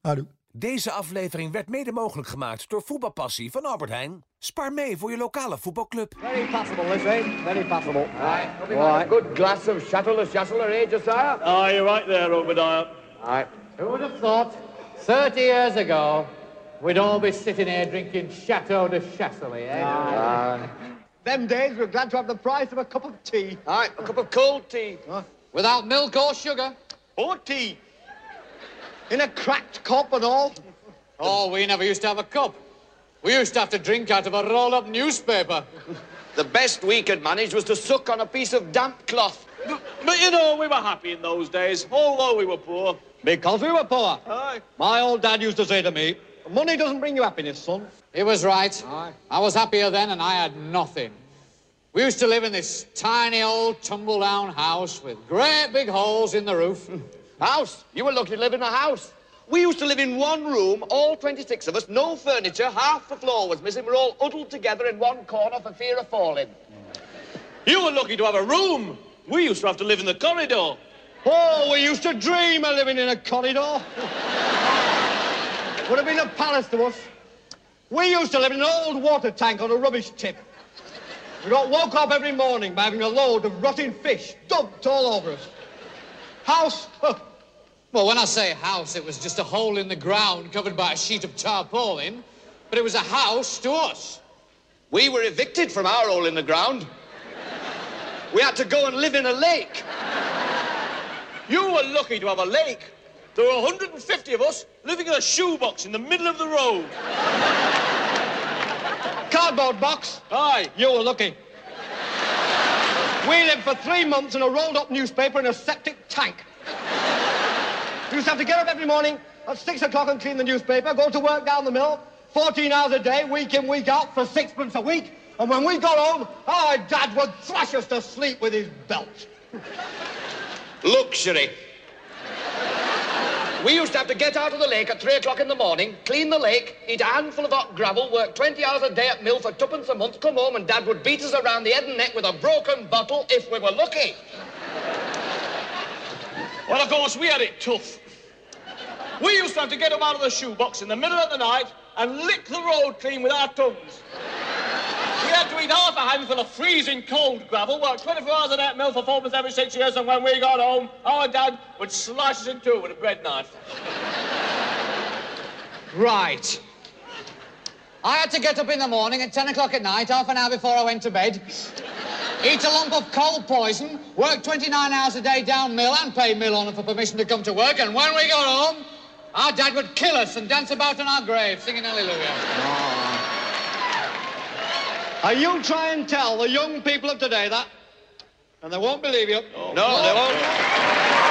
Houdoe. Deze aflevering werd mede mogelijk gemaakt door Voetbalpassie van Albert Heijn. Spaar mee voor je lokale voetbalclub. Very possible, Lizzie. Very possible. Right. Right. Good glass of Le Châtelet, eh, Josiah? Oh, you're right there, Obadiah. Right. Who would have thought 30 years ago we'd all be sitting here drinking Chateau de Chasselet, eh? Them days we're glad to have the price of a cup of tea. Aye, a cup of cold tea. Huh? Without milk or sugar? Or tea. In a cracked cup and all. Oh, we never used to have a cup. We used to have to drink out of a roll-up newspaper. The best we could manage was to suck on a piece of damp cloth. But, you know, we were happy in those days, although we were poor. Because we were poor. Aye. My old dad used to say to me, money doesn't bring you happiness, son. He was right. I was happier then and I had nothing. We used to live in this tiny old tumble-down house with great big holes in the roof. Hmm. House. You were lucky to live in a house. We used to live in one room, all 26 of us, no furniture, half the floor was missing. We're all huddled together in one corner for fear of falling. You were lucky to have a room. We used to have to live in the corridor. Oh, we used to dream of living in a corridor. Would have been a palace to us. We used to live in an old water tank on a rubbish tip. We got woke up every morning by having a load of rotting fish dumped all over us. House? well, when I say house, it was just a hole in the ground covered by a sheet of tarpaulin. But it was a house to us. We were evicted from our hole in the ground. We had to go and live in a lake. You were lucky to have a lake. There were 150 of us living in a shoebox in the middle of the road. Cardboard box. Aye. You were lucky. We lived for three months in a rolled up newspaper in a septic tank. We used to have to get up every morning at six o'clock and clean the newspaper, go to work down the mill, 14 hours a day, week in, week out, for sixpence a week. And when we got home, our dad would thrash us to sleep with his belt. Luxury. We used to have to get out of the lake at three o'clock in the morning, clean the lake, eat a handful of hot gravel, work 20 hours a day at mill for tuppence a month, come home and Dad would beat us around the head and neck with a broken bottle if we were lucky. Well, of course, we had it tough. We used to have to get them out of the shoebox in the middle of the night and lick the road clean with our tongues. We had to eat half a handful of freezing cold gravel, work 24 hours a day mill for four months every six years, and when we got home, our dad would slice us in two with a bread knife. Right. I had to get up in the morning at 10 o'clock at night, half an hour before I went to bed, eat a lump of cold poison, work 29 hours a day down mill and pay mill owner for permission to come to work, and when we got home, our dad would kill us and dance about in our grave, singing hallelujah. Oh. Are you try and tell the young people of today that, and they won't believe you. No, they won't.